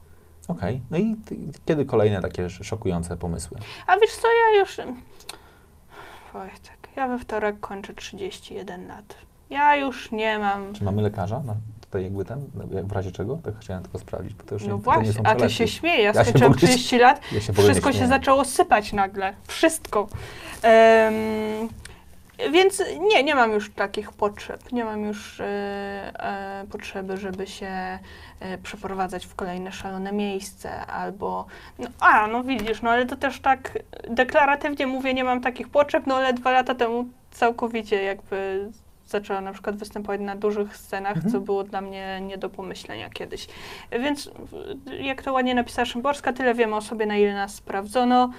Okej, no i ty, kiedy kolejne takie sz- szokujące pomysły? A wiesz co, ja już... Wojtek, ja we wtorek kończę 31 lat. Ja już nie mam... Czy mamy lekarza? No, tutaj jakby ten, no, w razie czego? Tak chciałem tylko sprawdzić, bo to już No nie, to nie właśnie, są a ty się śmieje. Ja, Ja skończyłam ogóle- 30 lat, Ja się wszystko się śmieję. zaczęło sypać nagle. Wszystko. Em, więc nie, nie mam już takich potrzeb. Nie mam już e, e, potrzeby, żeby się e, przeprowadzać w kolejne szalone miejsce albo. No, a, no widzisz, no ale to też tak deklaratywnie mówię, nie mam takich potrzeb, no ale dwa lata temu całkowicie jakby zaczęła na przykład występować na dużych scenach, Mhm. co było dla mnie nie do pomyślenia kiedyś. Więc jak to ładnie napisała Szymborska, tyle wiemy o sobie, na ile nas sprawdzono.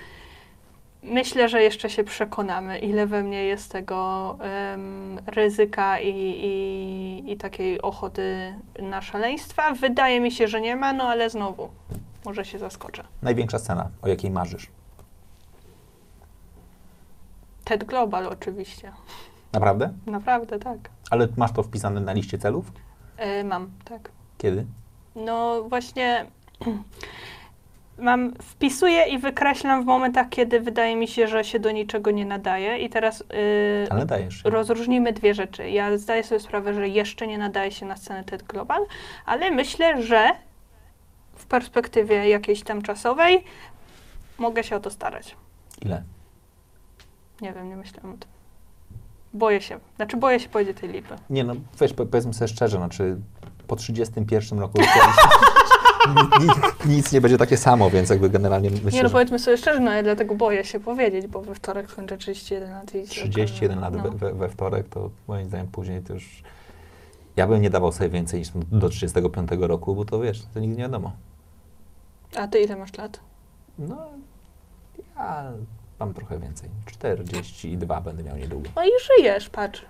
Myślę, że jeszcze się przekonamy, ile we mnie jest tego em, ryzyka i, i, i takiej ochoty na szaleństwa. Wydaje mi się, że nie ma, no ale znowu, może się zaskoczę. Największa scena, o jakiej marzysz? TED Global oczywiście. Naprawdę? Naprawdę, tak. Ale masz to wpisane na liście celów? E, mam, tak. Kiedy? No właśnie mam, wpisuję i wykreślam w momentach, kiedy wydaje mi się, że się do niczego nie nadaje. I teraz yy, Ale dajesz. się. rozróżnimy dwie rzeczy. Ja zdaję sobie sprawę, że jeszcze nie nadaje się na scenę TED Global, ale myślę, że w perspektywie jakiejś tam czasowej mogę się o to starać. Ile? Nie wiem, nie myślałam o tym. Boję się. Znaczy, boję się powiedzieć tej liczby. Nie no, po- powiedzmy sobie szczerze, znaczy po 31 roku nic, nic nie będzie takie samo, więc jakby generalnie myślę, nie no, że powiedzmy sobie szczerze, no ja dlatego boję się powiedzieć, bo we wtorek skończę 31 lat i... 31 lat no. we, we, we wtorek, to moim zdaniem później to już... Ja bym nie dawał sobie więcej niż do 35 roku, bo to wiesz, to nigdy nie wiadomo. A ty ile masz lat? No, ja mam trochę więcej. 42 będę miał niedługo. No i żyjesz, patrz.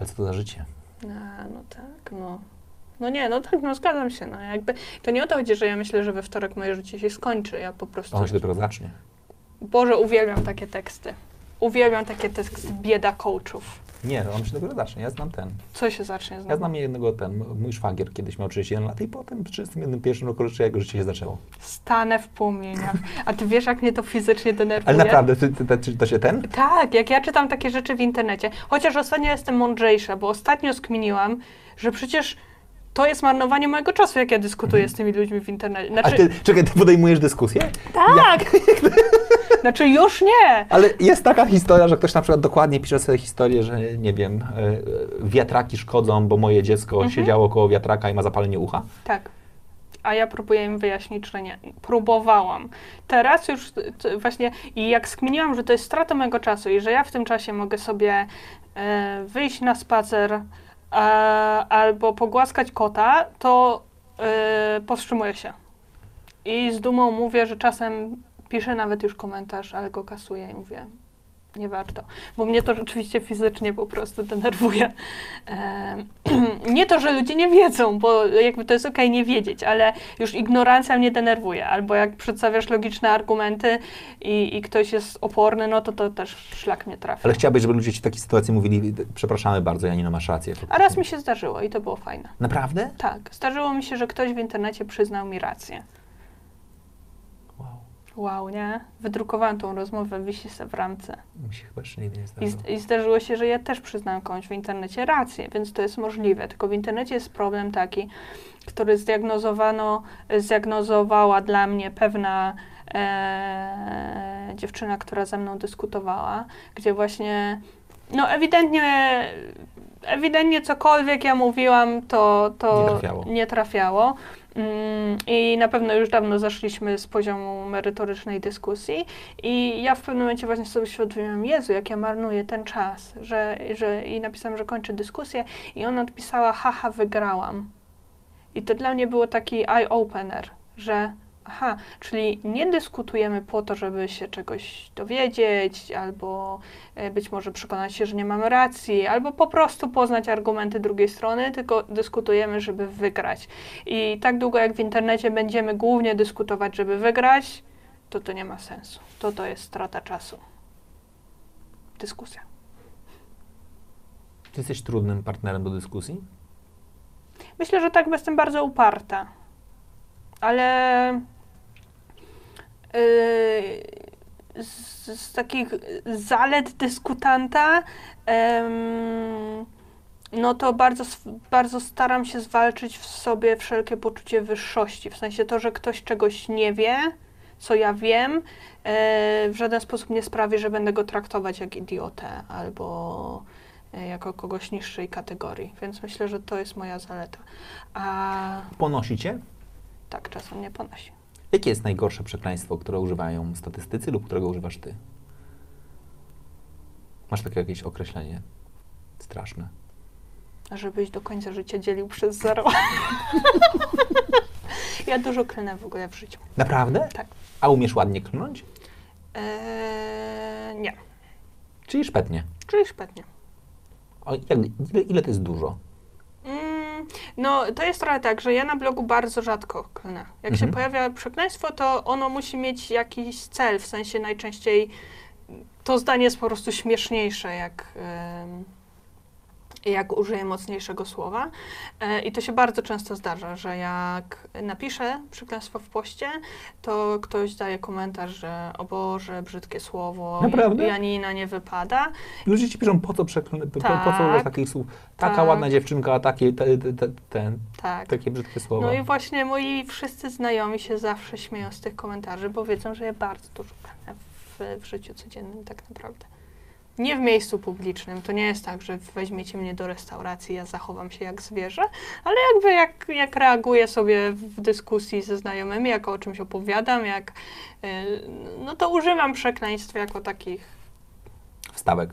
Ale co to za życie? A, no tak, no. No nie, no tak, no zgadzam się, no jakby, to nie o to chodzi, że ja myślę, że we wtorek moje życie się skończy, ja po prostu, Ono się dopiero zacznie. Boże, uwielbiam takie teksty. Uwielbiam takie teksty bieda coachów. Nie, on się dopiero zacznie. Ja znam ten. Co się zacznie znowu? Ja znam jednego ten. Mój szwagier kiedyś miał 31 lat i potem w 31 pierwszym roku życia jego życie się zaczęło. Stanę w płomieniach. A ty wiesz, jak mnie to fizycznie denerwuje? Ale naprawdę, ty, ty, ty, to się ten? Tak, jak ja czytam takie rzeczy w internecie. Chociaż ostatnio jestem mądrzejsza, bo ostatnio skminiłam, że przecież to jest marnowanie mojego czasu, jak ja dyskutuję z tymi ludźmi w internecie. Mhm. A Znaczy, ty, czekaj, ty podejmujesz dyskusję? tak! znaczy już nie! Ale jest taka historia, że ktoś na przykład dokładnie pisze sobie historię, że nie wiem, e, wiatraki szkodzą, bo moje dziecko Mhm. siedziało koło wiatraka i ma zapalenie ucha. Tak. A ja próbuję im wyjaśnić, że nie. Próbowałam. Teraz już właśnie i jak skminiłam, że to jest strata mojego czasu i że ja w tym czasie mogę sobie e, wyjść na spacer e, albo pogłaskać kota, to e, powstrzymuję się. I z dumą mówię, że czasem piszę nawet już komentarz, ale go kasuję i mówię, nie warto. Bo mnie to rzeczywiście fizycznie po prostu denerwuje. Nie to, że ludzie nie wiedzą, bo jakby to jest okej nie wiedzieć, ale już ignorancja mnie denerwuje. Albo jak przedstawiasz logiczne argumenty i, i ktoś jest oporny, no to to też szlak mnie trafi. Ale chciałabyś, żeby ludzie ci w takiej sytuacji mówili, przepraszamy bardzo, Janino, masz rację. A raz mi się zdarzyło i to było fajne. Naprawdę? Tak, zdarzyło mi się, że ktoś w internecie przyznał mi rację. Wow. Nie? Wydrukowałam tą rozmowę, wisi w ramce. Mi się chyba jeszcze nigdy nie I, zdarzyło. z- I zdarzyło się, że ja też przyznałam komuś w internecie rację, więc to jest możliwe. Tylko w internecie jest problem taki, który zdiagnozowano, zdiagnozowała dla mnie pewna e, dziewczyna, która ze mną dyskutowała, gdzie właśnie, no ewidentnie, ewidentnie cokolwiek ja mówiłam, to, to Nie trafiało. nie trafiało. Mm, I na pewno już dawno zeszliśmy z poziomu merytorycznej dyskusji i ja w pewnym momencie właśnie sobie świadomiłam, Jezu, jak ja marnuję ten czas, że, że i napisałam, że kończę dyskusję i ona odpisała, haha, wygrałam. I to dla mnie było taki eye-opener, że aha, czyli nie dyskutujemy po to, żeby się czegoś dowiedzieć, albo e, być może przekonać się, że nie mamy racji, albo po prostu poznać argumenty drugiej strony, tylko dyskutujemy, żeby wygrać. I tak długo jak w internecie będziemy głównie dyskutować, żeby wygrać, to to nie ma sensu. To to jest strata czasu. Dyskusja. Ty jesteś trudnym partnerem do dyskusji? Myślę, że tak, bo jestem bardzo uparta. Ale z, z takich zalet dyskutanta, no to bardzo, bardzo staram się zwalczyć w sobie wszelkie poczucie wyższości. W sensie to, że ktoś czegoś nie wie, co ja wiem, e, w żaden sposób nie sprawi, że będę go traktować jak idiotę albo e, jako kogoś niższej kategorii. Więc myślę, że to jest moja zaleta. A Ponosi cię? tak, czasem nie ponosi. Jakie jest najgorsze przekleństwo, które używają statystycy lub którego używasz ty? Masz takie jakieś określenie straszne. Żebyś do końca życia dzielił przez zero. ja dużo klnę w ogóle w życiu. Naprawdę? Tak. A umiesz ładnie klnąć? Eee, nie, Czyli szpetnie? czyli szpetnie. O, jak, ile, ile to jest dużo? No, to jest trochę tak, że ja na blogu bardzo rzadko klnę. Jak się Mhm. pojawia przekleństwo, to ono musi mieć jakiś cel, w sensie najczęściej to zdanie jest po prostu śmieszniejsze, jak, em, jak użyję mocniejszego słowa. E, I to się bardzo często zdarza, że jak napiszę przekleństwo w poście, to ktoś daje komentarz, że o Boże, brzydkie słowo, Naprawdę? Janina nie wypada. Ludzie ci piszą, po co, przeklę... po, po co Tak. takich słów? Taka Tak. ładna dziewczynka, a takie, te, te, te, ten, Tak. takie brzydkie słowa. No i właśnie moi wszyscy znajomi się zawsze śmieją z tych komentarzy, bo wiedzą, że ja bardzo dużo w, w życiu codziennym tak naprawdę. Nie w miejscu publicznym. To nie jest tak, że weźmiecie mnie do restauracji, ja zachowam się jak zwierzę, ale jakby jak, jak reaguję sobie w dyskusji ze znajomymi, jak o czymś opowiadam, jak, yy, no to używam przekleństw jako takich, Wstawek.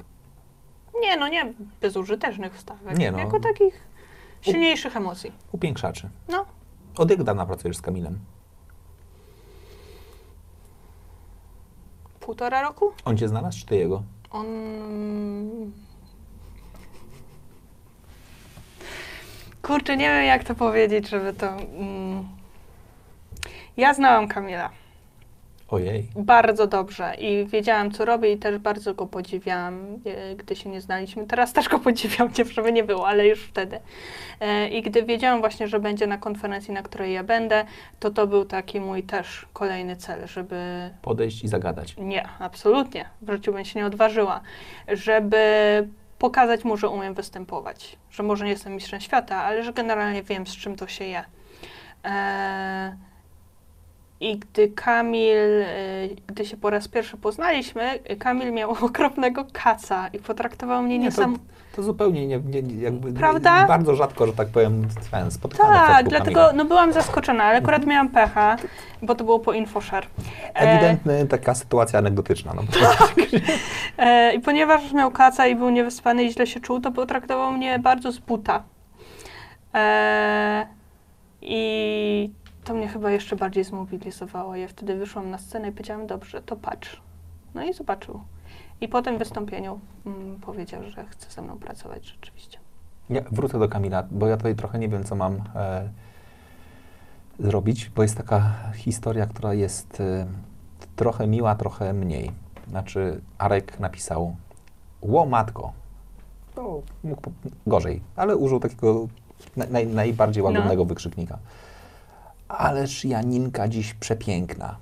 nie no nie bezużytecznych wstawek, Nie no. jako takich silniejszych emocji. Upiększaczy. No. Od jak dawna pracujesz z Kamilem? Półtora roku? On cię znalazł, czy ty jego? On. Kurczę, nie wiem jak to powiedzieć, żeby to. Mm... Ja znałam Kamila Ojej. bardzo dobrze i wiedziałam, co robi, i też bardzo go podziwiałam, e, gdy się nie znaliśmy. Teraz też go podziwiam, nie, żeby nie było, ale już wtedy. E, I gdy wiedziałam właśnie, że będzie na konferencji, na której ja będę, to to był taki mój też kolejny cel, żeby Podejść i zagadać. nie, absolutnie. W życiu bym się nie odważyła. Żeby pokazać mu, że umiem występować. Że może nie jestem mistrzem świata, ale że generalnie wiem, z czym to się je. Eee, I gdy Kamil, e, gdy się po raz pierwszy poznaliśmy, Kamil miał okropnego kaca i potraktował mnie Nie, to, niesam... to zupełnie nie, nie, jakby Prawda? bardzo rzadko, że tak powiem, ten, spotykamy Tak, dlatego Kamila. no byłam zaskoczona, ale akurat miałam pecha, bo to było po InfoShare. E, Ewidentny taka sytuacja anegdotyczna. No. E, I ponieważ miał kaca i był niewyspany i źle się czuł, to potraktował mnie bardzo z buta. E, I to mnie chyba jeszcze bardziej zmobilizowało. Ja wtedy wyszłam na scenę i powiedziałam, dobrze, to patrz. No i zobaczył. I po tym wystąpieniu mm, powiedział, że chce ze mną pracować rzeczywiście. Ja wrócę do Kamila, bo ja tutaj trochę nie wiem, co mam e, zrobić, bo jest taka historia, która jest e, trochę miła, trochę mniej. Znaczy, Arek napisał, ło matko. To mógł gorzej, ale użył takiego naj, naj, najbardziej No. łagodnego wykrzyknika. Ależ Janinka dziś przepiękna.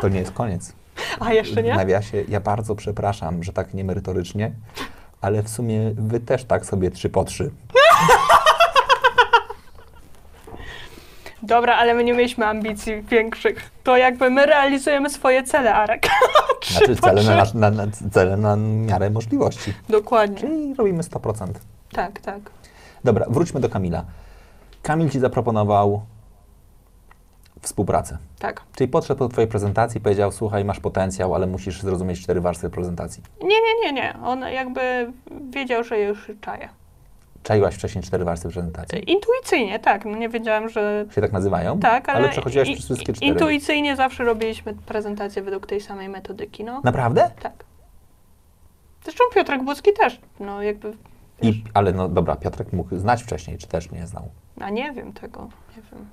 To nie jest koniec. A jeszcze W nie? nawiasie, ja bardzo przepraszam, że tak niemerytorycznie, ale w sumie wy też tak sobie trzy po trzy. Dobra, ale my nie mieliśmy ambicji większych. To jakby my realizujemy swoje cele, Arek. Znaczy cele na, nasz- na, na, cele na miarę możliwości. Dokładnie. Czyli robimy 100%. Tak, tak. Dobra, wróćmy do Kamila. Kamil ci zaproponował współpracę. Tak. Czyli podszedł do twojej prezentacji powiedział, słuchaj, masz potencjał, ale musisz zrozumieć cztery warstwy prezentacji. Nie, nie, nie, nie. On jakby wiedział, że już czaję. Czaiłaś wcześniej cztery warstwy prezentacji? Intuicyjnie, tak. No nie wiedziałam, że Się tak nazywają? tak, ale, Ale przechodziłaś i- przez wszystkie cztery. Intuicyjnie zawsze robiliśmy prezentację według tej samej metodyki, no. Naprawdę? Tak. Zresztą Piotrek Bucki też, no jakby, I, ale no dobra, Piotrek mógł znać wcześniej, czy też nie znał. a nie wiem tego, nie wiem.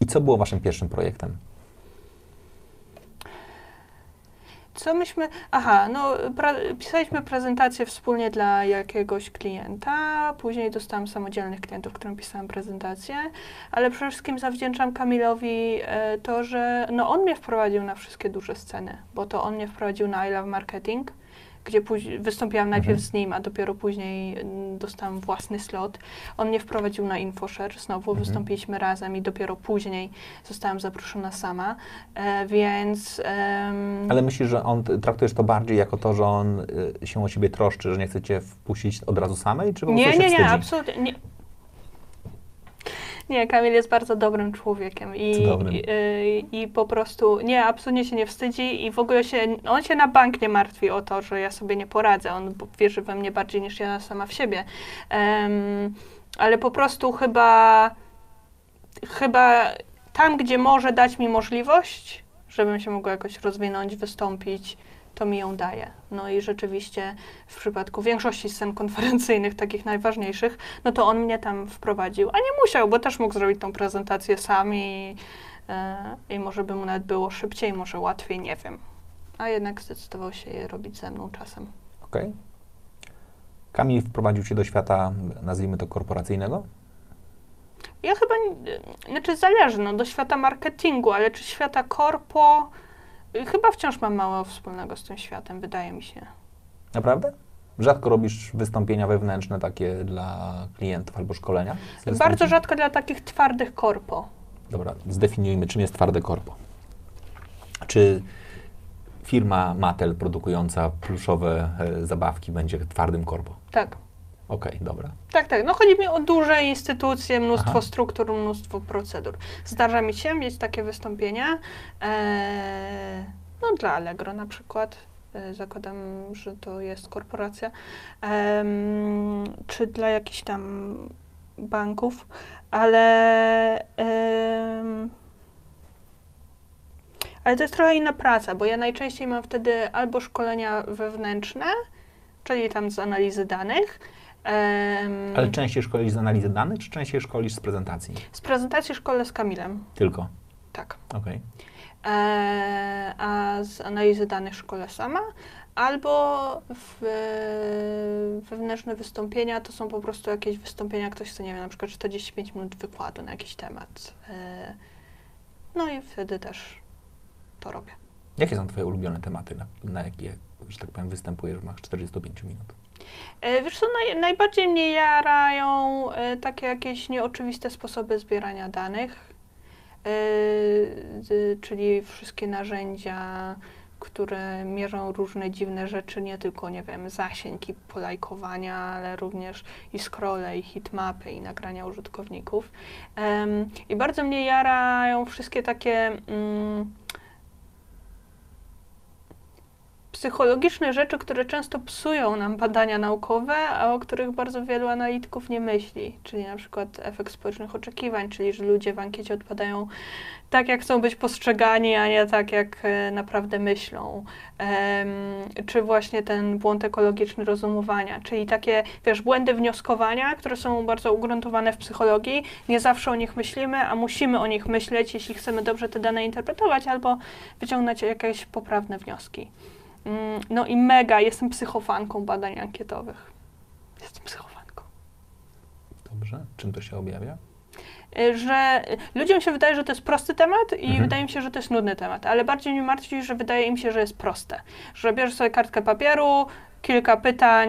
I co było waszym pierwszym projektem? Co myśmy. Aha, no pra- pisaliśmy prezentację wspólnie dla jakiegoś klienta. Później dostałam samodzielnych klientów, którym pisałam prezentację, ale przede wszystkim zawdzięczam Kamilowi e, to, że no on mnie wprowadził na wszystkie duże sceny, bo to on mnie wprowadził na I Love Marketing, gdzie później wystąpiłam najpierw Mhm. z nim, a dopiero później mm, dostałam własny slot. On mnie wprowadził na InfoShare, znowu Mhm. wystąpiliśmy razem i dopiero później zostałam zaproszona sama, e, więc... em, Ale myślisz, że on, traktujesz to bardziej jako to, że on y, się o ciebie troszczy, że nie chce cię wpuścić od razu samej, czy po prostu Nie, się nie, nie, wstydzi? absolutnie nie. Nie, Kamil jest bardzo dobrym człowiekiem i, Cudownym. i, y, i po prostu nie, absolutnie się nie wstydzi i w ogóle się, on się na bank nie martwi o to, że ja sobie nie poradzę. On wierzy we mnie bardziej niż ja sama w siebie. Em, ale po prostu chyba, chyba tam, gdzie może dać mi możliwość, żebym się mogła jakoś rozwinąć, wystąpić, to mi ją daje. No i rzeczywiście w przypadku większości scen konferencyjnych, takich najważniejszych, no to on mnie tam wprowadził, a nie musiał, bo też mógł zrobić tą prezentację sam i, e, i może by mu nawet było szybciej, może łatwiej, nie wiem. A jednak zdecydował się je robić ze mną czasem. Okej. Kamil wprowadził Cię do świata, nazwijmy to korporacyjnego? Ja chyba, znaczy zależy, no, do świata marketingu, ale czy świata korpo, chyba wciąż mam mało wspólnego z tym światem, wydaje mi się. Naprawdę? Rzadko robisz wystąpienia wewnętrzne takie dla klientów albo szkolenia? Bardzo rzadko dla takich twardych korpo. Dobra, zdefiniujmy, czym jest twarde korpo. Czy firma Mattel produkująca pluszowe e, zabawki będzie twardym korpo? Tak. Okej, dobra. Tak, tak. No chodzi mi o duże instytucje, mnóstwo Aha. struktur, mnóstwo procedur. Zdarza mi się mieć takie wystąpienia. E, no dla Allegro na przykład. E, zakładam, że to jest korporacja. Em, czy dla jakichś tam banków, ale ale to jest trochę inna praca, bo ja najczęściej mam wtedy albo szkolenia wewnętrzne, czyli tam z analizy danych. Ale częściej szkolisz z analizy danych, czy częściej szkolisz z prezentacji? z prezentacji szkole z Kamilem, Tylko. tak. Okej. E, a z analizy danych szkole sama, albo w, wewnętrzne wystąpienia to są po prostu jakieś wystąpienia, ktoś chce, nie wiem, na przykład 45 minut wykładu na jakiś temat. E, no i wtedy też to robię. Jakie są Twoje ulubione tematy, na, na jakie, że tak powiem, występujesz w ramach 45 minut? E, Wiesz co, naj, najbardziej mnie jarają e, takie jakieś nieoczywiste sposoby zbierania danych, e, czyli wszystkie narzędzia, które mierzą różne dziwne rzeczy, nie tylko, nie wiem, zasięg i polajkowania, ale również i scrolle, i hitmapy, i nagrania użytkowników. I bardzo mnie jarają wszystkie takie... Mm, psychologiczne rzeczy, które często psują nam badania naukowe, a o których bardzo wielu analityków nie myśli, czyli na przykład efekt społecznych oczekiwań, czyli że ludzie w ankiecie odpadają tak, jak chcą być postrzegani, a nie tak, jak e, naprawdę myślą. Em, czy właśnie ten błąd ekologiczny rozumowania, czyli takie, wiesz, błędy wnioskowania, które są bardzo ugruntowane w psychologii. Nie zawsze o nich myślimy, a musimy o nich myśleć, jeśli chcemy dobrze te dane interpretować albo wyciągnąć jakieś poprawne wnioski. Mm, No i mega, jestem psychofanką badań ankietowych. Jestem psychofanką. Dobrze. Czym to się objawia? Y, Że ludziom się wydaje, że to jest prosty temat i Mhm. wydaje mi się, że to jest nudny temat, ale bardziej mnie martwi, że wydaje im się, że jest proste. Że bierzesz sobie kartkę papieru, kilka pytań,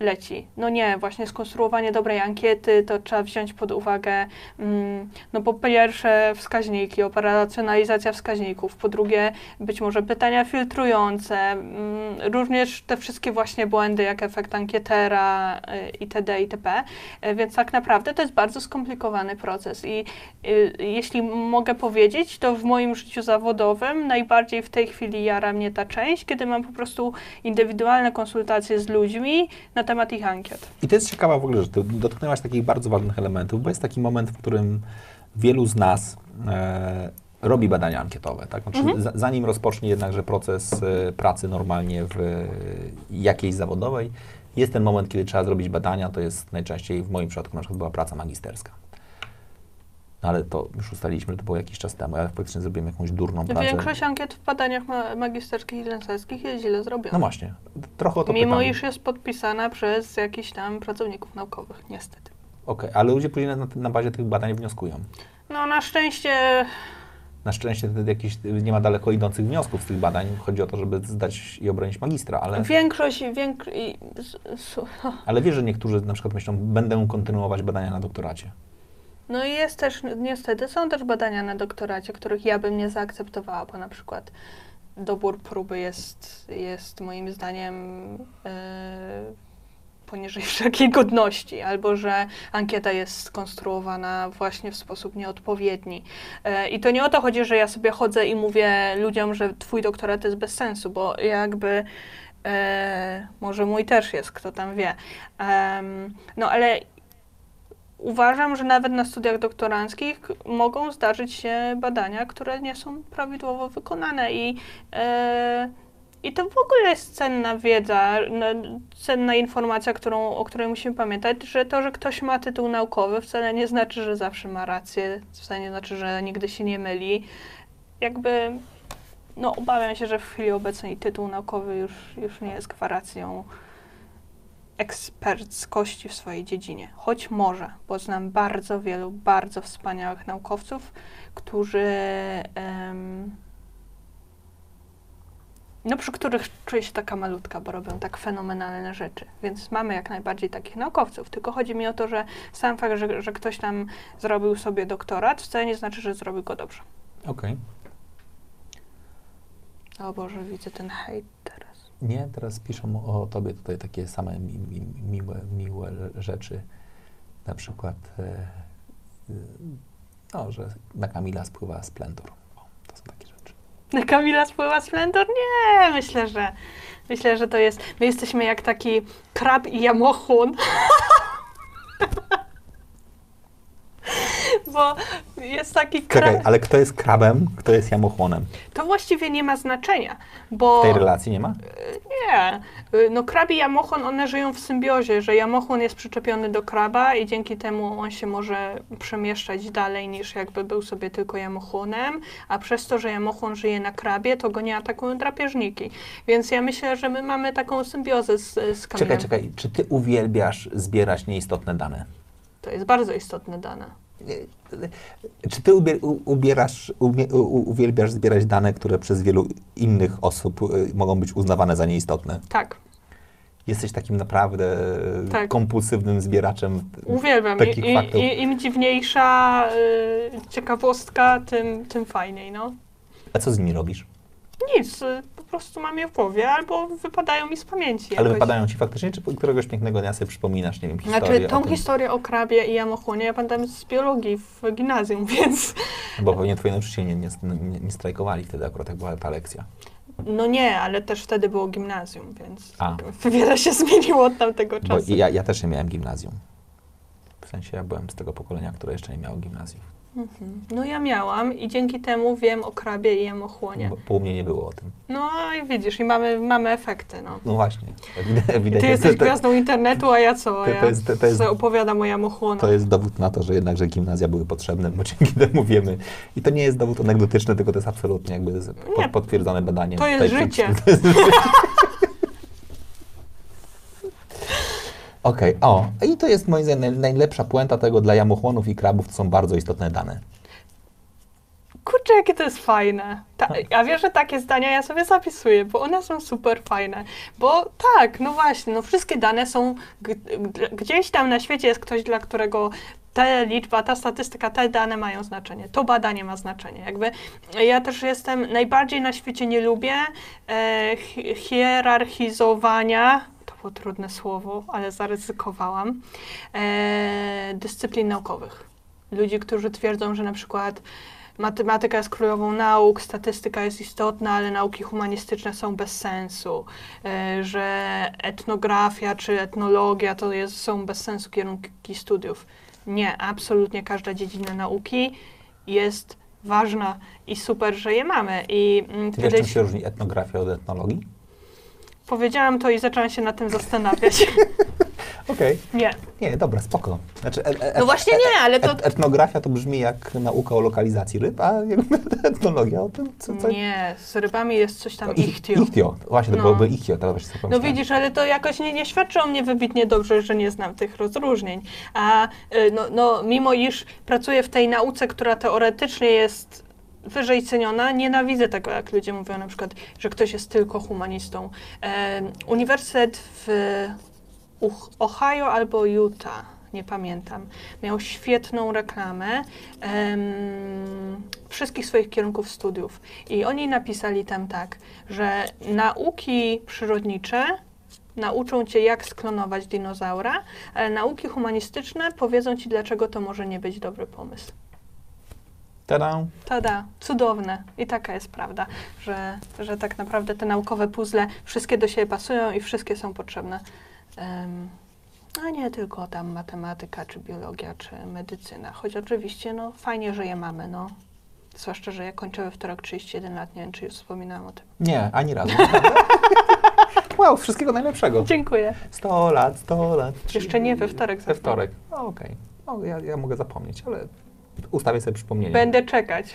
leci. No nie, właśnie skonstruowanie dobrej ankiety to trzeba wziąć pod uwagę, mm, no po pierwsze wskaźniki, operacjonalizacja wskaźników, po drugie być może pytania filtrujące, mm, również te wszystkie właśnie błędy jak efekt ankietera y, itd. itp. Y, Więc tak naprawdę to jest bardzo skomplikowany proces i y, jeśli mogę powiedzieć, to w moim życiu zawodowym najbardziej w tej chwili jara mnie ta część, kiedy mam po prostu indywidualne konsultacje z ludźmi na temat ich ankiet. I to jest ciekawa w ogóle, że ty dotknęłaś takich bardzo ważnych elementów, bo jest taki moment, w którym wielu z nas e, robi badania ankietowe. Tak? Znaczy, Mhm. za, zanim rozpocznie jednakże proces e, pracy normalnie w e, jakiejś zawodowej, jest ten moment, kiedy trzeba zrobić badania, to jest najczęściej w moim przypadku na przykład była praca magisterska. No ale to już ustaliliśmy, to było jakiś czas temu. Ja faktycznie zrobiłem jakąś durną pracę. Większość ankiet w badaniach ma- magisterskich i licencjalskich jest źle zrobiona. No właśnie, trochę o to Mimo pytam. iż jest podpisana przez jakichś tam pracowników naukowych, niestety. Okej, ale ludzie później na, na bazie tych badań wnioskują. No na szczęście Na szczęście wtedy jakiś, nie ma daleko idących wniosków z tych badań. Chodzi o to, żeby zdać i obronić magistra, ale, większość, więk... i- s- s- ale wiesz, że niektórzy na przykład myślą, będę kontynuować badania na doktoracie. No i jest też, niestety, są też badania na doktoracie, których ja bym nie zaakceptowała, bo na przykład dobór próby jest, jest moim zdaniem e, poniżej wszelkiej godności, albo że ankieta jest skonstruowana właśnie w sposób nieodpowiedni. E, I to nie o to chodzi, że ja sobie chodzę i mówię ludziom, że twój doktorat jest bez sensu, bo jakby e, może mój też jest, kto tam wie. Em, no ale Uważam, że nawet na studiach doktoranckich mogą zdarzyć się badania, które nie są prawidłowo wykonane i, e, i to w ogóle jest cenna wiedza, cenna informacja, którą, o której musimy pamiętać, że to, że ktoś ma tytuł naukowy wcale nie znaczy, że zawsze ma rację, wcale nie znaczy, że nigdy się nie myli. Jakby, no obawiam się, że w chwili obecnej tytuł naukowy już, już nie jest gwarancją eksperckości w swojej dziedzinie. Choć może, bo znam bardzo wielu bardzo wspaniałych naukowców, którzy. em, no, przy których czuję się taka malutka, bo robią tak fenomenalne rzeczy. Więc mamy jak najbardziej takich naukowców. Tylko chodzi mi o to, że sam fakt, że, że ktoś tam zrobił sobie doktorat, wcale nie znaczy, że zrobił go dobrze. Okej. O Boże, widzę ten hejt teraz. Nie, teraz piszą o tobie tutaj takie same mi, mi, miłe, miłe rzeczy. Na przykład, e, y, no, że na Kamila spływa splendor. O, to są takie rzeczy. Na Kamila spływa splendor? Nie, myślę, że myślę, że to jest. My jesteśmy jak taki krab i jamochun. Bo jest taki krab. Czekaj, ale kto jest krabem, kto jest jamochłonem? To właściwie nie ma znaczenia, bo. W tej relacji nie ma? Nie. Y, No krab i jamochon, one żyją w symbiozie, że jamochon jest przyczepiony do kraba i dzięki temu on się może przemieszczać dalej niż jakby był sobie tylko jamochonem, a przez to, że jamochon żyje na krabie, to go nie atakują drapieżniki. Więc ja myślę, że my mamy taką symbiozę z, z. Czekaj, czekaj, czy ty uwielbiasz zbierać nieistotne dane? To jest bardzo istotne dane. Czy ty ubierasz, uwielbiasz zbierać dane, które przez wielu innych osób y, mogą być uznawane za nieistotne? Tak, Jesteś takim naprawdę Tak. kompulsywnym zbieraczem uwielbiam. takich I, faktów. i, Im dziwniejsza y, ciekawostka, tym, tym fajniej, no. A co z nimi robisz? Nic, po prostu mam je w głowie, albo wypadają mi z pamięci. Ale jakoś. wypadają ci faktycznie, czy któregoś pięknego dnia sobie przypominasz, nie wiem, historię Znaczy, tą o tym? historię o krabie i jamochłonie ja pamiętam z biologii w gimnazjum, więc Bo pewnie twoi nauczyciele nie, nie, nie, strajkowali wtedy akurat, jak była ta lekcja. no nie, ale też wtedy było gimnazjum, więc A. wiele się zmieniło od tamtego Bo czasu. ja, ja też nie miałem gimnazjum. W sensie ja byłem z tego pokolenia, które jeszcze nie miało gimnazjum. Mhm. No ja miałam i dzięki temu wiem o krabie i jamochłonie. Bo po mnie nie było o tym. No i widzisz, i mamy, mamy efekty, no. No właśnie. Ewidentnie ty jesteś to, to, gwiazdą internetu, a ja co? to- to ja jest- to- to jest- opowiadam o jamochłonach. to jest dowód na to, że jednak, że gimnazja były potrzebne, bo dzięki temu wiemy. I to nie jest dowód anegdotyczny, tylko to jest absolutnie jakby pod, potwierdzone badaniem. To jest Tutaj- życie. To jest życie. Okej, o. I to jest moim zdaniem naj- najlepsza puenta tego dla jamochłonów i krabów, to są bardzo istotne dane. Kurczę, jakie to jest fajne. Ta, a wiesz, że takie zdania ja sobie zapisuję, bo one są super fajne. Bo tak, no właśnie, no wszystkie dane są, gdzieś tam na świecie jest ktoś, dla którego ta liczba, ta statystyka, te dane mają znaczenie. To badanie ma znaczenie. Jakby ja też jestem, najbardziej na świecie nie lubię e, hi- hierarchizowania, to było trudne słowo, ale zaryzykowałam, e, dyscyplin naukowych. Ludzi, którzy twierdzą, że na przykład matematyka jest królową nauk, statystyka jest istotna, ale nauki humanistyczne są bez sensu, e, że etnografia czy etnologia to jest, są bez sensu kierunki studiów. Nie, absolutnie każda dziedzina nauki jest ważna i super, że je mamy. I mm, Wiesz, czym kiedyś się różni etnografia od etnologii? Powiedziałam to i zaczęłam się nad tym zastanawiać. Okej. nie. Nie, dobra, spoko. Znaczy, e, e, No właśnie nie, ale to... et, etnografia to brzmi jak nauka o lokalizacji ryb, a etnologia o tym, co... co Nie, z rybami jest coś tam No, ich- ichtio. Ichtio. Właśnie, to No. byłoby ichtio, teraz właśnie sobie No widzisz, ale to jakoś nie, nie świadczy o mnie wybitnie dobrze, że nie znam tych rozróżnień. A y, no, no, mimo iż pracuję w tej nauce, która teoretycznie jest wyżej ceniona, nienawidzę tego, jak ludzie mówią na przykład, że ktoś jest tylko humanistą. E, uniwersytet w Ohio albo Utah, nie pamiętam, miał świetną reklamę wszystkich swoich kierunków studiów. I oni napisali tam tak, że nauki przyrodnicze nauczą cię, jak sklonować dinozaura, ale nauki humanistyczne powiedzą ci, dlaczego to może nie być dobry pomysł. Tada. Tada, cudowne. I taka jest prawda, że, że tak naprawdę te naukowe puzzle wszystkie do siebie pasują i wszystkie są potrzebne. Em, a nie tylko tam matematyka, czy biologia, czy medycyna. Choć oczywiście, no fajnie, że je mamy, no. Zwłaszcza, że ja kończę we wtorek 31 lat, nie wiem, czy już wspominałam o tym. Nie, ani razu. wow, wszystkiego najlepszego. Dziękuję. 100 lat, 100 lat. Jeszcze nie, we wtorek We wtorek. Okej. No, ja, ja mogę zapomnieć, ale ustawię sobie przypomnienie. Będę czekać.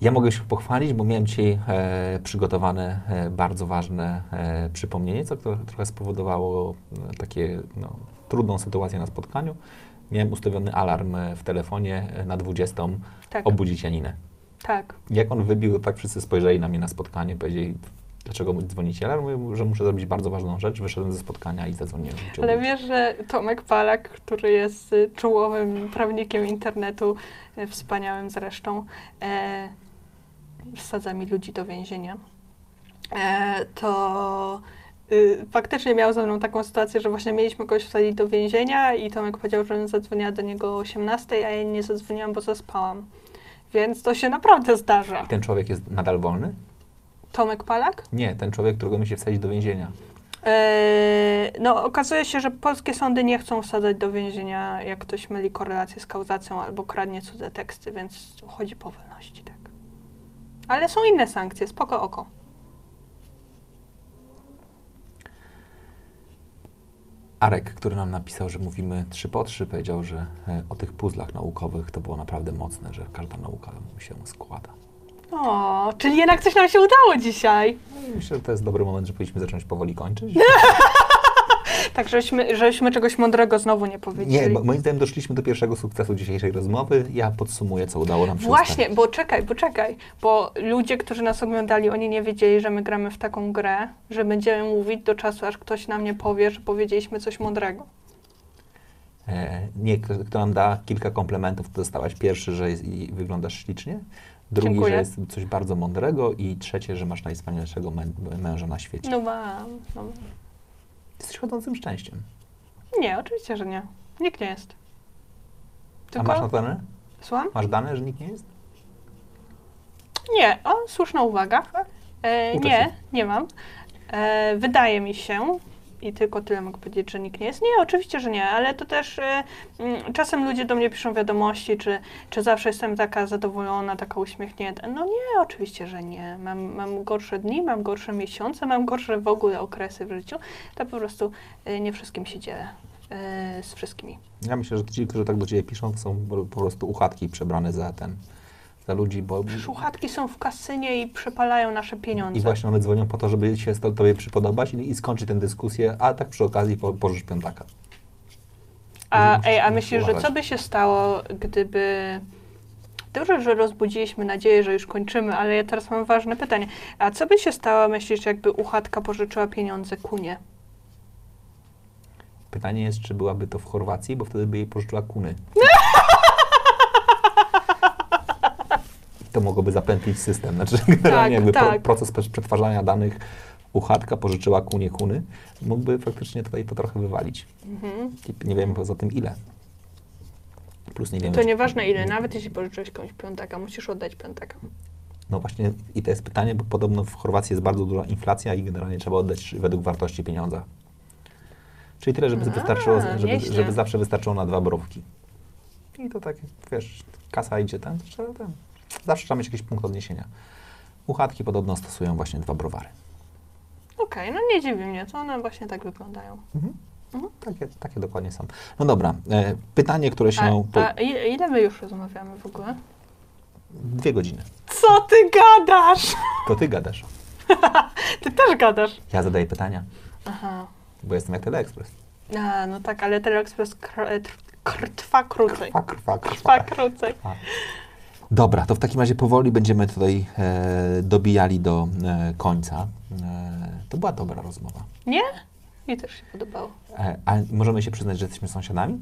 Ja mogę się pochwalić, bo miałem dzisiaj e, przygotowane e, bardzo ważne e, przypomnienie, co to trochę spowodowało e, takie no, trudną sytuację na spotkaniu. Miałem ustawiony alarm e, w telefonie e, na 20 Tak, obudzić Janinę. tak. Jak on wybił, tak wszyscy spojrzeli na mnie na spotkanie, powiedzieli, dlaczego dzwonicie? Ale mówię, że muszę zrobić bardzo ważną rzecz. Wyszedłem ze spotkania i zadzwoniłem. Ale wiesz, że Tomek Palak, który jest y, czołowym prawnikiem internetu, y, wspaniałym zresztą, e, wsadza mi ludzi do więzienia, e, to y, faktycznie miał ze mną taką sytuację, że właśnie mieliśmy kogoś wsadzić do więzienia i Tomek powiedział, że zadzwoniła do niego o 18, a ja nie zadzwoniłam, bo zaspałam. Więc to się naprawdę zdarza. I ten człowiek jest nadal wolny? Tomek Palak? Nie, ten człowiek, którego mi się wsadzić do więzienia. Eee, no, okazuje się, że polskie sądy nie chcą wsadzać do więzienia, jak ktoś myli korelację z kauzacją albo kradnie cudze teksty, więc chodzi po wolności, tak. Ale są inne sankcje, spoko oko. Arek, który nam napisał, że mówimy trzy po trzy, powiedział, że e, o tych puzzlach naukowych to było naprawdę mocne, że każda nauka mu się składa. O, czyli jednak coś nam się udało dzisiaj. No i myślę, że to jest dobry moment, że powinniśmy zacząć powoli kończyć. Tak, żeśmy, żeśmy czegoś mądrego znowu nie powiedzieli. Nie, bo moim zdaniem doszliśmy do pierwszego sukcesu dzisiejszej rozmowy. Ja podsumuję, co udało nam się Właśnie, ustalić. bo czekaj, bo czekaj, bo ludzie, którzy nas oglądali, oni nie wiedzieli, że my gramy w taką grę, że będziemy mówić do czasu, aż ktoś nam nie powie, że powiedzieliśmy coś mądrego. E, nie, kto, kto nam da kilka komplementów, to dostałaś pierwszy, że jest, i wyglądasz ślicznie. Drugi, Dziękuję. że jest coś bardzo mądrego i trzecie, że masz najwspanialszego mę, męża na świecie. No mam, no. Jesteś chodzącym szczęściem. Nie, oczywiście, że nie. Nikt nie jest. A masz na dane? Słucham? Masz dane, że nikt nie jest? Nie, o, słuszna uwaga. E, Uczę nie, się. nie mam. E, wydaje mi się, i tylko tyle mogę powiedzieć, że nikt nie jest. Nie, oczywiście, że nie, ale to też e, mm, czasem ludzie do mnie piszą wiadomości, czy, czy zawsze jestem taka zadowolona, taka uśmiechnięta. No nie, oczywiście, że nie. Mam, mam gorsze dni, mam gorsze miesiące, mam gorsze w ogóle okresy w życiu. To po prostu e, nie wszystkim się dzielę e, z wszystkimi. Ja myślę, że ci, którzy tak do Ciebie piszą, są po prostu uchatki przebrane za ten, za ludzi, bo... Szłuchatki są w kasynie i przepalają nasze pieniądze. I właśnie one dzwonią po to, żeby się to, Tobie przypodobać i, i skończyć tę dyskusję, a tak przy okazji po, pożycz piątaka. A, ej, a myślisz, że co by się stało, gdyby... Dobrze, że rozbudziliśmy nadzieję, że już kończymy, ale ja teraz mam ważne pytanie. A co by się stało, myślisz, jakby uchatka pożyczyła pieniądze kunie? Pytanie jest, czy byłaby to w Chorwacji, bo wtedy by jej pożyczyła kuny. To mogłoby zapętlić system. Znaczy, generalnie jakby pro, tak. proces przetwarzania danych uchatka pożyczyła kunie kuny, mógłby faktycznie tutaj to trochę wywalić. Mhm. Nie wiem poza tym ile. Plus nie wiemy. To nieważne ile, nawet jeśli pożyczyłeś komuś piątaka, musisz oddać piątaka. No właśnie i to jest pytanie, bo podobno w Chorwacji jest bardzo duża inflacja i generalnie trzeba oddać według wartości pieniądza. Czyli tyle, żeby A, wystarczyło, żeby, żeby zawsze wystarczyło na dwa borówki. I to tak, wiesz, kasa idzie to trzeba ten. Zawsze trzeba mieć jakiś punkt odniesienia. Uchatki podobno stosują właśnie dwa browary. Okej, no nie dziwi mnie, to one właśnie tak wyglądają. Mhm. Mhm. Takie, takie dokładnie są. No dobra, e, pytanie, które się... A, a ile, my już rozmawiamy w ogóle? Dwie godziny. Co ty gadasz? To ty gadasz. Ty też gadasz. Ja zadaję pytania, Aha. bo jestem jak Teleexpress. A, no tak, ale Teleexpress kr- tr- kr- trwa krócej. Krwa, krwa, Trwa krócej. Dobra, to w takim razie powoli będziemy tutaj e, dobijali do e, końca. E, to była dobra rozmowa. Nie? Mi też się podobało. E, a możemy się przyznać, że jesteśmy sąsiadami?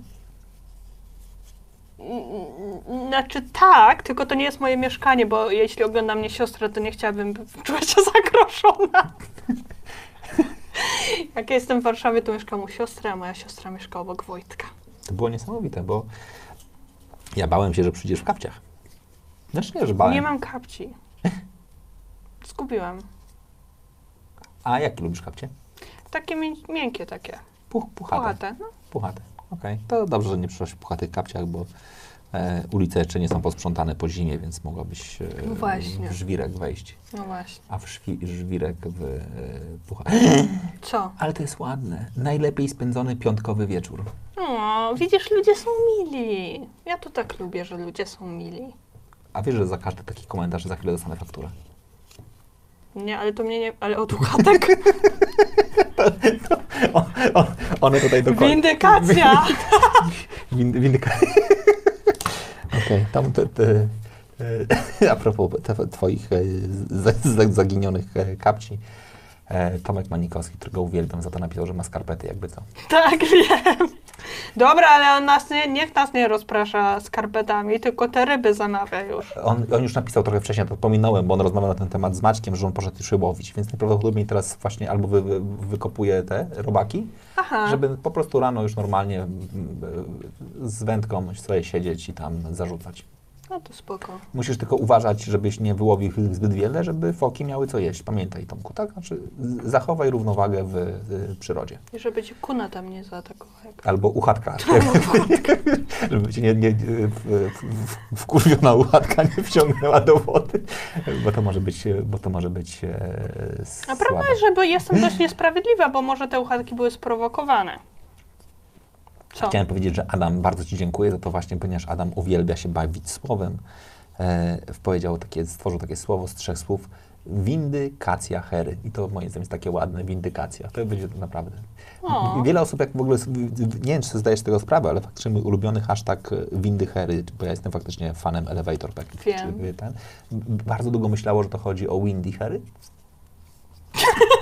Mm, Znaczy tak, tylko to nie jest moje mieszkanie, bo jeśli ogląda mnie siostra, to nie chciałabym by czuła się zagrożona. Jak ja jestem w Warszawie, to mieszkam u siostry, a moja siostra mieszka obok Wojtka. To było niesamowite, bo ja bałem się, że przyjdziesz w kapciach. Znaczy nie, że bałem. Nie mam kapci. Zgubiłam. A jakie lubisz kapcie? Takie mię- miękkie takie. Puch, puchate. Puchate. No. Puchate. Okej. To dobrze, że nie przyszłaś w puchatych kapciach, bo e, ulice jeszcze nie są posprzątane po zimie, więc mogłabyś e, No właśnie. w żwirek wejść. no właśnie. A w szwi- żwirek w e, pucha. Co? Ale to jest ładne. Najlepiej spędzony piątkowy wieczór. O, widzisz, ludzie są mili. Ja to tak lubię, że ludzie są mili. A wiesz, że za każdy taki komentarz za chwilę dostanę fakturę. Nie, ale to mnie nie... Ale od. O, o, one tutaj do końca. Windykacja! Win, windyka. Okej, tam te, te, e, a propos te, twoich e, z, z, zaginionych e, kapci, Tomek Manikowski, którego uwielbiam, za to napisał, że ma skarpety, jakby co. tak, wiem. Dobra, ale on nas nie, niech nas nie rozprasza skarpetami, tylko te ryby zamawia już. On, on już napisał trochę wcześniej, to pominąłem, bo on rozmawiał na ten temat z Maćkiem, że on poszedł już łowić, więc najprawdopodobniej teraz właśnie albo wy, wy, wykopuje te robaki, Aha. żeby po prostu rano już normalnie mm, z wędką sobie siedzieć i tam zarzucać. No to spoko. Musisz tylko uważać, żebyś nie wyłowił ich zbyt wiele, żeby foki miały co jeść. Pamiętaj, Tomku, tak? Znaczy, zachowaj równowagę w, przyrodzie. I żeby cię kuna tam nie zaatakował. Jak... Albo uchatka. żeby cię nie, nie, w, w, wkurwiona uchatka nie wciągnęła do wody, bo to może być, bo to może być e, A prawda jest, że jestem dość niesprawiedliwa, bo może te uchatki były sprowokowane. Co? Chciałem powiedzieć, że Adam, bardzo Ci dziękuję za to właśnie, ponieważ Adam uwielbia się bawić słowem. E, powiedział takie, stworzył takie słowo z trzech słów. Windykacja hery. I to moim zdaniem jest takie ładne, windykacja. To będzie naprawdę. O. Wiele osób jak w ogóle, nie wiem, czy zdajesz tego sprawę, ale faktycznie mój ulubiony hashtag windy hery, bo ja jestem faktycznie fanem elevator pack. Wiem. Czy, ten, bardzo długo myślało, że to chodzi o windy hery.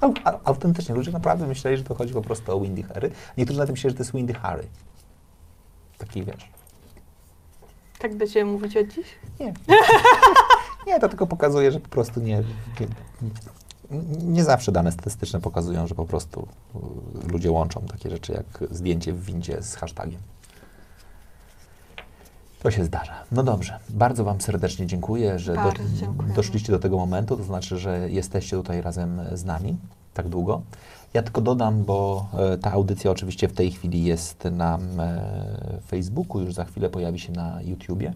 Co? Autentycznie, ludzie naprawdę myśleli, że to chodzi po prostu o Windy Harry. Niektórzy na tym myśleli, że to jest Windy Harry. Taki wiesz. Tak będziemy mówić od dziś? Nie. nie, to tylko pokazuje, że po prostu nie, nie, nie zawsze dane statystyczne pokazują, że po prostu y, ludzie łączą takie rzeczy jak zdjęcie w windzie z hashtagiem. To się zdarza. No dobrze, bardzo Wam serdecznie dziękuję, że do, doszliście do tego momentu, to znaczy, że jesteście tutaj razem z nami tak długo. Ja tylko dodam, bo e, ta audycja oczywiście w tej chwili jest na e, Facebooku, już za chwilę pojawi się na YouTubie.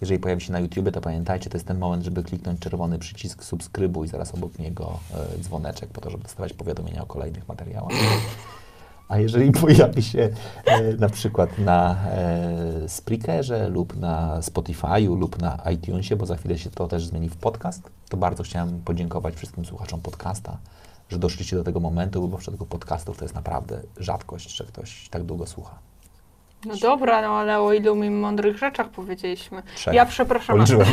Jeżeli pojawi się na YouTubie, to pamiętajcie, to jest ten moment, żeby kliknąć czerwony przycisk subskrybuj, zaraz obok niego e, dzwoneczek, po to, żeby dostawać powiadomienia o kolejnych materiałach. A jeżeli pojawi się e, na przykład na e, Spreakerze lub na Spotify'u lub na iTunesie, bo za chwilę się to też zmieni w podcast, to bardzo chciałem podziękować wszystkim słuchaczom podcasta, że doszliście do tego momentu, bo w przypadku podcastów to jest naprawdę rzadkość, że ktoś tak długo słucha. No dobra, no ale o ilu mi mądrych rzeczach powiedzieliśmy. Trzech. Ja przepraszam. Policzyłem.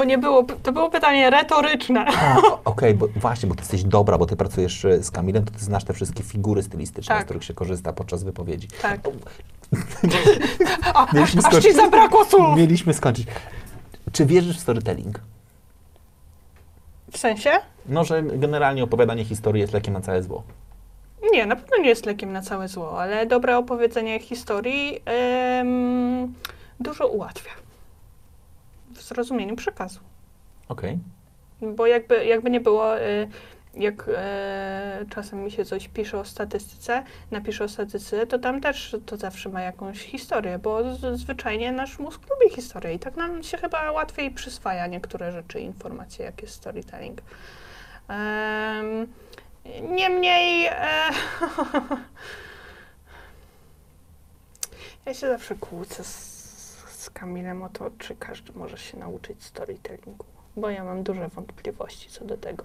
To nie było, to było pytanie retoryczne. Okej, bo właśnie, bo ty jesteś dobra, bo ty pracujesz e, z Kamilem, to ty znasz te wszystkie figury stylistyczne, Tak. z których się korzysta podczas wypowiedzi. Tak. A, aż, aż ci zabrakło słów. Mieliśmy skończyć. Czy wierzysz w storytelling? W sensie? No, że generalnie opowiadanie historii jest lekiem na całe zło. Nie, na pewno nie jest lekiem na całe zło, ale dobre opowiedzenie historii dużo ułatwia w zrozumieniu przekazu. Okej. Bo jakby, jakby nie było, y, jak e, czasem mi się coś pisze o statystyce, napisze o statystyce, to tam też to zawsze ma jakąś historię, bo zwyczajnie nasz mózg lubi historię i tak nam się chyba łatwiej przyswaja niektóre rzeczy, informacje, jak jest storytelling. Em, niemniej e, ja się zawsze kłócę z, z Kamilem o to, czy każdy może się nauczyć storytellingu, bo ja mam duże wątpliwości co do tego.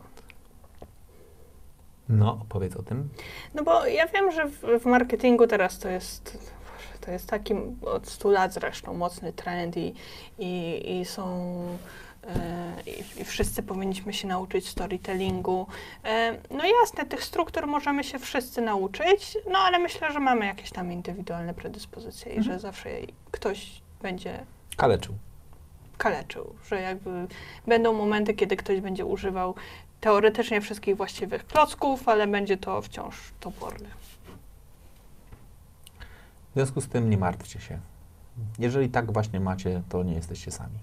No, opowiedz o tym. No bo ja wiem, że w, w marketingu teraz to jest, to jest taki od 100 lat zresztą mocny trend i, i, i są e, i, wszyscy powinniśmy się nauczyć storytellingu. E, no jasne, tych struktur możemy się wszyscy nauczyć, no ale myślę, że mamy jakieś tam indywidualne predyspozycje i że zawsze ktoś będzie Kaleczył. kaleczył, że jakby będą momenty, kiedy ktoś będzie używał teoretycznie wszystkich właściwych klocków, ale będzie to wciąż toporne. W związku z tym nie martwcie się. Jeżeli tak właśnie macie, to nie jesteście sami.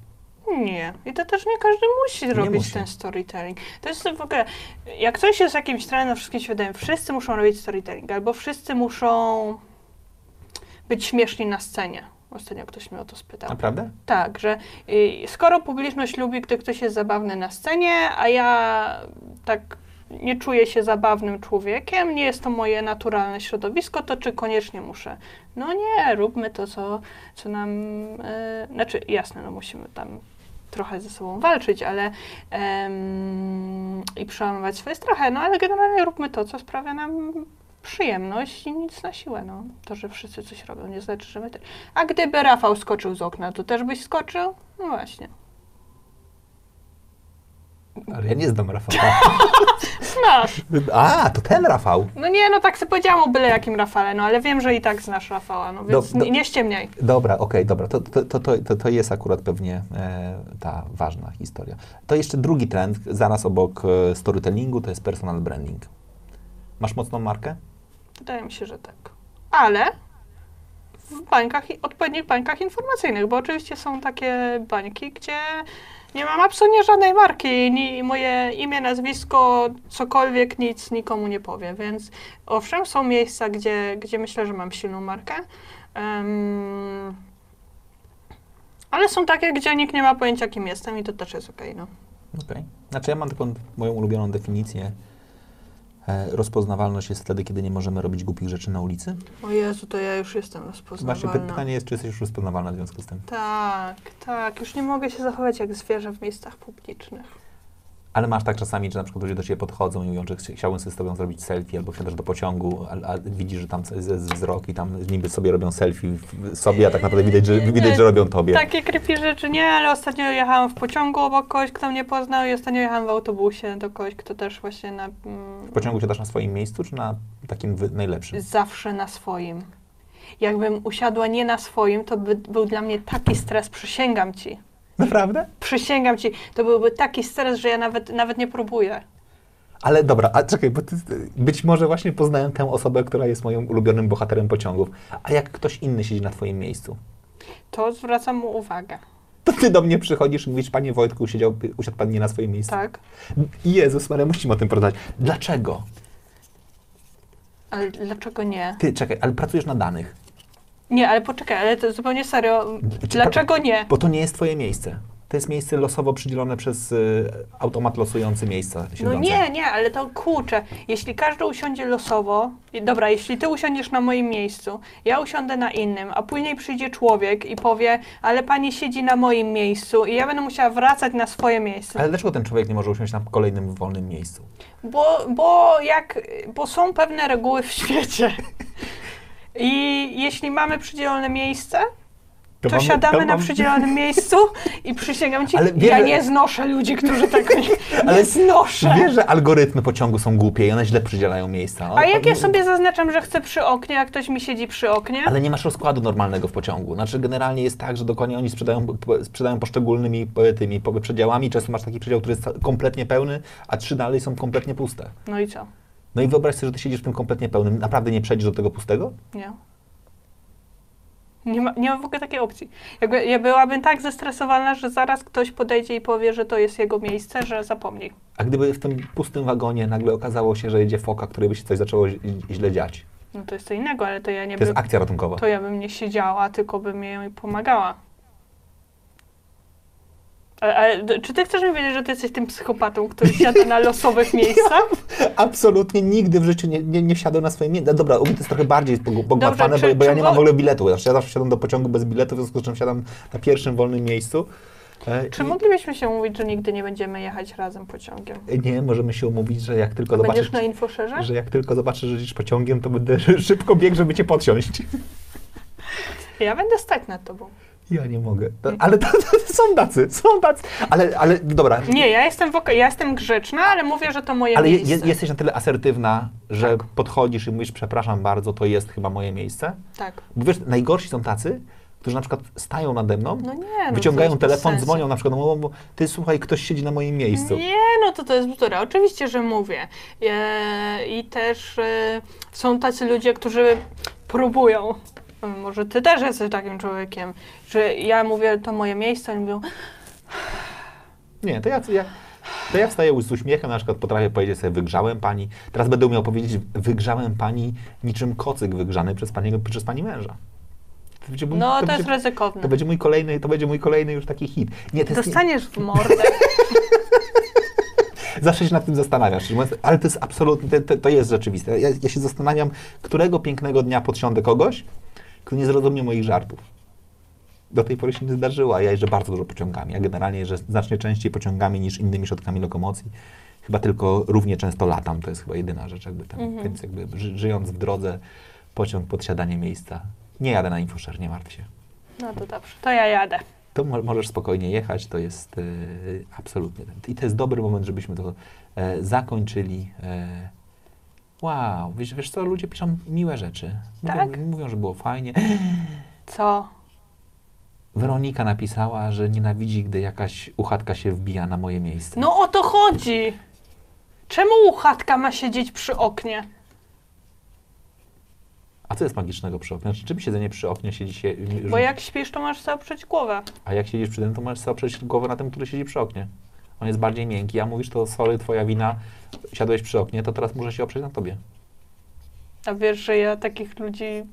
Nie. I to też nie każdy musi robić musi. ten storytelling. To jest w ogóle, jak coś jest jakimś trendem wszystkim świadomym, wszyscy muszą robić storytelling, albo wszyscy muszą być śmieszni na scenie. Ostatnio ktoś mnie o to spytał. Naprawdę? Tak, że y, skoro publiczność lubi, gdy ktoś jest zabawny na scenie, a ja tak nie czuję się zabawnym człowiekiem, nie jest to moje naturalne środowisko, to czy koniecznie muszę? No nie, róbmy to, co, co nam, e, znaczy jasne, no musimy tam trochę ze sobą walczyć, ale i przełamywać swoje strachy, no ale generalnie róbmy to, co sprawia nam przyjemność i nic na siłę, no. To, że wszyscy coś robią, nie znaczy, że my też. A gdyby Rafał skoczył z okna, to też byś skoczył? No właśnie. Ale ja nie znam Rafała. Znasz. A, to ten Rafał. No nie, no tak sobie powiedziałam o byle jakim Rafale, no ale wiem, że i tak znasz Rafała, no więc Do- do- nie, ściemniaj. Dobra, okej, dobra. To, to, to, to, to, to jest akurat pewnie e, ta ważna historia. To jeszcze drugi trend, zaraz obok e, storytellingu, to jest personal branding. Masz mocną markę? Wydaje mi się, że tak. Ale w bańkach, odpowiednich bańkach informacyjnych, bo oczywiście są takie bańki, gdzie nie mam absolutnie żadnej marki, ni moje imię, nazwisko, cokolwiek, nic nikomu nie powie, więc owszem, są miejsca, gdzie, gdzie myślę, że mam silną markę, Em, ale są takie, gdzie nikt nie ma pojęcia, kim jestem i to też jest okej, no. Okej. Znaczy ja mam taką moją ulubioną definicję. E, rozpoznawalność jest wtedy, kiedy nie możemy robić głupich rzeczy na ulicy. O Jezu, to ja już jestem Właśnie rozpoznawalna. py- pytanie jest, czy jesteś już rozpoznawalna w związku z tym. Tak, tak. Już nie mogę się zachować jak zwierzę w miejscach publicznych. Ale masz tak czasami, że na przykład ludzie do ciebie podchodzą i mówią, że chci- chciałbym sobie z tobą zrobić selfie, albo wsiadasz do pociągu, a, a widzisz, że tam jest wzrok i tam niby sobie robią selfie sobie, a tak naprawdę widać, że, widać, że robią tobie. Takie creepy rzeczy nie, ale ostatnio jechałam w pociągu obok kogoś, kto mnie poznał i ostatnio jechałam w autobusie do kogoś, kto też właśnie na... Mm, W pociągu siadasz na swoim miejscu, czy na takim najlepszym? zawsze na swoim. Jakbym usiadła nie na swoim, to by był dla mnie taki stres, przysięgam ci. Naprawdę? Przysięgam ci, to byłby taki stres, że ja nawet, nawet nie próbuję. Ale dobra, a czekaj, bo ty, być może właśnie poznałem tę osobę, która jest moim ulubionym bohaterem pociągów. A jak ktoś inny siedzi na twoim miejscu? To zwracam mu uwagę, To ty do mnie przychodzisz i mówisz, panie Wojtku, siedział, usiadł pan nie na swoim miejscu. tak? Jezus Maria, musimy o tym porozmawiać. Dlaczego? Ale dlaczego nie? Ty, czekaj, ale pracujesz na danych. Nie, ale poczekaj, ale to zupełnie serio. Dlaczego nie? Bo to nie jest twoje miejsce. To jest miejsce losowo przydzielone przez y, automat losujący miejsca No siedzące. nie, nie, ale to kurczę. Jeśli każdy usiądzie losowo, i- dobra, jeśli ty usiądziesz na moim miejscu, ja usiądę na innym, a później przyjdzie człowiek i powie, ale pani siedzi na moim miejscu i ja będę musiała wracać na swoje miejsce. Ale dlaczego ten człowiek nie może usiąść na kolejnym wolnym miejscu? Bo, bo jak, bo są pewne reguły w świecie. I jeśli mamy przydzielone miejsce, to, mamy- siadamy to na mam- przydzielonym miejscu i przysięgam ci, Ale wiesz, ja nie znoszę ludzi, którzy tego nie, Ale znoszę. Wiesz, że algorytmy pociągu są głupie i one źle przydzielają miejsca. A jak ja O- sobie zaznaczam, że chcę przy oknie, a ktoś mi siedzi przy oknie? Ale nie masz rozkładu normalnego w pociągu. Znaczy generalnie jest tak, że dokładnie oni sprzedają, sprzedają poszczególnymi po- tymi przedziałami. Często masz taki przedział, który jest kompletnie pełny, a trzy dalej są kompletnie puste. No i co? No i wyobraź sobie, że ty siedzisz w tym kompletnie pełnym. Naprawdę nie przejdziesz do tego pustego? Nie. Nie ma, nie ma w ogóle takiej opcji. Jakby, ja byłabym tak zestresowana, że zaraz ktoś podejdzie i powie, że to jest jego miejsce, że zapomnij. A gdyby w tym pustym wagonie nagle okazało się, że jedzie foka, której by się coś zaczęło źle dziać. No to jest co innego, ale to ja nie To jest bym, akcja ratunkowa. to ja bym nie siedziała, tylko bym jej pomagała. Ale, czy ty chcesz mi wiedzieć, że ty jesteś tym psychopatą, który siada na losowych miejscach? Absolutnie nigdy w życiu nie, nie, nie wsiadłem na swoje miejsce. Dobra, u mnie to jest trochę bardziej pog- pogmatwane, bo, bo ja nie mam w ogóle biletu. Ja zawsze wsiadam do pociągu bez biletu, w związku z czym wsiadam na pierwszym wolnym miejscu. E, Czy moglibyśmy się umówić, że nigdy nie będziemy jechać razem pociągiem? Nie, możemy się umówić, że jak tylko Będziesz zobaczysz, na infoszerze? że jak tylko zobaczysz, że jedziesz pociągiem, to będę szybko biegł, żeby cię podsiąść. Ja będę stać nad tobą. Ja nie mogę. To, ale to, to są tacy, są tacy. Ale, ale dobra. Nie, ja jestem, woka- ja jestem grzeczna, ale mówię, że to moje Ale miejsce. je- jesteś na tyle asertywna, że Tak. podchodzisz i mówisz, przepraszam bardzo, to jest chyba moje miejsce. Tak. Bo wiesz, najgorsi są tacy, którzy na przykład stają nade mną, No nie, no wyciągają telefon, dzwonią na przykład, bo ty słuchaj, ktoś siedzi na moim miejscu. Nie, no to to jest bzdura. Oczywiście, że mówię. E, I też e, są tacy ludzie, którzy próbują. Może ty też jesteś takim człowiekiem, że ja mówię, to moje miejsce, oni mówią, Nie, to ja, ja, to ja wstaję z uśmiechem, na przykład potrafię powiedzieć sobie, wygrzałem pani. Teraz będę umiał powiedzieć, wygrzałem pani niczym kocyk wygrzany przez pani, przez pani męża. To będzie mój, no to, będzie, jest ryzykowne. to będzie mój kolejny, to będzie mój kolejny już taki hit. Nie, to jest, Dostaniesz w mordę. Zawsze się nad tym zastanawiasz, ale to jest absolutnie, to, to jest rzeczywiste. Ja, ja się zastanawiam, którego pięknego dnia podsiądę kogoś, kto nie zrozumie moich żartów. Do tej pory się nie zdarzyło, a ja jeżdżę bardzo dużo pociągami. Ja generalnie jeżdżę znacznie częściej pociągami niż innymi środkami lokomocji. Chyba tylko równie często latam, to jest chyba jedyna rzecz, jakby tam, Mhm. więc jakby ży, żyjąc w drodze, pociąg, podsiadanie miejsca. Nie jadę na infoshare, nie martw się. No to dobrze, to ja jadę. To mo- możesz spokojnie jechać, to jest e, absolutnie. I to jest dobry moment, żebyśmy to e, zakończyli. E, wow, wiesz, wiesz co, ludzie piszą miłe rzeczy. Mówią, Tak? mówią, że było fajnie. Co? Weronika napisała, że nienawidzi, gdy jakaś uchatka się wbija na moje miejsce. No o to chodzi! Czemu uchatka ma siedzieć przy oknie? A co jest magicznego przy oknie? Znaczy, czym siedzenie przy oknie siedzi się... Bo jak śpisz, to masz sobie oprzeć głowę. A jak siedzisz przy tym, to możesz sobie oprzeć głowę na tym, który siedzi przy oknie. On jest bardziej miękki, a mówisz, to sorry, twoja wina, siadłeś przy oknie, to teraz muszę się oprzeć na tobie. A wiesz, że ja takich ludzi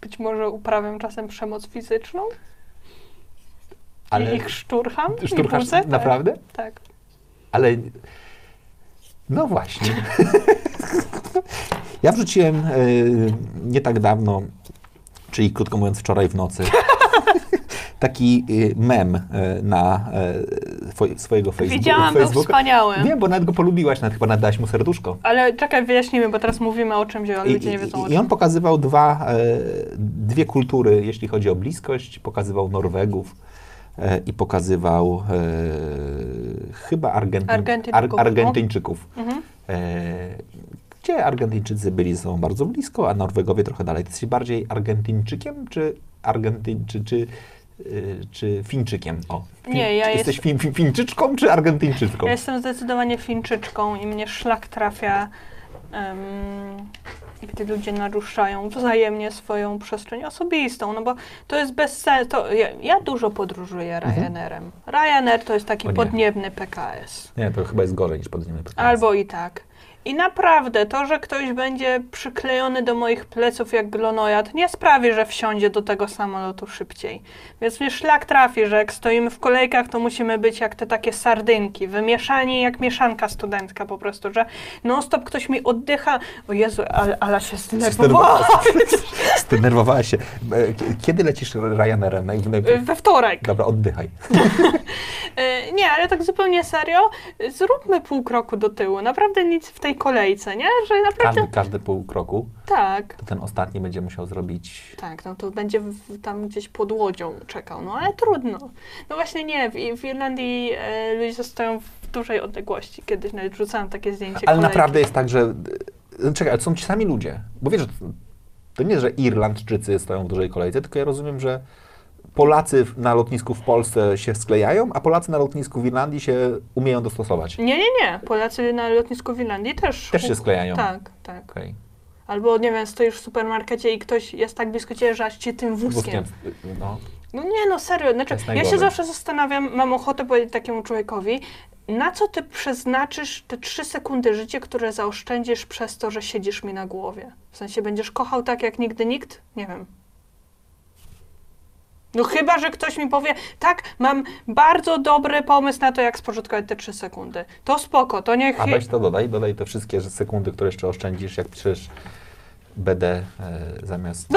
być może uprawiam czasem przemoc fizyczną? Ale I ich szturcham? i szturchasz budzę? Tak. naprawdę? Tak. Ale no właśnie. ja wrzuciłem e, nie tak dawno, czyli krótko mówiąc wczoraj w nocy, taki e, mem e, na twoj, swojego Facebooka. Widziałam, był Facebooka. wspaniały. Wiem, bo nawet go polubiłaś, nawet chyba nadałaś mu serduszko. Ale czekaj, wyjaśnijmy, bo teraz mówimy o czymś, I, ludzie nie wiedzą o i, I on czym. pokazywał dwa, e, dwie kultury, jeśli chodzi o bliskość. Pokazywał Norwegów e, i pokazywał e, chyba Argentyn, Argentyńczyków, Ar, Argentyńczyków. Mhm. E, gdzie Argentyńczycy byli ze sobą bardzo blisko, a Norwegowie trochę dalej. Ty jesteś bardziej Argentyńczykiem, czy Argentyńczy, czy, y, czy Fińczykiem? O, Fin- Nie, ja Jesteś fin, fin, Fińczyczką, czy Argentyńczyczką? Ja jestem zdecydowanie Fińczyczką i mnie szlak trafia, em, gdy ludzie naruszają wzajemnie swoją przestrzeń osobistą, no bo to jest bez sensu. Ja, ja dużo podróżuję Ryanerem. Ryanair to jest taki Mhm. Podniebny PKS. Nie, to chyba jest gorzej niż podniemy Albo i tak. I naprawdę to, że ktoś będzie przyklejony do moich pleców jak glonojad, nie sprawi, że wsiądzie do tego samolotu szybciej. Więc mnie szlak trafi, że jak stoimy w kolejkach, to musimy być jak te takie sardynki, wymieszani jak mieszanka studencka po prostu, że non-stop ktoś mi oddycha. O Jezu, ale, ale się zdenerwowałam. Zdenerwowałaś się. E, Kiedy lecisz Ryanerem? Naj- We wtorek. Dobra, oddychaj. E, Nie, ale tak zupełnie serio, zróbmy pół kroku do tyłu. Naprawdę nic w tej kolejce, nie? Że naprawdę... Każdy, każdy pół kroku, Tak. to ten ostatni będzie musiał zrobić... Tak, no to będzie w, tam gdzieś pod łodzią czekał, no ale trudno. No właśnie nie, w, w Irlandii e, ludzie zostają w dużej odległości. Kiedyś nawet rzucałam takie zdjęcie Ale kolejki. naprawdę jest tak, że... e, Czekaj, ale są ci sami ludzie. Bo wiesz, że to- nie, że Irlandczycy stoją w dużej kolejce, tylko ja rozumiem, że Polacy na lotnisku w Polsce się sklejają, a Polacy na lotnisku w Irlandii się umieją dostosować. Nie, nie, nie. Polacy na lotnisku w Irlandii też. Też się sklejają. Tak, tak. Okej. Albo nie wiem, stoisz w supermarkecie i ktoś jest tak blisko ciebie, że aż cię tym wózkiem. Wózkiem, No. No nie, no serio. Znaczy, ja się zawsze zastanawiam, mam ochotę powiedzieć takiemu człowiekowi, na co ty przeznaczysz te trzy sekundy życia, które zaoszczędzisz przez to, że siedzisz mi na głowie? W sensie będziesz kochał tak jak nigdy nikt? Nie wiem. No chyba, że ktoś mi powie, tak, mam bardzo dobry pomysł na to, jak spożytkować te trzy sekundy. To spoko, to niech... A weź to dodaj, dodaj te wszystkie sekundy, które jeszcze oszczędzisz, jak piszesz BD e, zamiast...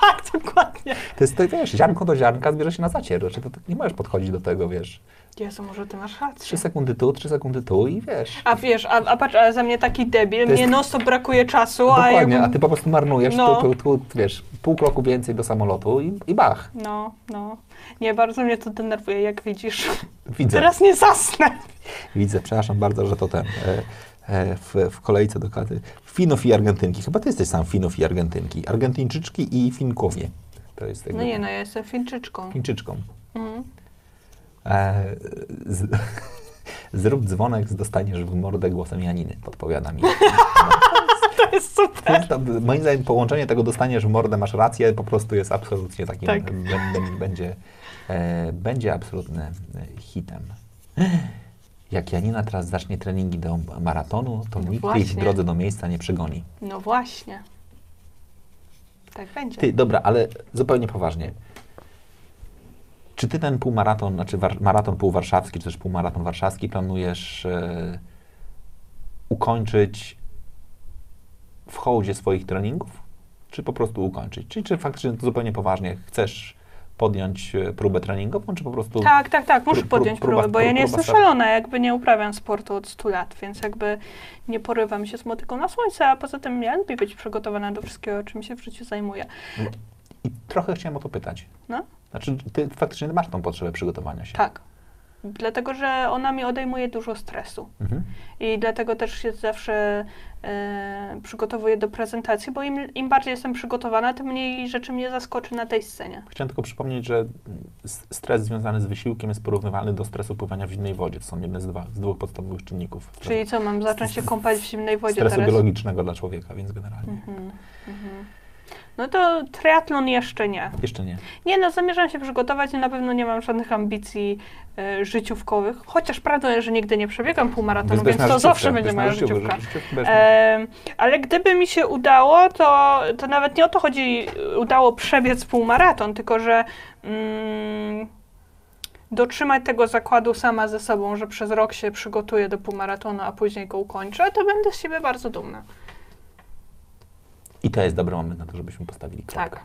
Tak, dokładnie. To jest, to, wiesz, ziarnko do ziarnka zbierze się na zacier. Znaczy, to, tak nie możesz podchodzić do tego, wiesz. Jezu, może ty masz rację. Trzy sekundy tu, trzy sekundy tu i wiesz. A wiesz, a, a patrz, a za mnie taki debil, jest- mnie non stop brakuje czasu, a Dokładnie, jakbym- a ty po prostu marnujesz No. tu, tu, tu, wiesz, pół kroku więcej do samolotu i, i bach. No, no. Nie, bardzo mnie to denerwuje, jak widzisz. Widzę, Teraz nie zasnę. widzę, przepraszam bardzo, że to ten. E, e, w, w kolejce do katy. Finów i Argentynki. Chyba ty jesteś sam Finów i Argentynki. Argentyńczyczki i Finkowie. To jest jakby No nie, no ja jestem Fińczyczką. Chińczyczką. Mhm. E, z, zrób dzwonek, dostaniesz w mordę głosem Janiny, podpowiada mi. To jest super. To jest to, moim zdaniem połączenie tego dostaniesz w mordę, masz rację, po prostu jest absolutnie takim, Tak. b- b- będzie, e, będzie absolutnym e, hitem. Jak Janina teraz zacznie treningi do maratonu, to No nikt jej w drodze do miejsca nie przegoni. No właśnie. Tak będzie. Ty, dobra, ale zupełnie poważnie. Czy ty ten półmaraton, znaczy war, maraton półwarszawski, czy też półmaraton warszawski planujesz e, ukończyć w hołdzie swoich treningów, czy po prostu ukończyć? Czyli czy faktycznie to zupełnie poważnie chcesz podjąć e, próbę treningową, czy po prostu... Tak, tak, tak, muszę podjąć próbę, bo ja nie jestem szalona, jakby nie uprawiam sportu od 100 lat, więc jakby nie porywam się z motyką na słońce, a poza tym ja lubię być przygotowana do wszystkiego, czym się w życiu zajmuję. I trochę chciałem o to pytać. No, Znaczy, ty faktycznie masz tą potrzebę przygotowania się. tak. Dlatego, że ona mi odejmuje dużo stresu. Mhm. I dlatego też się zawsze e, przygotowuję do prezentacji, bo im, im bardziej jestem przygotowana, tym mniej rzeczy mnie zaskoczy na tej scenie. Chciałem tylko przypomnieć, że stres związany z wysiłkiem jest porównywalny do stresu pływania w zimnej wodzie. To są jedne z, dwa, z dwóch podstawowych czynników Czyli co, mam zacząć się kąpać w zimnej wodzie stresu teraz? biologicznego dla człowieka, więc generalnie. Mhm, mhm. No to triatlon jeszcze nie. Jeszcze nie. Nie, no zamierzam się przygotować i na pewno nie mam żadnych ambicji e, życiówkowych, chociaż prawdą jest, że nigdy nie przebiegam półmaratonu, więc to zawsze będzie moja życiówka. E, ale gdyby mi się udało, to, to nawet nie o to chodzi, udało przebiec półmaraton, tylko że mm, dotrzymać tego zakładu sama ze sobą, że przez rok się przygotuję do półmaratonu, a później go ukończę, to będę z siebie bardzo dumna. I to jest dobry moment na to, żebyśmy postawili kropkę. Tak.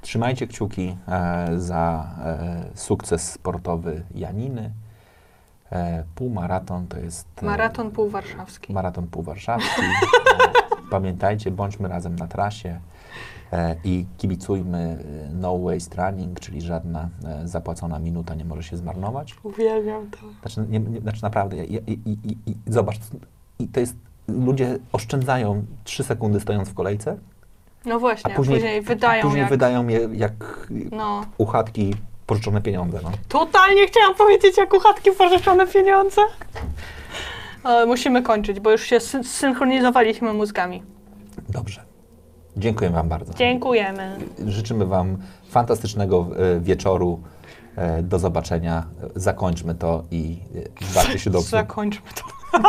Trzymajcie kciuki e, za e, sukces sportowy Janiny. E, półmaraton to jest... e, Maraton półwarszawski. Maraton półwarszawski. E, Pamiętajcie, bądźmy razem na trasie e, i kibicujmy no waste running, czyli żadna zapłacona minuta nie może się zmarnować. Uwielbiam to. Znaczy, nie, nie, znaczy naprawdę, i, i, i zobacz, i to jest, ludzie oszczędzają 3 sekundy stojąc w kolejce, No właśnie, a później, wydają później jak... wydają je jak No. uchatki pożyczone pieniądze. No. Totalnie chciałam powiedzieć, jak u chatki pożyczone pieniądze. Ale musimy kończyć, bo już się syn- zsynchronizowaliśmy mózgami. Dobrze. Dziękuję Wam bardzo. Dziękujemy. Życzymy Wam fantastycznego e, wieczoru. E, Do zobaczenia. E, Zakończmy to i e, bawcie się dobrze. Zakończmy to.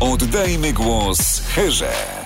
Oddajmy głos Herze.